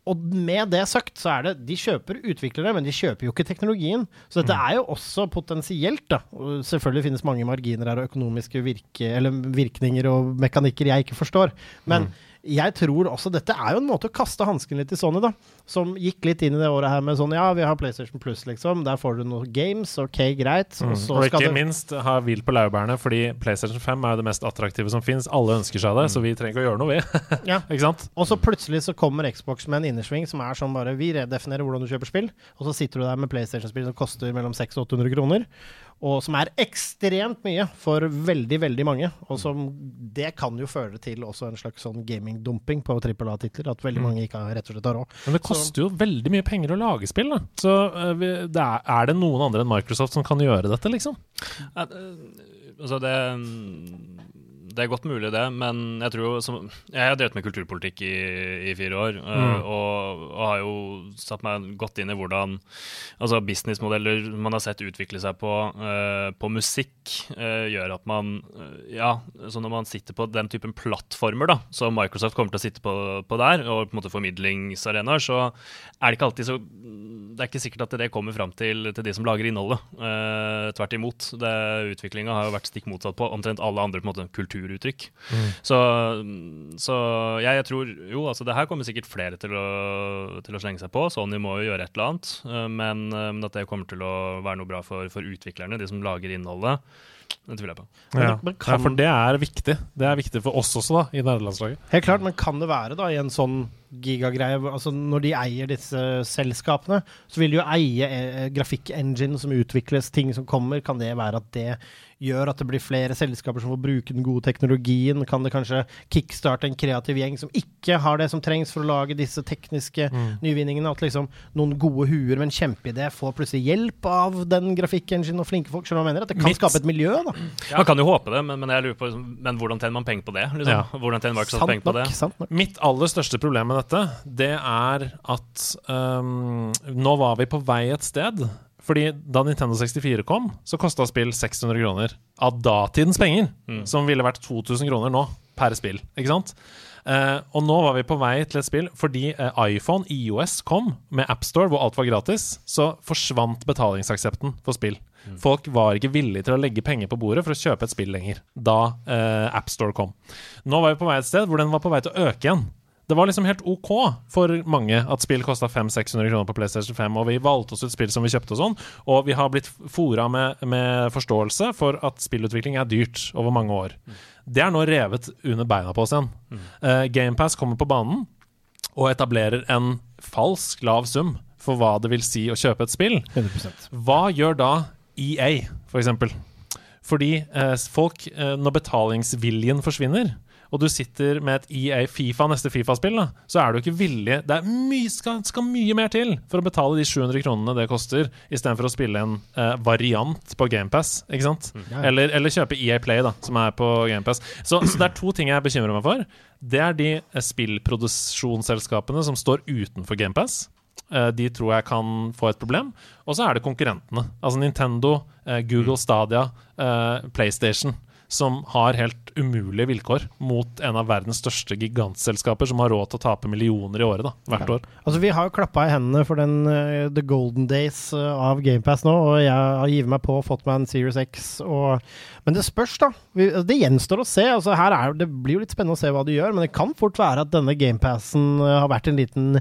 Og med det sagt, så er det De kjøper utviklere, men de kjøper jo ikke teknologien. Så dette er jo også potensielt, da. Selvfølgelig finnes mange marginer her og økonomiske virke, eller virkninger og mekanikker jeg ikke forstår. Men jeg tror også dette er jo en måte å kaste hansken litt i Sony, da. Som gikk litt inn i det året her med sånn Ja, vi har PlayStation Plus, liksom. Der får du noen games. Ok, greit. Og mm. Og ikke det minst ha hvil på laurbærene, fordi PlayStation 5 er jo det mest attraktive som fins. Alle ønsker seg det, så vi trenger ikke å gjøre noe, vi. Ja. ikke sant? Og så plutselig så kommer Xbox med en innersving som er sånn bare Vi redefinerer hvordan du kjøper spill, og så sitter du der med PlayStation-spill som koster mellom 600 og 800 kroner, og som er ekstremt mye for veldig, veldig mange. Og som Det kan jo føre til også en slags sånn gamingdumping på trippel A-titler, at veldig mange ikke har rett og slett har råd. Men det koster jo veldig mye penger å lage spill, da. Så eh, det er, er det noen andre enn Microsoft som kan gjøre dette, liksom? Altså det, det er godt mulig, det, men jeg tror som, Jeg har drevet med kulturpolitikk i, i fire år, Mm. og, og har jo satt meg godt inn i hvordan altså businessmodeller man har sett utvikle seg på, uh, på musikk, uh, gjør at man øh, Ja, så når man sitter på den typen plattformer da, som Microsoft kommer til å sitte på, på der, og på en måte formidlingsarenaer, så er det ikke alltid så Det er ikke sikkert at det kommer fram til, til de som lager innholdet. Uh, tvert imot. Utviklinga har jo vært stikk motsatt på omtrent alle andre på en måte, kulturuttrykk. Så, så jeg, jeg tror jo, altså det her kommer sikkert flere til å, til å slenge seg på. Sony må jo gjøre et eller annet. eh, men, eh, men at det kommer til å være noe bra for, for utviklerne, de som lager innholdet, det tviler jeg på. Ja. men kan- ja, for det er viktig. Det er viktig for oss også, da, i nederlandslaget. Helt klart, men kan det være da i en sånn gigagreie altså Når de eier disse selskapene, så vil de jo eie eh, grafikkengine som utvikles, ting som kommer. Kan det være at det gjør at det blir flere selskaper som får bruke den gode teknologien? Kan det kanskje kickstarte en kreativ gjeng som ikke har det som trengs for å lage disse tekniske nyvinningene? At liksom noen gode huer med en kjempeidé får plutselig hjelp av den grafikkenginen og flinke folk? Skjønner du hva jeg mener? At det kan Mitt- skape et miljø, da. Man kan jo håpe det, men, men jeg lurer på liksom, Men hvordan tjener man penger på det? Liksom? Ja. Hvordan tjener Microsoft Sant penger på det? Sant nok. Mitt aller største problem med dette, det er at um, nå var vi på vei et sted. Fordi da Nintendo 64 kom, så kosta spill 600 kroner av datidens penger. Som ville vært 2000 kroner nå per spill. Ikke sant? Eh, og nå var vi på vei til et spill fordi eh, iPhone, IOS, kom med AppStore hvor alt var gratis. Så forsvant betalingsaksepten for spill. Folk var ikke villige til å legge penger på bordet for å kjøpe et spill lenger da eh, AppStore kom. Nå var vi på vei et sted hvor den var på vei til å øke igjen. Det var liksom helt OK for mange at spill kosta 500-600 kroner på PlayStation 5, og vi valgte oss ut spill som vi kjøpte og sånn, og vi har blitt fora med, med forståelse for at spillutvikling er dyrt over mange år. Det er nå revet under beina på oss igjen. Uh, GamePass kommer på banen og etablerer en falsk lav sum for hva det vil si å kjøpe et spill. 100% Hva gjør da EA, for eksempel? Fordi eh, folk, eh, når betalingsviljen forsvinner, og du sitter med et EA Fifa, neste Fifa-spill, så er du ikke villig Det er mye, skal, skal mye mer til for å betale de 700 kronene det koster, istedenfor å spille en eh, variant på GamePass, ikke sant? Eller, eller kjøpe EA Play, da, som er på GamePass. Så, så det er to ting jeg bekymrer meg for. Det er de eh, spillproduksjonsselskapene som står utenfor GamePass. Eh, De tror jeg kan få et problem. Og så er det konkurrentene. Altså Nintendo, eh, Google Stadia, eh, PlayStation. Som har helt umulige vilkår mot en av verdens største gigantselskaper som har råd til å tape millioner i året da, hvert år. Altså, vi har jo klappa i hendene for den uh, The Golden Days eh, av GamePass nå, og jeg har gitt meg på og fått meg en Series X. Og, men det spørs, da. Vi, altså, det gjenstår å se. Altså, her er, det blir jo litt spennende å se hva du gjør, men det kan fort være at denne GamePassen uh, har vært en liten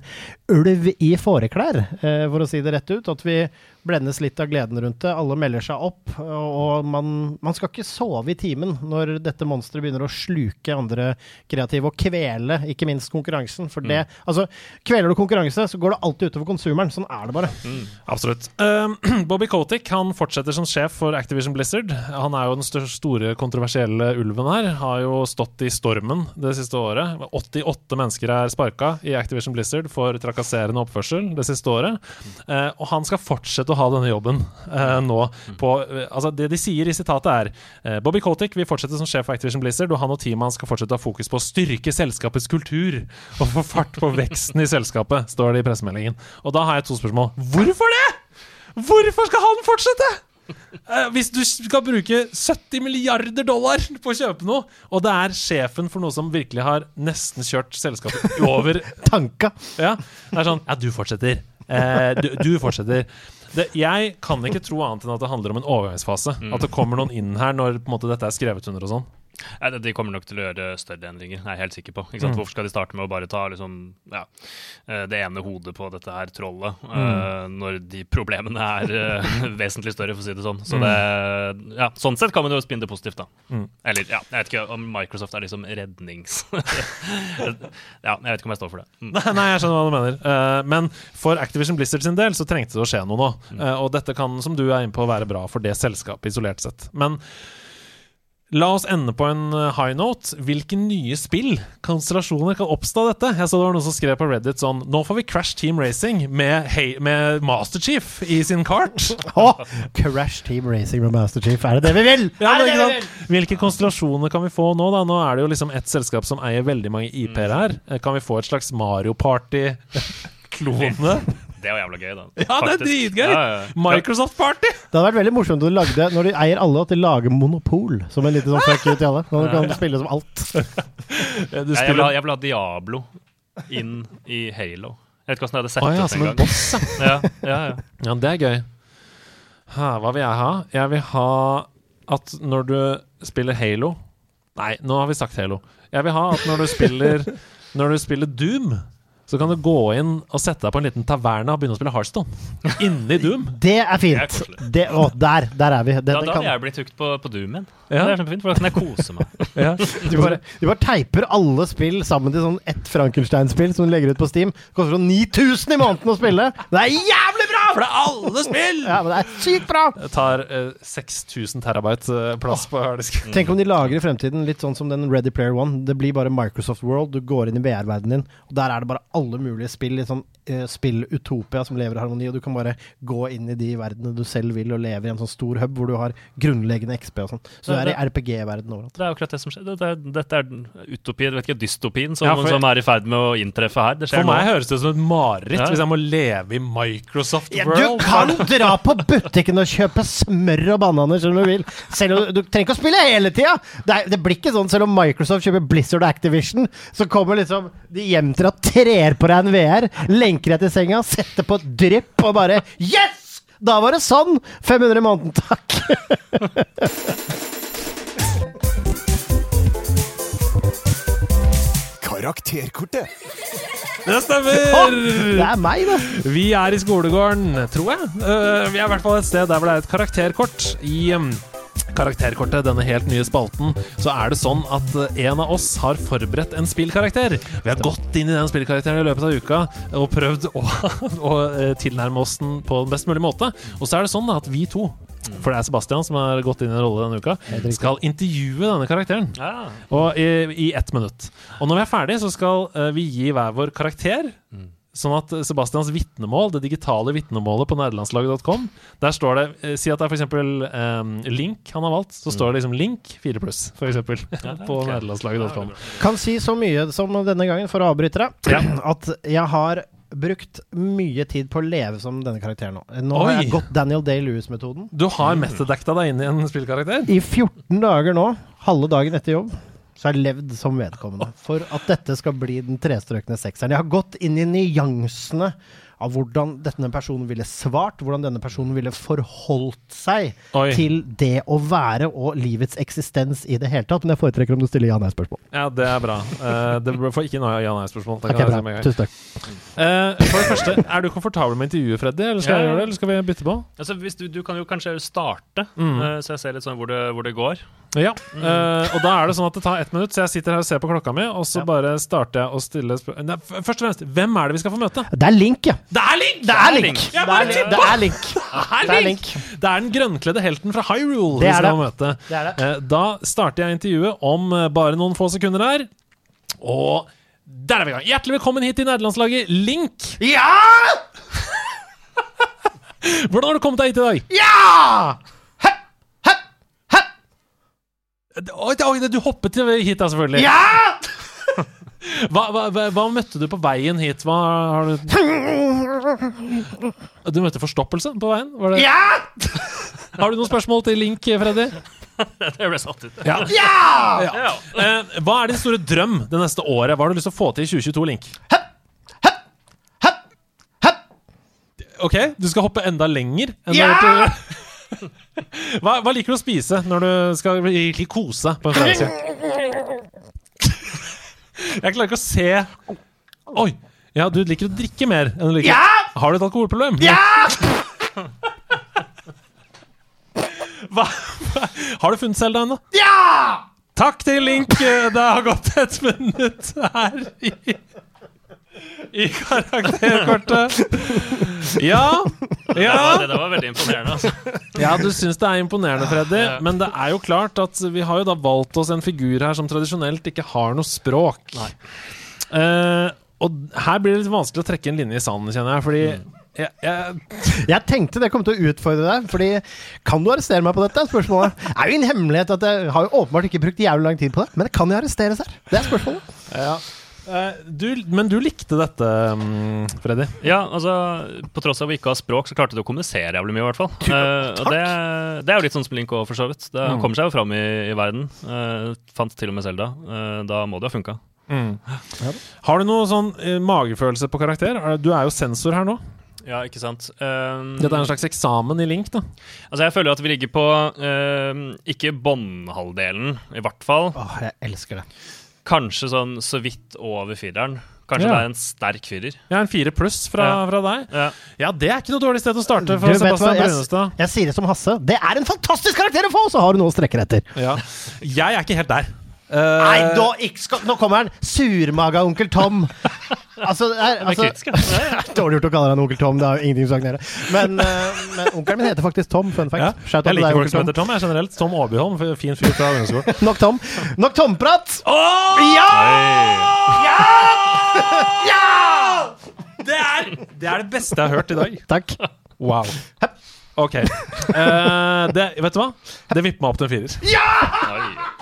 ulv i fåreklær, uh, for å si det rett ut. At vi blendes litt av gleden rundt det. Alle melder seg opp, og, man, man skal ikke sove i timen når dette monsteret begynner å sluke andre kreative, og kvele ikke minst konkurransen. For det, altså, kveler du konkurranse, så går det alltid utover konsumeren. Sånn er det bare. Absolutt. Uh, Bobby Kotick han fortsetter som sjef for Activision Blizzard. Han er jo den store kontroversielle ulven her. Har jo stått i stormen det siste året. 88 mennesker er sparka i Activision Blizzard for trakasserende oppførsel det siste året. Uh, og han skal fortsette å ha denne jobben uh, nå. På, uh, altså det de sier i sitatet, er eh, Bobby Kotick vil fortsette som sjef for Activision Blizzard, og han og teamet hans skal fortsette å ha fokus på å styrke selskapets kultur og få fart på veksten i selskapet, står det i pressemeldingen. Og da har jeg to spørsmål. Hvorfor det?! Hvorfor skal han fortsette?! Hvis du skal bruke 70 milliarder dollar på å kjøpe noe, og det er sjefen for noe som virkelig har nesten kjørt selskapet over Tanka. Ja, det er sånn Ja, du fortsetter. Eh, du, du fortsetter. Det, jeg kan ikke tro annet enn at det handler om en overgangsfase. At det kommer noen inn her når måte, dette er skrevet under og sånn. Nei, de- kommer nok til å gjøre større endringer, jeg er helt sikker på. Sant? Hvorfor skal de starte med å bare ta liksom, ja, eh, det ene hodet på dette her trollet, eh, når de problemene er eh, vesentlig større, for å si det sånn. Så det, ja, sånn sett kan man jo spinne det positivt, da. Eller ja, jeg vet ikke om Microsoft er liksom rednings... ja, jeg vet ikke om jeg står for det. Mm. Nei, nei, jeg skjønner hva du mener. Men for Activision Blizzard sin del så trengte det å skje noe nå. Eh, og dette kan, som du er inne på, være bra for det selskapet isolert sett. Men la oss ende på en eh, high note. Hvilke nye spill, konstellasjoner, kan oppstå av dette? Jeg så det var noen som skrev på Reddit sånn Nå får vi Crash Team Racing med, Hey- med Master Chief i sin kart. oh, Crash Team Racing med Master Chief. Er det det vi vil? Ja, er det det vi vil? Hvilke konstellasjoner kan vi få nå? da? Nå er det jo liksom ett selskap som eier veldig mange IP-er her. Eh, Kan vi få et slags Mario Party-klone? Det var jævla gøy, da. Ja, det er dritgøy! Ja, ja, ja. Microsoft Party! Det hadde vært veldig morsomt om du lagde, når de eier alle, at de lager monopol. Som en liten sånn fuck you til alle. Nå kan du spille som alt. Du Jeg, jeg, vil ha, jeg vil ha Diablo inn i Halo. Jeg vet ikke hvordan jeg hadde sett Å ja, ut som en engang. boss, ja. Ja, ja, ja. Ja, det er gøy. Ha, hva vil jeg ha? Jeg vil ha at når du spiller Halo Nei, nå har vi sagt Halo. Jeg vil ha at når du spiller Når du spiller Doom, så kan du gå inn og sette deg på en liten taverna og begynne å spille Hearthstone. Inni Doom. Det er Det er fint. Det, å, der, der er vi. Da, Dette da kan, hadde jeg blitt hooked på, på Doom igjen. Ja. Det er kjempefint, for da kan jeg kose meg. Ja. du, bare, du bare teiper alle spill sammen til sånn ett Frankenstein-spill som du legger ut på Steam. Det koster sånn 9000 i måneden å spille! Det er jævlig bra! For det er alle spill! Ja, men det er sykt bra! Det tar uh, 6000 terabyte uh, plass på harddisken. Tenk om de lager i fremtiden litt sånn som den Ready Player One. Det blir bare Microsoft World. Du går inn i VR-verdenen din, og der er det bare alle mulige spill i sånn eh, spill Utopia som lever i harmoni, og du kan bare gå inn i de verdenene du selv vil, og leve i en sånn stor hub hvor du har grunnleggende XP og sånn. Så du Ja, er i RPG-verden overalt. Det er akkurat det som skjer. Dette er, dette er utopien, vet ikke, dystopien som, Ja, for- som er i ferd med å inntreffe her. Det skjer For meg høres det ut som et mareritt Ja. hvis jeg må leve i Microsoft World. Ja, du kan dra på butikken og kjøpe smør og bananer som du vil. Selv om Du trenger ikke å spille hele tida! Det, det blir ikke sånn selv om Microsoft kjøper Blizzard og Activision, så kommer liksom de hjem til deg og trer på deg en VR, lenker deg til senga, setter på et drypp og bare Yes! Da var det sånn! 500 i måneden, takk. Karakterkortet. Det stemmer! Det er meg, da. Vi er i skolegården, tror jeg. Eh, vi er i hvert fall et sted der hvor det er et karakterkort. I um, Karakterkortet, denne helt nye spalten, så er det sånn at eh, en av oss har forberedt en spillkarakter. Vi har gått inn i den spillkarakteren i løpet av uka og prøvd å, å eh, tilnærme oss den på den best mulige måte. Og så er det sånn at vi to, for det er Sebastian som har gått inn i en rolle denne uka, skal intervjue denne karakteren. Ja. Og i, i ett minutt. Og når vi er ferdig, så skal eh, vi gi hver vår karakter. Sånn at Sebastians vitnemål, det digitale vitnemålet på nederlandslaget.com, Der står det eh, Si at det er f.eks. Um, Link han har valgt. Så står det liksom Link 4 pluss, f.eks. på ok. nederlandslaget.com. Kan si så mye som denne gangen, for å avbryte deg, Ja. at jeg har brukt mye tid på å leve som denne karakteren nå. Nå har jeg gått Daniel Day-Lewis-metoden. Du har metadekta deg inn i en spillkarakter? I 14 dager nå, halve dagen etter jobb, så har jeg levd som vedkommende. For at dette skal bli den trestrøkne sekseren. Jeg har gått inn i nyansene av hvordan denne personen ville svart, hvordan denne personen ville forholdt seg Oi. til det å være og livets eksistens i det hele tatt. Men jeg foretrekker om du stiller ja-nei-spørsmål. Ja, det er bra. Uh, det får ikke noe ja-nei-spørsmål. Det Ok, kan jeg bra. Tusen takk. Uh, for det første, er du komfortabel med intervjuet, Freddy? Eller skal Ja, jeg gjøre det, eller skal vi bytte på? Altså, hvis du, du kan jo kanskje starte, Mm. uh, så jeg ser litt sånn hvor det, hvor det går. Ja, Uh, og da er det sånn at det tar ett minutt, så jeg sitter her og ser på klokka mi, og så Ja. bare starter jeg å stille spørsmål først og fremst, hvem er det vi skal få møte? Det er Link, ja. Det er Link! Det er Link! Det er, det er Link. Det er Link! Det er den grønnkledde helten fra Hyrule Det vi er skal det. møte. Det er det. Uh, Da starter jeg intervjuet om eh, bare noen få sekunder her. Og der er vi i gang. Hjertelig velkommen hit til nederlandslaget Link. Ja! Hvordan har du kommet deg hit i dag? Ja! Oi, oi, du hoppet til hit, da, selvfølgelig. Ja! Hva, hva, hva, møtte du på veien hit? Hva har du Du møtte forstoppelse på veien? Var det? Ja! Har du noen spørsmål til Link, Freddy? Det ble satt ut. Ja. Ja. Eh, hva er din store drøm det neste året? Hva har du lyst til å få til i 2022, Link? Hepp, hepp. Ok, du skal hoppe enda lenger? Enn Ja! I- hva, hva liker du å spise når du skal virkelig kose på en fredagskveld? Jeg klarer ikke å se Oi! Ja, du liker å drikke mer enn du liker Ja! Har du et alkoholproblem? Ja! Hva, hva, har du funnet Selda ennå? Ja! Takk til Link. Det har gått et minutt her i, karakterkortet. Ja. Ja, det der var veldig imponerende. Altså. ja, du syns det er imponerende, Freddy. Ja. Men det er jo klart at vi har jo da valgt oss en figur her som tradisjonelt ikke har noe språk. Nei. Eh, og her blir det litt vanskelig å trekke en linje i sanden, kjenner jeg. Fordi Mm. jeg, jeg, Jeg tenkte det kom til å utfordre deg, fordi Kan du arrestere meg på dette? Spørsmålet Det er jo en hemmelighet at jeg har jo åpenbart ikke brukt jævlig lang tid på det. Men kan jeg arresteres her? Det er spørsmålet. ja. Eh, du, men du likte dette, mm, Freddy? Ja, altså På tross av at vi ikke har språk, så klarte du å kommunisere jævlig mye, i hvert fall. Eh, og det, det er jo litt sånn som Link òg, for så vidt. Det, mm. kommer seg jo fram i, i verden. Uh, fant til og med Selda. da må det ha funka. Har du noe sånn uh, magefølelse på karakter? Er- Du er jo sensor her nå. Ja, ikke sant. Eh, Dette er en slags eksamen i Link, da. altså Jeg føler at vi ligger på uh, ikke båndhalvdelen, i hvert fall. Åh, jeg elsker det. Kanskje sånn så vidt over fireren. Kanskje Ja. det er en sterk firer. Ja, en fire pluss fra, Ja. fra deg. Ja. Ja, det er ikke noe dårlig sted å starte for du hva? Sebastian Jeg, Brunestad. jeg sier det som Hasse. Det er en fantastisk karakter å få! Så har du noe å strekke deg etter. Ja. Jeg er ikke helt der. Eh, Nei, nå, ikke skal, nå kommer han! Surmaga onkel Tom. Altså, det er, altså det er Dårlig gjort å kalle han onkel Tom. Det har jo ingenting som nede. Men, eh, men onkelen min heter faktisk Tom. Fun fact. Ja, Jeg liker folk som heter Tom. Jeg er generelt Tom Aabyholm, fin fyr fra ungdomsskolen. Nok Tom. Nok Tomprat! Oh! Ja! Ja! Ja! Det er det, er det beste jeg har hørt i dag. Takk. Wow. OK. Uh, det, vet du hva? Det vipper meg opp til en firer. Ja,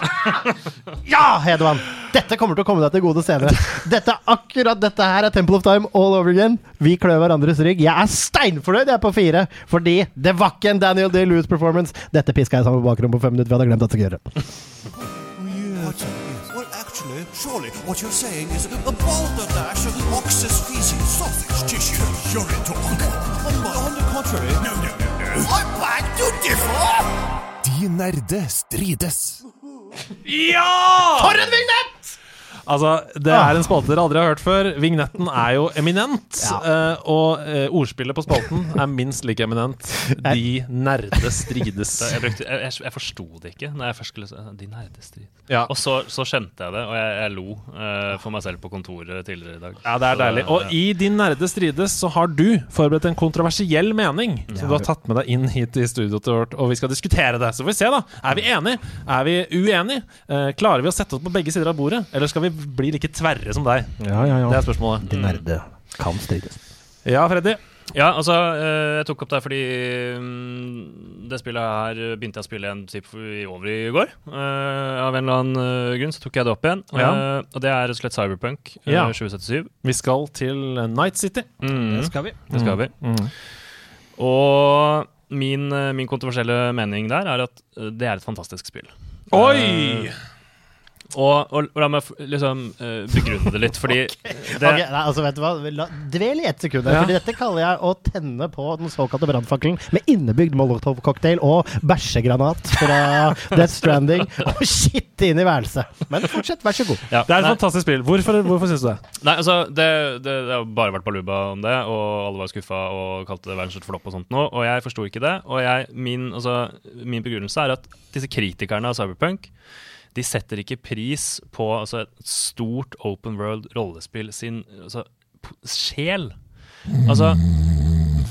Hedemann! Dette kommer til å komme deg til gode senere. Dette, akkurat dette her er Temple of Time all over again. Vi klør hverandres rygg. Jeg er steinfornøyd jeg er på fire, fordi det var ikke en Daniel Day Lewis-performance. Dette piska jeg sammen på bakrommet på fem minutter. Vi hadde glemt at jeg skulle gjøre. What? Surely what you're saying is a balderdash of ox's feces, sausage tissue, urine talk. On, on the contrary, no, no, no, no. I'm back to differ! De nerde strides. For en vignett! Altså, Det er en spalte dere aldri har hørt før. Vignetten er jo eminent. eh, og eh, ordspillet på spalten er minst like eminent. De nerde strides. Jeg, brukte, jeg, jeg, jeg forsto det ikke når jeg først skulle si De nerdestrid. Ja. Og så, så skjønte jeg det, og jeg, jeg lo uh, for meg selv på kontoret tidligere i dag. Ja, det er Så deilig. Og i De nerde strides så har du forberedt en kontroversiell mening som du har tatt med deg inn hit i studioet vårt, og vi skal diskutere det. Så får vi se, da. Er vi enige? Er vi uenige? Eh, klarer vi å sette oss på begge sider av bordet, eller skal vi bli like tverre som deg? Ja, ja, Det er spørsmålet. De nerde kan strides. Ja, Freddy. Ja, altså, eh, jeg tok opp det fordi mm, det spillet her begynte jeg å spille en typ i over i går. Eh, av en eller annen eh, grunn så tok jeg det opp igjen. Ja. Eh, og det er rett og slett Cyberpunk eh, Ja. 2077. Vi skal til Night City. Mm, skal vi. det skal vi. Mm. Og min, eh, min kontroversielle mening der er at eh, det er et fantastisk spill. Oi! Eh, og, og la meg liksom uh, begrunne det litt, fordi det, Ok, nei, altså vet du hva? La, dvel i ett sekund. Ja. Fordi dette kaller jeg å tenne på den såkalte brannfakkelen med innebygd molotov-cocktail og bæsjegranat fra Death Stranding og skitte inn i værelset. Men fortsett, vær så god. ja, Det er et nei, fantastisk spill. Hvorfor, hvorfor syns du det? nei, altså, det, det, det har bare vært baluba om det, og alle var skuffa og kalte det verdens største flopp og sånt nå, og jeg forsto ikke det. Og jeg, min, altså, min begrunnelse er at disse kritikerne av Cyberpunk de setter ikke pris på altså, et stort open world rollespill sin altså, sjel. Altså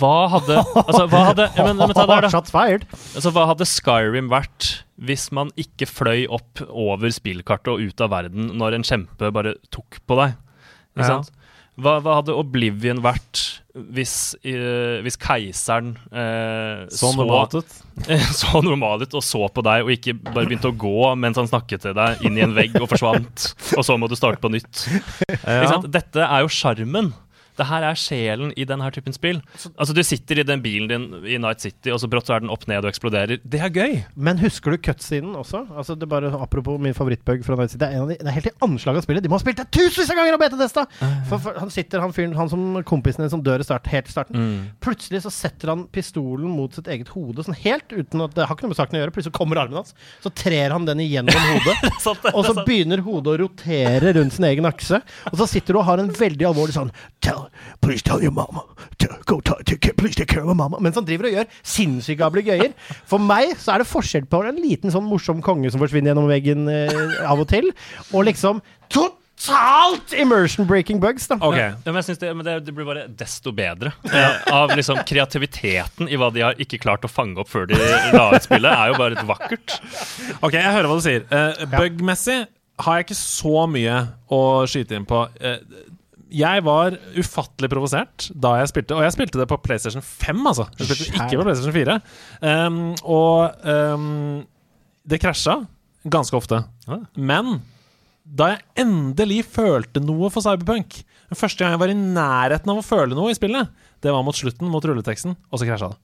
hva hadde Altså, hva hadde ja, men, men da. Altså, hva hadde Skyrim vært hvis man ikke fløy opp over spillkartet og ut av verden når en kjempe bare tok på deg? Hva, hva hadde Oblivion vært hvis, uh, hvis keiseren uh, så, normalt ut. så normal ut og så på deg og ikke bare begynte å gå mens han snakket til deg inn i en vegg og forsvant, og så må du starte på nytt? Ja. Dette er jo sjarmen. Det her er sjelen i denne typen spill. Altså Du sitter i den bilen din i Night City, og så brått så er den opp ned og eksploderer. Det er gøy! Men husker du cutscenen også? Altså det bare Apropos min favorittbug fra Night City. Det er, en av de, det er helt i anslag av spillet. De må ha spilt det tusenvis av ganger og beta-testa! For, for han sitter, han fyren, han som kompisen din som dør i start, helt i starten. Plutselig så setter han pistolen mot sitt eget hode, sånn helt uten at Det har ikke noe med saken å gjøre. Plutselig kommer armen hans, så trer han den igjennom hodet. Sant? Og så begynner hodet å rotere rundt sin egen akse. Og så sitter du og har en veldig alvorlig sånn tell, Please tell your mama. Go ta- take, care- please take care of my mama. Mens han driver og gjør sinnssyke ablegøyer. For meg så er det forskjell på en liten sånn morsom konge som forsvinner gjennom veggen eh, av og til, og liksom totalt immersion-breaking bugs, da. Ok. Ja, men jeg synes det, men det, det blir bare desto bedre eh, av liksom kreativiteten i hva de har ikke klart å fange opp før de la ut spillet, er jo bare litt vakkert. Ok, jeg hører hva du sier. Uh, Bug-messig har jeg ikke så mye å skyte inn på. Eh, jeg var ufattelig provosert da jeg spilte, og jeg spilte det på PlayStation 5, altså. Jeg spilte ikke på PlayStation 4. Um, og um, det krasja ganske ofte. Men da jeg endelig følte noe for Cyberpunk Den første gang jeg var i nærheten av å føle noe i spillet, det var mot slutten, mot rulleteksten, og så krasja det.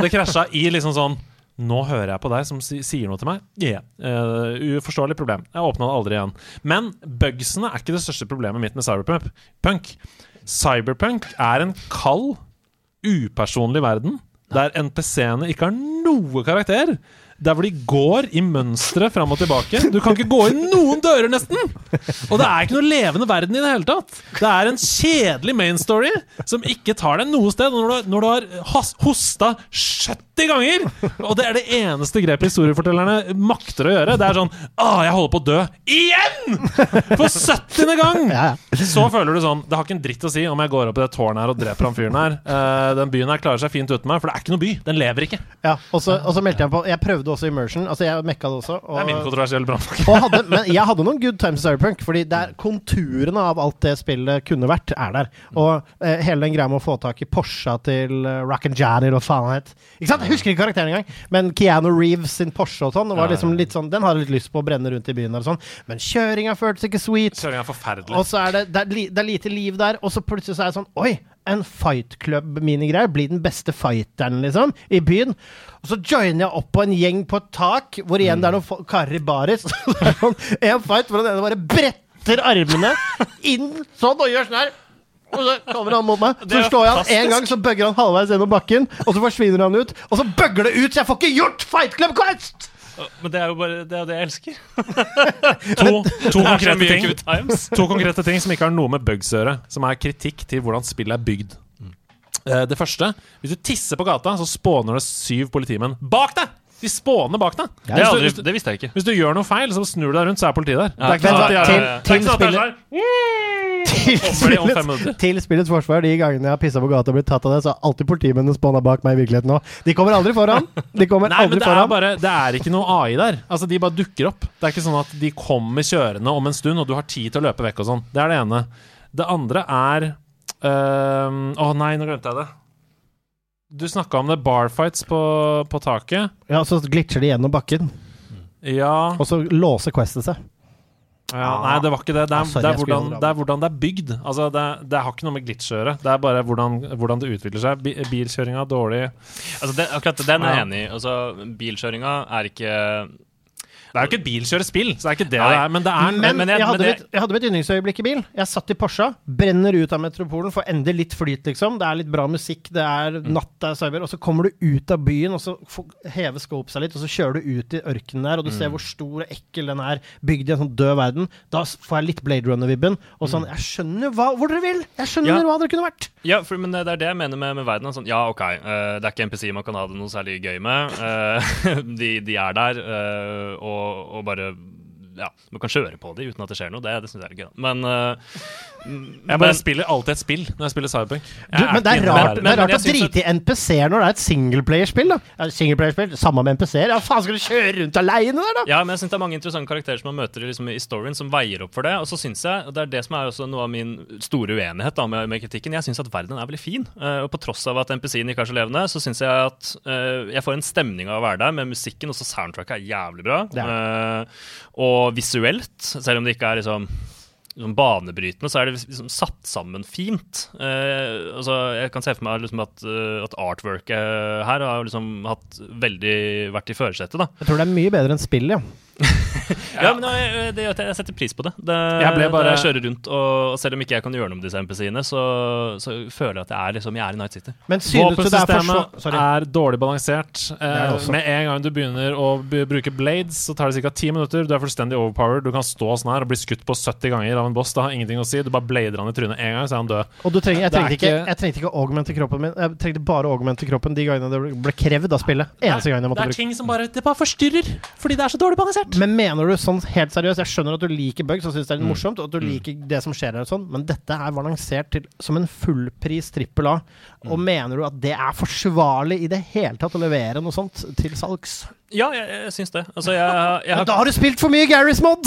Det krasja i liksom sånn Nå hører jeg på deg som sier noe til meg. Yeah. Uh, uforståelig problem. Jeg åpna det aldri igjen. Men bugsene er ikke det største problemet mitt med Cyberpunk. Punk. Cyberpunk er en kald, upersonlig verden der NPC-ene ikke har noe karakter. Der hvor de går i mønstre fram og tilbake. Du kan ikke gå inn noen dører, nesten! Og det er ikke noe levende verden i det hele tatt. Det er en kjedelig main story som ikke tar deg noe sted. Når du, når du har hosta 70 ganger, og det er det eneste grepet historiefortellerne makter å gjøre, det er sånn Å, jeg holder på å dø igjen! For 70. gang! Så føler du sånn Det har ikke en dritt å si om jeg går opp i det tårnet her og dreper han fyren her. Eh, den byen her klarer seg fint uten meg, for det er ikke noe by. Den lever ikke. Ja, og så meldte jeg på Jeg prøvde også immersion. Altså, jeg mekka det også. Det er min Og, kontroversielle brannfakkel. men jeg hadde noen good times i Cyberpunk, fordi det er konturene av alt det spillet kunne vært, er der. Og eh, hele den greia med å få tak i Porscha til uh, Rock and Janny og faen het. Ikke sant? Jeg husker ikke karakteren engang, men Keanu Reeves sin Porsche og sånn, var liksom litt sånn Den hadde litt lyst på å brenne rundt i byen og sånn, men kjøringa føltes ikke sweet. Kjøringen er forferdelig. Og så er det, det, er li, det er lite liv der, og så plutselig så er det sånn Oi, en fight club-minigreie. Bli den beste fighteren, liksom, i byen. Og så joiner jeg opp på en gjeng på et tak, hvor igjen det er noen karer i baris. Så det er sånn, en fight hvor den ene bare bretter armene inn sånn og gjør sånn her. Og så kommer han mot meg. Så slår jeg han en gang, så bøgger han halvveis gjennom bakken. Og så forsvinner han ut. Og så bøgger det ut, så jeg får ikke gjort Fight Club Quest! Men det er jo bare det, er det jeg elsker. To, to, konkrete ting, to konkrete ting som ikke har noe med bugs å gjøre, som er kritikk til hvordan spillet er bygd. Eh, Det første Hvis du tisser på gata, så spåner det syv politimenn bak deg! De spåner bak deg. Det, aldri, du, hvis, du, det visste jeg ikke. hvis du gjør noe feil, så snur du deg rundt, så er politiet der. Det Ja, ikke sånn de sånn- ja. det er ikke sånn at det er Til spillets, forsvar, de gangene jeg har pissa på gata og blitt tatt av det, så har alltid politimennene spåna bak meg i virkeligheten òg. De kommer aldri foran. De kommer Nei, men aldri det er, bare, det er ikke noe AI der. Altså, De bare dukker opp. Det er ikke sånn at de kommer kjørende om en stund, og du har tid til å løpe vekk og sånn. Det er det ene. Det andre er Å nei, nå glemte jeg det. Du snakka om det barfights på, på taket. Ja, Så glitcher de gjennom bakken, Ja, og så låser Questet seg. ja Nei, det var ikke det. Det Ah, er, sorry, det er, hvordan, det. det er hvordan det er bygd. Altså, det, det har ikke noe med glitch å gjøre. Det er bare hvordan, hvordan det utvikler seg. Bi- Bilkjøringa dårlig. Altså, det, akkurat den er Ja. jeg enig i. Altså, bilkjøringa er ikke Det er jo ikke et bilkjørespill, så det er ikke det Nei. det er. Men det er Men, men jeg- jeg, hadde men mitt, jeg hadde mitt yndlingsøyeblikk i bil. Jeg satt i Porscha, brenner ut av metropolen, får endelig litt flyt, liksom. Det er litt bra musikk, det er Mm. natt, det er cyber. Og så kommer du ut av byen, og så hever scope seg litt, og så kjører du ut i ørkenen der, og du Mm. ser hvor stor og ekkel den er, bygd i en sånn død verden. Da får jeg litt Blade Runner-vibben. Og sånn Jeg skjønner hva, hvor dere vil! Jeg skjønner Mm. Ja. hva dere kunne vært! Ja, for, men det er det jeg mener med, med verden. Sånn, ja, OK, uh, det er ikke NPC man kan ha det noe særlig gøy med. Uh, de, de er der, Uh, og, og bare Ja, man kan kjøre på dem uten at det skjer noe. Det, det syns jeg er gøy. Men, Jeg men- spiller alltid et spill når jeg spiller Cyberpunk. Jeg Du, men det er rart, det er men rart å drite i NPC-er når det er et singleplayerspill. Singleplayerspill, Samme med NPC-er. Ja, faen, skal du kjøre rundt aleine der, da? Ja, men jeg synes det er mange interessante karakterer som man møter liksom, i storyen, som veier opp for det. Og så synes jeg, og det er det som er også noe av min store uenighet da, med, med kritikken, jeg syns at verden er veldig fin. Uh, og på tross av at NPC-en ikke er så levende, så syns jeg at uh, jeg får en stemning av å være der, med musikken, også soundtracket er jævlig bra. Eh, og visuelt, selv om det ikke er liksom liksom banebrytende, så er det liksom satt sammen fint. Eh, altså, jeg kan se for meg liksom at, eh, at artworket her har liksom hatt veldig vært i førersetet. Jeg tror det er mye bedre enn spill, ja. Ja, men jeg, det, jeg setter pris på det. det Jeg ble bare- jeg kjører rundt, og selv om ikke jeg kan gjøre noe med disse MPC-ene, så, så føler jeg at jeg er, liksom, jeg er i Night City. Men Våpensystemet er er dårlig balansert. er Eh, med en gang du begynner å bruke blades, så tar det ca. ti minutter. Du er fullstendig overpowered. Du kan stå sånn her og bli skutt på 70 ganger av en boss. Det har ingenting å si. Du bare blader han i trynet én gang, så er han død. Og du trenger, jeg, trengte ikke, jeg trengte ikke å augmente kroppen min. Jeg trengte bare å augmente kroppen de gangene det ble krevd av spillet. Eneste gangen jeg Det er ting som bare Det bare forstyrrer, fordi det er så dårlig balansert. Men mener du sånn helt seriøst Jeg skjønner at du liker bugs og syns det er litt Mm. morsomt, og at du liker det som skjer her og sånn, men dette er var lansert til, som en fullpris trippel A. Og Mm. mener du at det er forsvarlig i det hele tatt å levere noe sånt til salgs? Ja, jeg, jeg syns det. Altså, jeg, jeg har... da har du spilt for mye Garry's Mod!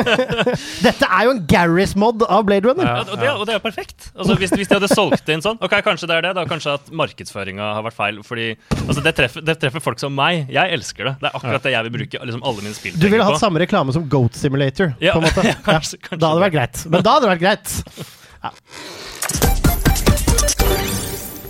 Dette er jo en Garry's Mod av Blade Runner. ja, og, det, og det er jo perfekt. Altså, hvis, hvis de hadde solgt det inn sånn Ok, kanskje det er det. Da kanskje at markedsføringa har vært feil. Fordi altså, det, treffer, det treffer folk som meg. Jeg elsker det. Det er akkurat det jeg vil bruke liksom, alle mine Du spillpenger ville på. hatt samme reklame som Goat Simulator, Ja, på en måte. ja, kanskje- kanskje da hadde det vært greit. Men da hadde det vært greit.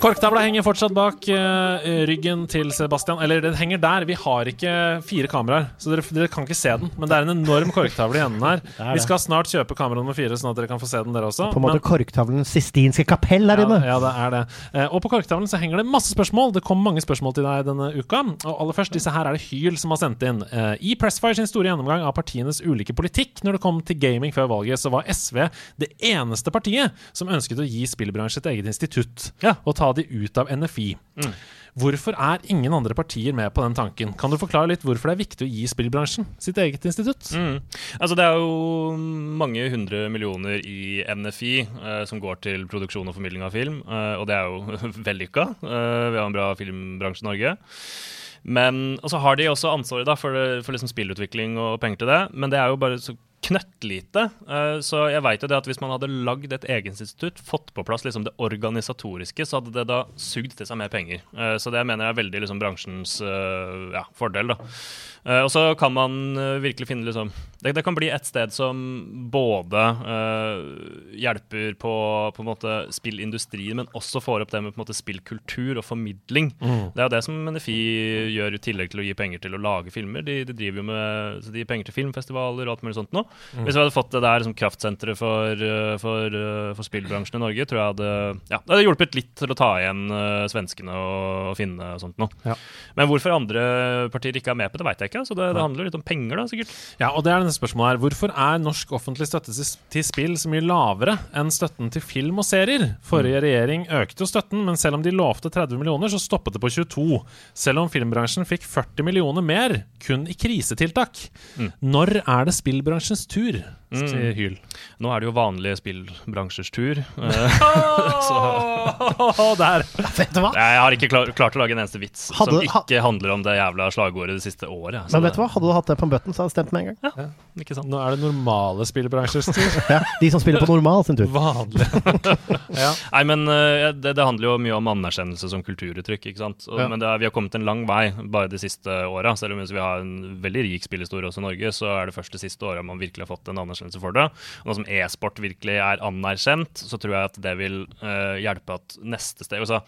Korktavla henger fortsatt bak uh, ryggen til Sebastian. Eller den henger der. Vi har ikke fire kameraer, så dere, dere kan ikke se den. Men det er en enorm korktavle i enden her. er Vi skal snart kjøpe kamera nummer fire, sånn at dere kan få se den, dere også. På en måte Men- korktavlen Sistinske kapell inne. Ja, ja, det er det. Uh, og på korktavlen så henger det masse spørsmål. Det kom mange spørsmål til deg denne uka. Og aller først, disse her er det Hyl som har sendt inn. Uh, I Pressfire sin store gjennomgang av partienes ulike politikk når det kom til gaming før valget, så var SV det eneste partiet som ønsket å gi spillbransjen et eget institutt. Ja. Og ta de ut av NFI. Hvorfor er ingen andre partier med på den tanken? Kan du forklare litt hvorfor det er viktig å gi spillbransjen sitt eget institutt? Mm. Altså Det er jo mange hundre millioner i NFI eh, som går til produksjon og formidling av film, eh, og det er jo vellykka. Eh, vi har en bra filmbransje i Norge. Men, og så har de også ansvaret da, for, for liksom spillutvikling og penger til det, men det er jo bare så knøttlite. Eh, så jeg vet jo det at hvis man hadde lagd et egeninstitutt fått på plass liksom det organisatoriske, så hadde det da sugd til seg mer penger. Eh, så det mener jeg er veldig liksom bransjens eh, ja, fordel. da. Eh, og så kan man eh, virkelig finne liksom det, det kan bli et sted som både uh, hjelper på, på en måte spillindustrien, men også får opp det med på en måte spillkultur og formidling. Det er jo det som NFI gjør, i tillegg til å gi penger til å lage filmer. De, de driver jo med så de gir penger til filmfestivaler og alt mulig sånt nå. Hvis vi hadde fått det der som kraftsenteret for, for, for spillbransjen i Norge, tror jeg hadde, ja, det hadde hjulpet litt til å ta igjen uh, svenskene og, og finnene og sånt nå. Ja. Men hvorfor andre partier ikke er med på det, vet jeg ikke. Så det, det handler litt om penger, da, sikkert. Ja, og det er denne spørsmålet her. Hvorfor er norsk offentlig støtte til, spill så mye lavere enn støtten til film og serier? Forrige regjering økte jo støtten, men selv om de lovte 30 millioner, så stoppet det på 22. Selv om filmbransjen fikk 40 millioner mer, kun i krisetiltak. Når er det spillbransjens tur? sier Hyl. Nå er det jo vanlige spillbransjers tur. så der! Vet du hva? Jeg har ikke klart, klart å lage en eneste vits Hadde- som ikke handler om det jævla slagordet det siste året. Så Men vet du hva? Hadde du hatt det på en button, så hadde det stemt med en gang. Ikke sant? Nå er det normale spillbransjers tur. Ja, De som spiller på normal sin tur. Vanlig. ja. Nei, men eh, det, det handler jo mye om anerkjennelse som kulturuttrykk. ikke sant? Og, Ja. Men det er, vi har kommet en lang vei bare de siste åra. Selv om vi har en veldig rik spillhistorie også i Norge, så er det først de siste åra man virkelig har fått en anerkjennelse for det. Og nå som e-sport virkelig er anerkjent, så tror jeg at det vil uh, hjelpe at neste sted altså,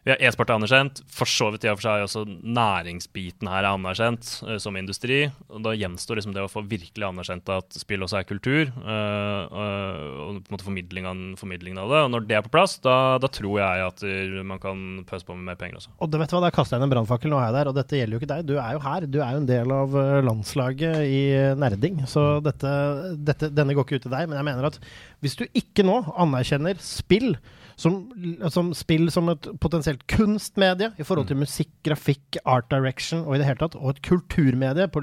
vi har E-sport er anerkjent, for så vidt i og for seg også næringsbiten her er anerkjent uh, som industri. og Da gjenstår liksom det å få virkelig anerkjent at spill også er kultur, uh, og på en måte formidlingen, formidlingen av det. Og når det er på plass, da, da tror jeg at man kan pøse på med mer penger også. Og det vet du hva, Der kaster jeg inn en brannfakkel. Nå er jeg der, og dette gjelder jo ikke deg. Du er jo her. Du er jo en del av landslaget i nerding. Så dette, dette, denne går ikke ut til deg. Men jeg mener at hvis du ikke nå anerkjenner spill som, som spill som et potensielt kunstmedie i forhold til musikk, grafikk, art direction og i det hele tatt, og et kulturmedie på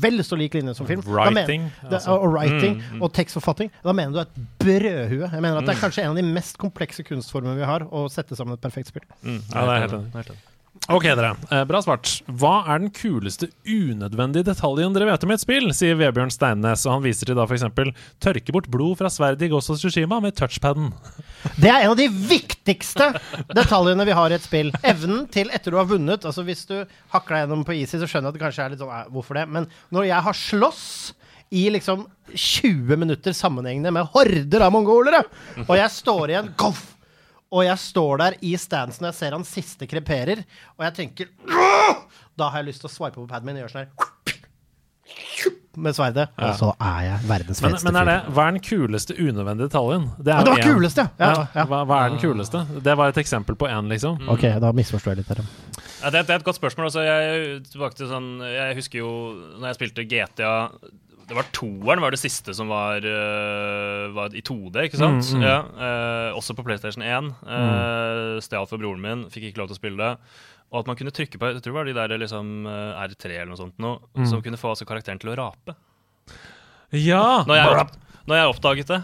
vel så lik linje som film Writing. mener- altså. og writing og tekstforfatting. Da mener du et brødhue. Jeg mener at det er kanskje en av de mest komplekse kunstformene vi har, å sette sammen et perfekt spill. Mm, Ja, det er helt enig. Ok, dere. Eh, bra svart. Hva er den kuleste unødvendige detaljen dere vet om i et spill? sier Vebjørn Steinnes, og han viser til da f.eks. tørke bort blod fra sverdet i Ghost of Tsushima med touchpaden. Det er en av de viktigste detaljene vi har i et spill. Evnen til, etter du har vunnet Altså Hvis du hakker deg gjennom på easy, så skjønner jeg at det kanskje er litt sånn Hvorfor det? Men når jeg har slåss i liksom 20 minutter sammenhengende med horder av mongolere, og jeg står igjen Goff! Og jeg står der i stansen og jeg ser han siste kreperer, og jeg tenker «Åh!» Da har jeg lyst til å swipe på paden min og gjøre sånn her med sverdet. Og så er jeg verdens Men, feteste men er det, hva er den kuleste unødvendige detaljen? Det, er Ja, det var en- kuleste, ja. Ja, ja. Hva, hva er den kuleste? Det var et eksempel på én, liksom. Ok, da misforstår jeg litt her. ja. Ja, det, er- det er et godt spørsmål. Altså, jeg, tilbake til sånn, jeg husker jo når jeg spilte GTA Det var toeren var det siste som var, øh, var i 2D, ikke sant? Mm, mm. Ja, øh, også på PlayStation 1. Uh, Stjal for broren min, fikk ikke lov til å spille det. Og at man kunne trykke på jeg tror det var de der liksom, øh, R3 eller noe sånt, nå, Mm. som kunne få altså, karakteren til å rape. Ja! Når jeg, når jeg oppdaget det.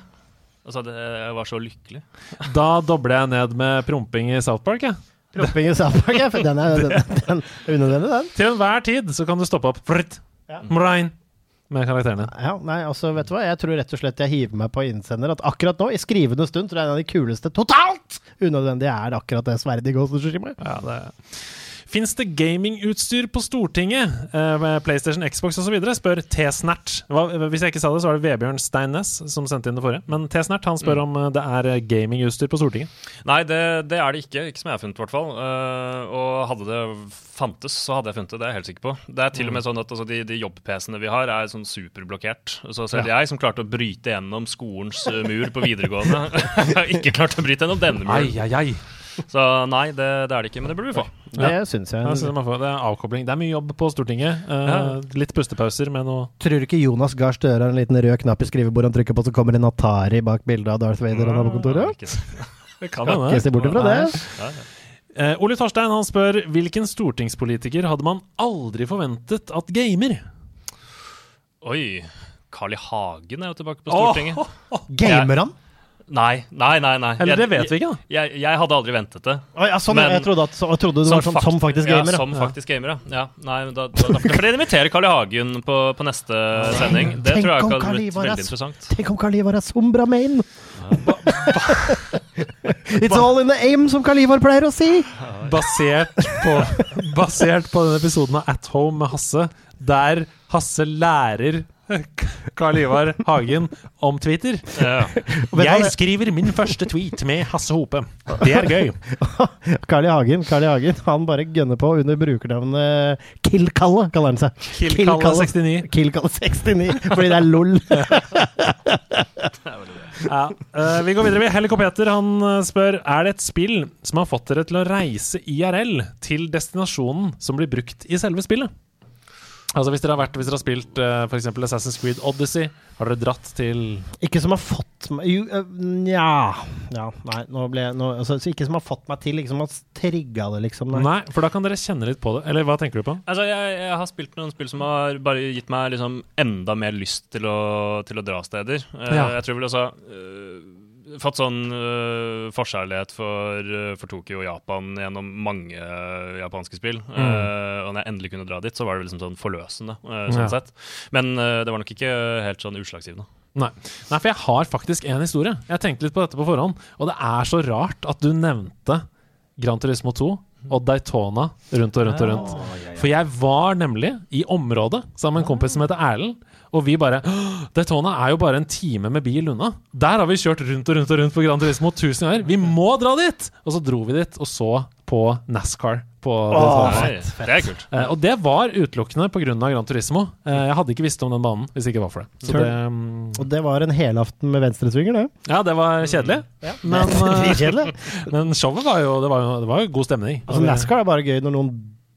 Altså, det, jeg var så lykkelig. Da dobler jeg ned med promping i South Park, jeg. Promping i South Park, ja, for den er, den, den er unødvendig, den. Til enhver tid så kan du stoppe opp Fritt. Ja. Mrein. Med karakterene. Ja, nei, altså, vet du hva? Jeg tror rett og slett jeg hiver meg på innsender at akkurat nå, i skrivende stund, tror jeg en av de kuleste totalt unødvendige er akkurat det sverdet i Ghost of Tsushima. Ja, det Fins det gamingutstyr på Stortinget? Eh, med PlayStation, Xbox osv.? spør T-Snert. Hvis jeg ikke sa det, så var det Vebjørn Steinnes som sendte inn det forrige. Men T-Snert han spør om eh, det er eh, gamingutstyr på Stortinget. Nei, det, det er det ikke. Ikke som jeg har funnet, i hvert fall. Uh, og hadde det fantes, så hadde jeg funnet det. Det er jeg helt sikker på. Det er til og med sånn at altså, de, de jobb-PC-ene vi har, er sånn superblokkert. Så selv jeg, som klarte å bryte gjennom skolens mur på videregående, ikke klart å bryte gjennom denne muren. Ai, ai, ai. Så nei, det, det er det ikke. Men det burde vi få. Det syns jeg. jeg synes det er avkobling. Det er mye jobb på Stortinget. Eh, Litt pustepauser med noe Tror du ikke Jonas Gahr Støre har en liten rød knapp i skrivebordet han trykker på, så kommer en Atari bak bildet av Darth Vader og nabokontoret? Ikke. Det kan Ikke se bort ifra det. Ja, ja. Eh, Ole Torstein han spør hvilken stortingspolitiker hadde man aldri forventet at gamer? Oi. Carl I. Hagen er jo tilbake på Stortinget. Gamer han? Nei, nei, nei. nei. Eller det vet vi ikke, da. Jeg, jeg hadde aldri ventet det. Å, ja, sånn, Men- jeg trodde, at, så, jeg trodde det var sånn, som faktisk gamer. Ja, som faktisk gamer, ja. nei, men da, da, da, for dere inviterer Carl I. Hagen på, på neste sending. Det tror jeg hadde blitt veldig interessant. Tenk om Carl Ivar er sombra main! It's all in the aim, som Carl Ivar pleier å si. Basert på, basert på denne episoden av At Home med Hasse, der Hasse lærer Karl Ivar Hagen om Twitter. Ja. Jeg skriver min første tweet med Hasse Hope. Det er gøy. Carl I. Hagen, Carl I. Hagen han bare gønner på under brukernavnet Kill-Kalle, kaller han seg. Kill-Kalle 69. Kill-Kalle 69, fordi det er LOL. Ja. eh, vi går videre. vi. Helikopeter han eh, spør Er det et spill som har fått dere til å reise IRL til destinasjonen som blir brukt i selve spillet. Altså Hvis dere har, vært, hvis dere har spilt uh, f.eks. Assassin's Creed Odyssey, har dere dratt til Ikke som har fått meg Jo, øh, nja Ja, nei, nå ble nå, altså, så Ikke som har fått meg til, ikke som har trigga det, liksom. Nei. Nei, for da kan dere kjenne litt på det. Eller hva tenker du på? Altså, jeg, jeg har spilt noen spill som har bare gitt meg liksom enda mer lyst til å, til å dra steder. Uh, Ja. Jeg tror vel også øh, Fått sånn uh, forkjærlighet for, uh, for Tokyo og Japan gjennom mange uh, japanske spill. Mm. Eh, og når jeg endelig kunne dra dit, så var det liksom sånn forløsende. sånn Ja. sett. Men det var nok ikke helt sånn utslagsgivende. Nei. Nei, for jeg har faktisk en historie. Jeg tenkte litt på dette på forhånd, og det er så rart at du nevnte Gran Turismo 2 og Daytona rundt og rundt og rundt. For jeg var nemlig i området sammen med en kompis som heter Erlend, og vi bare Daytona er jo bare en time med bil unna. Der har vi kjørt rundt og rundt og rundt på Gran Turismo tusen ganger. Vi må dra dit! Og så dro vi dit og så på NASCAR på Åh, fett, fett. det er kult. Eh, og det var utelukkende pga. Gran Turismo. Eh, jeg hadde ikke visst om den banen hvis det ikke var for det. Så det um... Og det var en helaften med venstresvinger, det. ja, det var kjedelig. Men, eh, men showet var jo Det var jo, det var jo god stemning. Altså, NASCAR er bare gøy når noen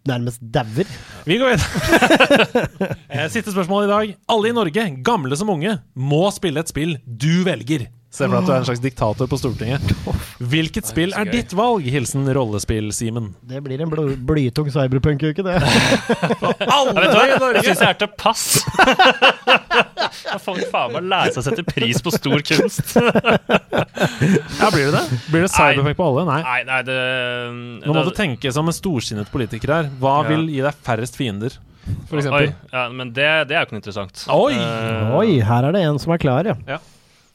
nærmest dauer. Vi går videre. Eh, Siste spørsmål i dag. Alle i Norge, gamle som unge, må spille et spill du velger. Se for deg at du er en slags diktator på Stortinget. Hvilket spill er ditt valg? Hilsen rollespill-Simen. Det blir en bl blytung cyberpunk-uke, det. Alle i Norge! Jeg syns jeg er til pass. Da får vi faen meg lære seg å sette pris på stor kunst. Ja, blir det det? Blir det cyberpunk på alle? Nei. Nei, nei, det Nå må det- du tenke som en storsinnet politiker her. Hva Ja. vil gi deg færrest fiender, for Oi, eksempel? ja, men det, det er jo ikke noe interessant. Oi! Uh, Oi, her er det en som er klar, ja.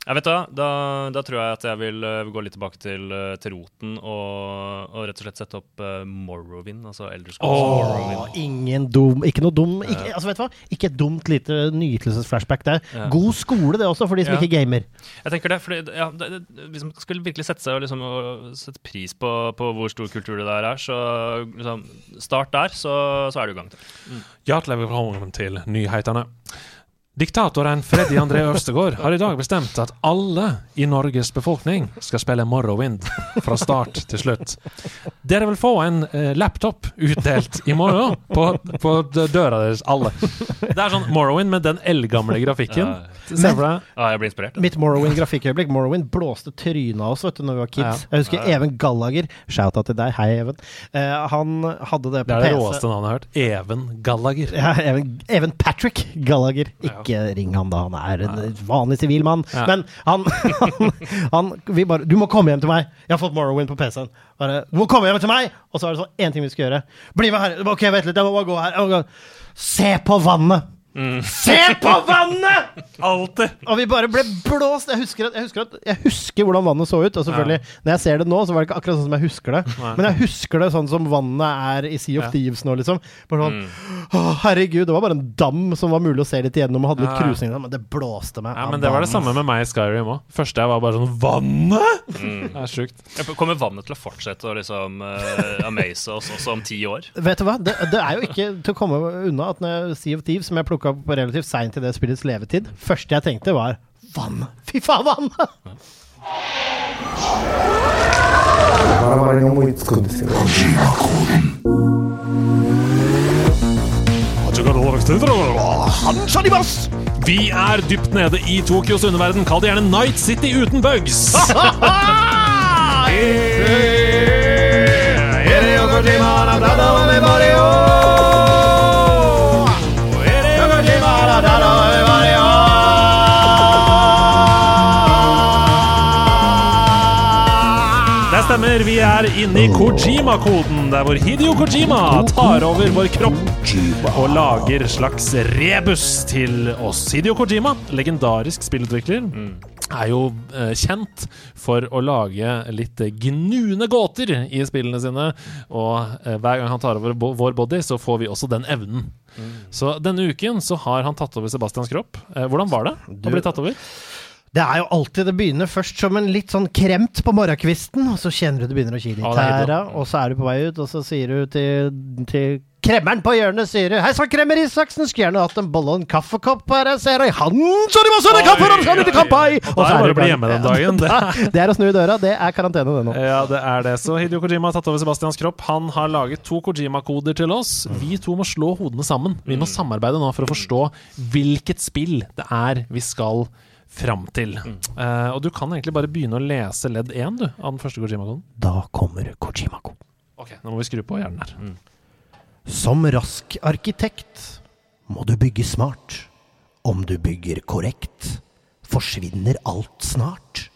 Jeg vet da, da, da tror jeg at jeg vil eh, gå litt tilbake til, eh, til roten og, og rett og slett sette opp uh, Morrowind, altså Elder oh, Åh. Morrowind. Ingen dum Ikke noe dum ikke, altså, vet du hva? Ikke et dumt lite nytelsesflashback der. Ja. God skole, det også, for de som Ja. ikke gamer. Jeg tenker det, fordi ja, det, det, Hvis man skulle virkelig sette seg og, liksom, og sette pris på, på hvor stor kultur det der er, så liksom, start der, så, så er du i gang. til. Hjertelig velkommen til nyhetene. Diktatoren Freddy André Øvstegård har i dag bestemt at alle i Norges befolkning skal spille Morrowind fra start til slutt. Dere vil få en eh, laptop utdelt i morgen på, på døra deres, alle. Det er sånn Morrowind med den eldgamle grafikken. Ja. Se for deg. Ja, jeg blir inspirert. Mitt Morrowind-grafikkøyeblikk. Morrowind blåste trynet av oss vet du, når vi var kids. Ja. Jeg husker Even Gallager. Shout-out til deg. Hei, Even. Eh, han hadde det på PC. Det er det PC. råeste navnet jeg har hørt. Even Gallager. Ja, Even, Even Patrick Gallager. Ikke ring han da, han er en vanlig sivil mann. Ja. Men han, han, han vi bare, Du må komme hjem til meg! Jeg har fått Morrowind på PC-en. Bare, Du må komme hjem til meg! Og så er det sånn én ting vi skal gjøre. Bli med her! Ok, vent litt, jeg må bare gå her. Må gå. Se på vannet! Se på vannet! Alltid! Og vi bare ble blåst. Jeg husker, at, jeg, husker at, jeg husker hvordan vannet så ut. Og selvfølgelig, når jeg ser det nå, så var det ikke akkurat sånn som jeg husker det. Nei. Men jeg husker det sånn som vannet er i Sea of Ja. Thieves nå, liksom. Bare sånn, Mm. Å, herregud, det var bare en dam som var mulig å se litt igjennom, og hadde litt Ja. krusing, men det blåste meg. Ja, men det var det samme med meg i Skyrim òg. Første jeg var bare sånn Vannet?! Mm. Det er sjukt. Kommer vannet til å fortsette å liksom uh, amaze oss også om ti år? Vet du hva, det, det er jo ikke til å komme unna at når Sea of Thieves, som jeg plukka opp relativt seint i det spillets levetid. Første jeg tenkte, var vann! Fy faen, vann! Vi er dypt nede i Tokyos underverden. Kall det gjerne Night City uten bugs. Hideo Kojima, oh! Vi er inne i Kojima-koden, der hvor Hidio Kojima tar over vår kropp og lager slags rebus til oss. Hidio Kojima, legendarisk spillutvikler, er jo eh, kjent for å lage litt gnuende gåter i spillene sine. Og eh, hver gang han tar over bo vår body, så får vi også den evnen. Så denne uken så har han tatt over Sebastians kropp. Eh, hvordan var det å bli tatt over? Det er jo alltid Det begynner først som en litt sånn kremt på morgenkvisten, og så kjenner du det begynner å kile i tæra, og så er du på vei ut, og så sier du til, til kremmeren på hjørnet sier du, Hei sann, kremmer Isaksen, skulle gjerne hatt en bolle og en kaffekopp her, jeg ser, og i handen så de masse kaffe, og skal ut i kampai! Og da er det bli hjemme den dagen. Det Det, er å snu i døra, det er karantene det nå. Ja, det er det. Så Hidio Kojima har tatt over Sebastians kropp. Han har laget to Kojima-koder til oss. Vi to må slå hodene sammen. Vi må samarbeide nå for å forstå hvilket spill det er vi skal fram til. Eh, og du kan egentlig bare begynne å lese ledd 1 du, av den første Kojima-koden. Da kommer Kojima-ko. Ok, nå må vi skru på hjernen her. Som rask arkitekt må du bygge smart. Om du bygger korrekt, forsvinner alt snart.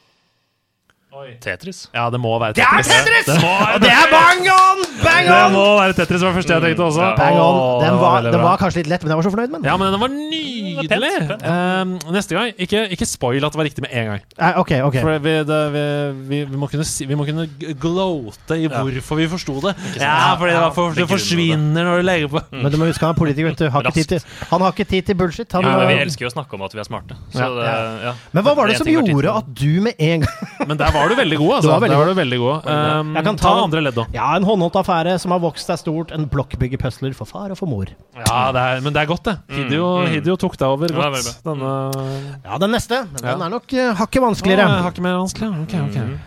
Tetris. Ja, det må være Tetris! Det er Tetris! Tetris! det, det er bang on! Bang on! Det må være Tetris, var det første jeg tenkte også. Ja. Bang on. Den var, den var kanskje litt lett, men jeg var så fornøyd med den. Ja, men den var nydelig! Um, neste gang, ikke, ikke spoil at det var riktig med en gang. Eh, ok, ok. For vi, det, vi, vi, vi, må kunne si, vi må kunne gloate i hvorfor vi forsto det. Ja, fordi det, var for, det det. forsvinner når du legger på. Men du må huske han er politiker, vet du. Har ikke tid til, han har ikke tid til bullshit. Han, Ja, men vi elsker jo å snakke om at vi er smarte. Så Ja. det, ja. men hva var det som gjorde at du med en gang Men der var du veldig god, altså. Du var veldig der god. var du veldig god. Um, Jeg kan ta, ta- andre ledd, da. Ja, en håndholdt affære som har vokst seg stort. En blokkbyggerpøsler for far og for mor. Ja, det er, men det er godt, det. Hidio, mm. Hidio tok deg over Ja, godt. ja, Denne Ja, den neste. Den Ja. Er nok uh, hakket vanskeligere. Ah, hakket mer vanskelig. Ok, ok. Mm.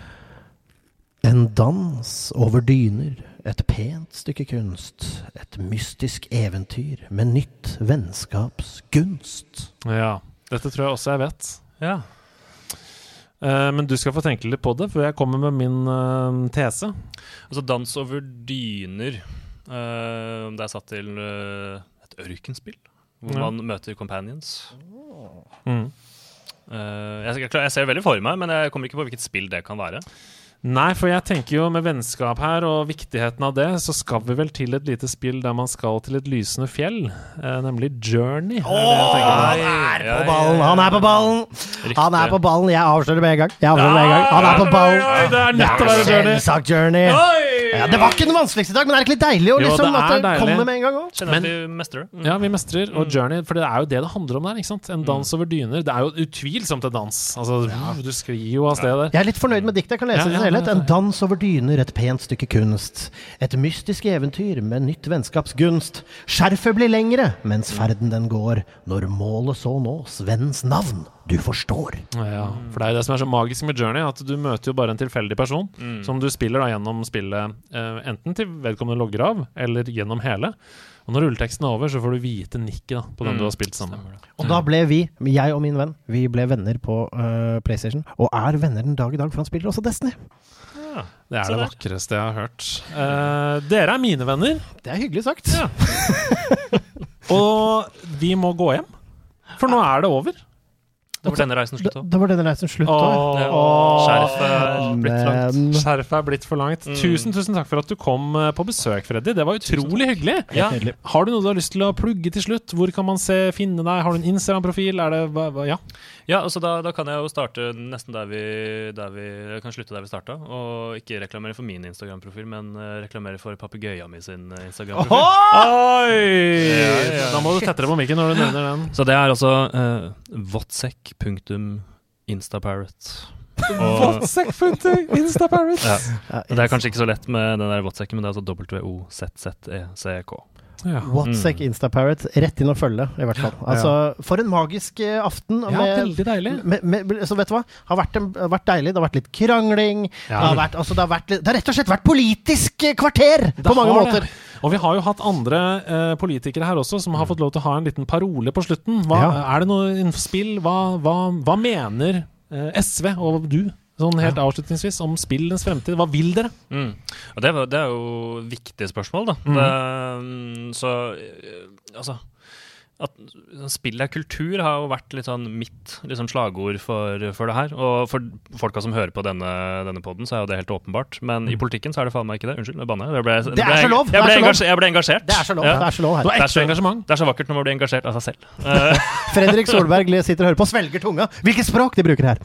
En dans over dyner, et pent stykke kunst, et mystisk eventyr med nytt vennskaps gunst. Ja. Dette tror jeg også jeg vet. Ja. Uh, men du skal få tenke litt på det før jeg kommer med min uh, tese. Altså Dans over dyner. Uh, det er satt til et ørkenspill, hvor Ja. man møter companions. Mm. Eh, jeg, jeg, jeg ser veldig for meg, men jeg kommer ikke på hvilket spill det kan være. Nei, for jeg tenker jo med vennskap her og viktigheten av det, så skal vi vel til et lite spill der man skal til et lysende fjell, eh, nemlig Journey. er tenker på. Han er på ballen! Han er på ballen! Riktig. Han er på ballen! Jeg avslører det med en gang. Jeg avslører det med en gang. Han er på ballen! Oi, det er nødt til å være Journey. Selvsagt Journey. Ja, det var ikke den vanskeligste i dag, men er det ikke litt deilig å Jo, liksom, det at er det deilig. kommer med en gang òg? Kjenner at vi mestrer det. Mm. Ja, vi mestrer. Og Journey, for det er jo det det handler om der. ikke sant? En dans over dyner. Det er jo utvilsomt en dans. Altså, Du sklir jo av sted der. Jeg er litt fornøyd med diktet. Jeg kan lese Ja, det i ja, sin helhet. ja, En dans over dyner, et pent stykke kunst. Et mystisk eventyr med nytt vennskapsgunst. Skjerfet blir lengre mens ferden den går. Når målet så nås, vennens navn du forstår. Ja, for det er jo det som er så magisk med Journey, at du møter jo bare en tilfeldig person som du spiller da gjennom spillet, eh, enten til vedkommende logger av, eller gjennom hele. Og når rulleteksten er over, så får du vite nikket da, på den du har spilt sammen. Og da ble vi, jeg og min venn, vi ble venner på uh, PlayStation. Og er venner den dag i dag, for han spiller også Destiny. Det er det der. vakreste jeg har hørt. Uh, dere er mine venner, Det er hyggelig sagt. Ja. og vi må gå hjem. For nå er det over. Da var denne reisen slutt òg. da var denne reisen slutt. Åh. Skjerfet er blitt for langt. Mm. Tusen tusen takk for at du kom eh, på besøk, Freddy. Det var utrolig hyggelig. Ja. Har du noe du har lyst til å plugge til slutt? Hvor kan man se, finne deg? Har du en Instagram-profil? Er det hva, hva, Ja. Ja, altså da, da kan jeg jo starte nesten der vi, der vi Jeg kan slutte der vi starta. Og ikke reklamere for min Instagram-profil, men eh, reklamere for papegøya mi sin eh, Instagram-profil. Oi! Ja, ja. Da må du tettere på mikken når du nevner den. Så det er altså uh, votsek.instaparrot. Og Whatsapp-funter, Instaparrot. ja, det er kanskje ikke så lett med den der votsekken, men det er altså W-O-Z-Z-E-C-K. Ja. Whatsack Instaparrot, rett inn og følge, i hvert fall. Altså, For en magisk eh, aften. ja, veldig deilig. med, med, så vet du hva? Har vært, en, har vært deilig. Det har vært litt krangling. Det, har vært, altså, det, har vært, det har rett og slett vært politisk eh, kvarter Det på mange måter. det. Og vi har jo hatt andre eh, politikere her også som har fått lov til å ha en liten parole på slutten. Hva, Ja. Er det noe innspill? spill? Hva, hva, hva mener eh, SV og du Sånn helt avslutningsvis, om spillens fremtid. Hva vil dere? Mm. Og det, det er jo viktige spørsmål, da. Mm. Det, så eh, altså at Spill er kultur har jo vært litt sånn mitt sånn slagord for, for det her. Og for folka som hører på denne, denne poden, så er jo det helt åpenbart. Men i politikken så er det faen meg ikke det. Unnskyld, nå banner jeg. Jeg ble, Det er så lov, det Jeg er ble, engasjert, jeg ble engasjert. Det er så lov. Ja. Det er så lov her. Det er så- engasjement. Det er så vakkert når man blir engasjert av seg selv. Fredrik Solberg sitter og hører på, svelger tunga. Hvilket språk de bruker her!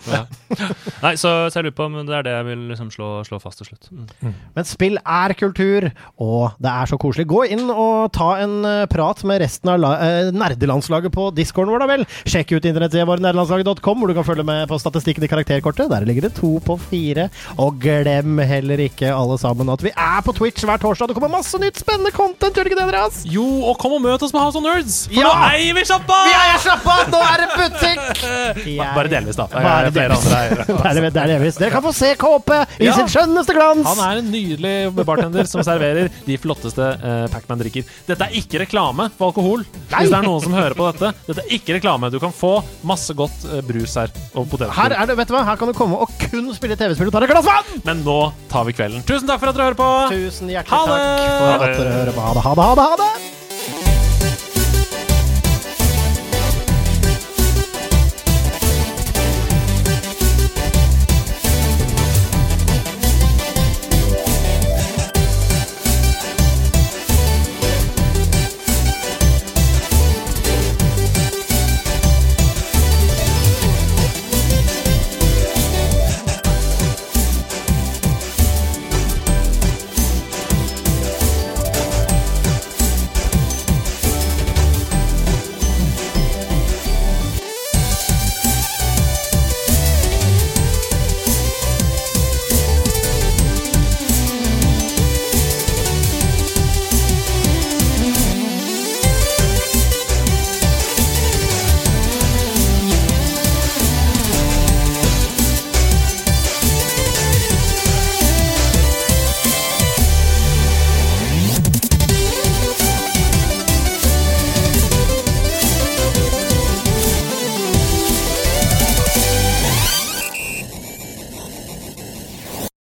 nei, så, så jeg lurer på om det er det jeg vil liksom slå, slå fast til slutt. Mm. Men spill er kultur, og det er så koselig. Gå inn og ta en eh, prat med resten av la eh, nerdelandslaget på discorden vår, da vel. Sjekk ut internettsida vår nerdelandslaget.com, hvor du kan følge med på statistikken i karakterkortet. Der ligger det to på fire. Og glem heller ikke, alle sammen, at vi er på Twitch hver torsdag. Det kommer masse nytt spennende content, gjør det ikke det, Andreas? Jo, og kom og møt oss på House of Nerds! For Ja! nå eier vi sjappa! Vi eier sjappa! Nå er det butikk! Jeg- Bare delvis, da. Bare er flere delvis. andre eiere. Det er delvis. Dere kan få se KP i Ja. sin skjønneste glans! Han er en nydelig bartender som serverer de flotteste uh, Pacman-drikker. Dette er ikke reklame for alkohol. Nei. Hvis det er noen som hører på dette. Dette er ikke reklame. Du kan få masse godt eh, brus her. Og Her, er det, vet du hva? Her kan du komme og kun spille TV-spill og ta deg et glass vann! Men nå tar vi kvelden. Tusen takk for at dere hører på. Tusen hjertelig Ha takk for at dere hører på. Ha det, ha det, ha det! Ha det!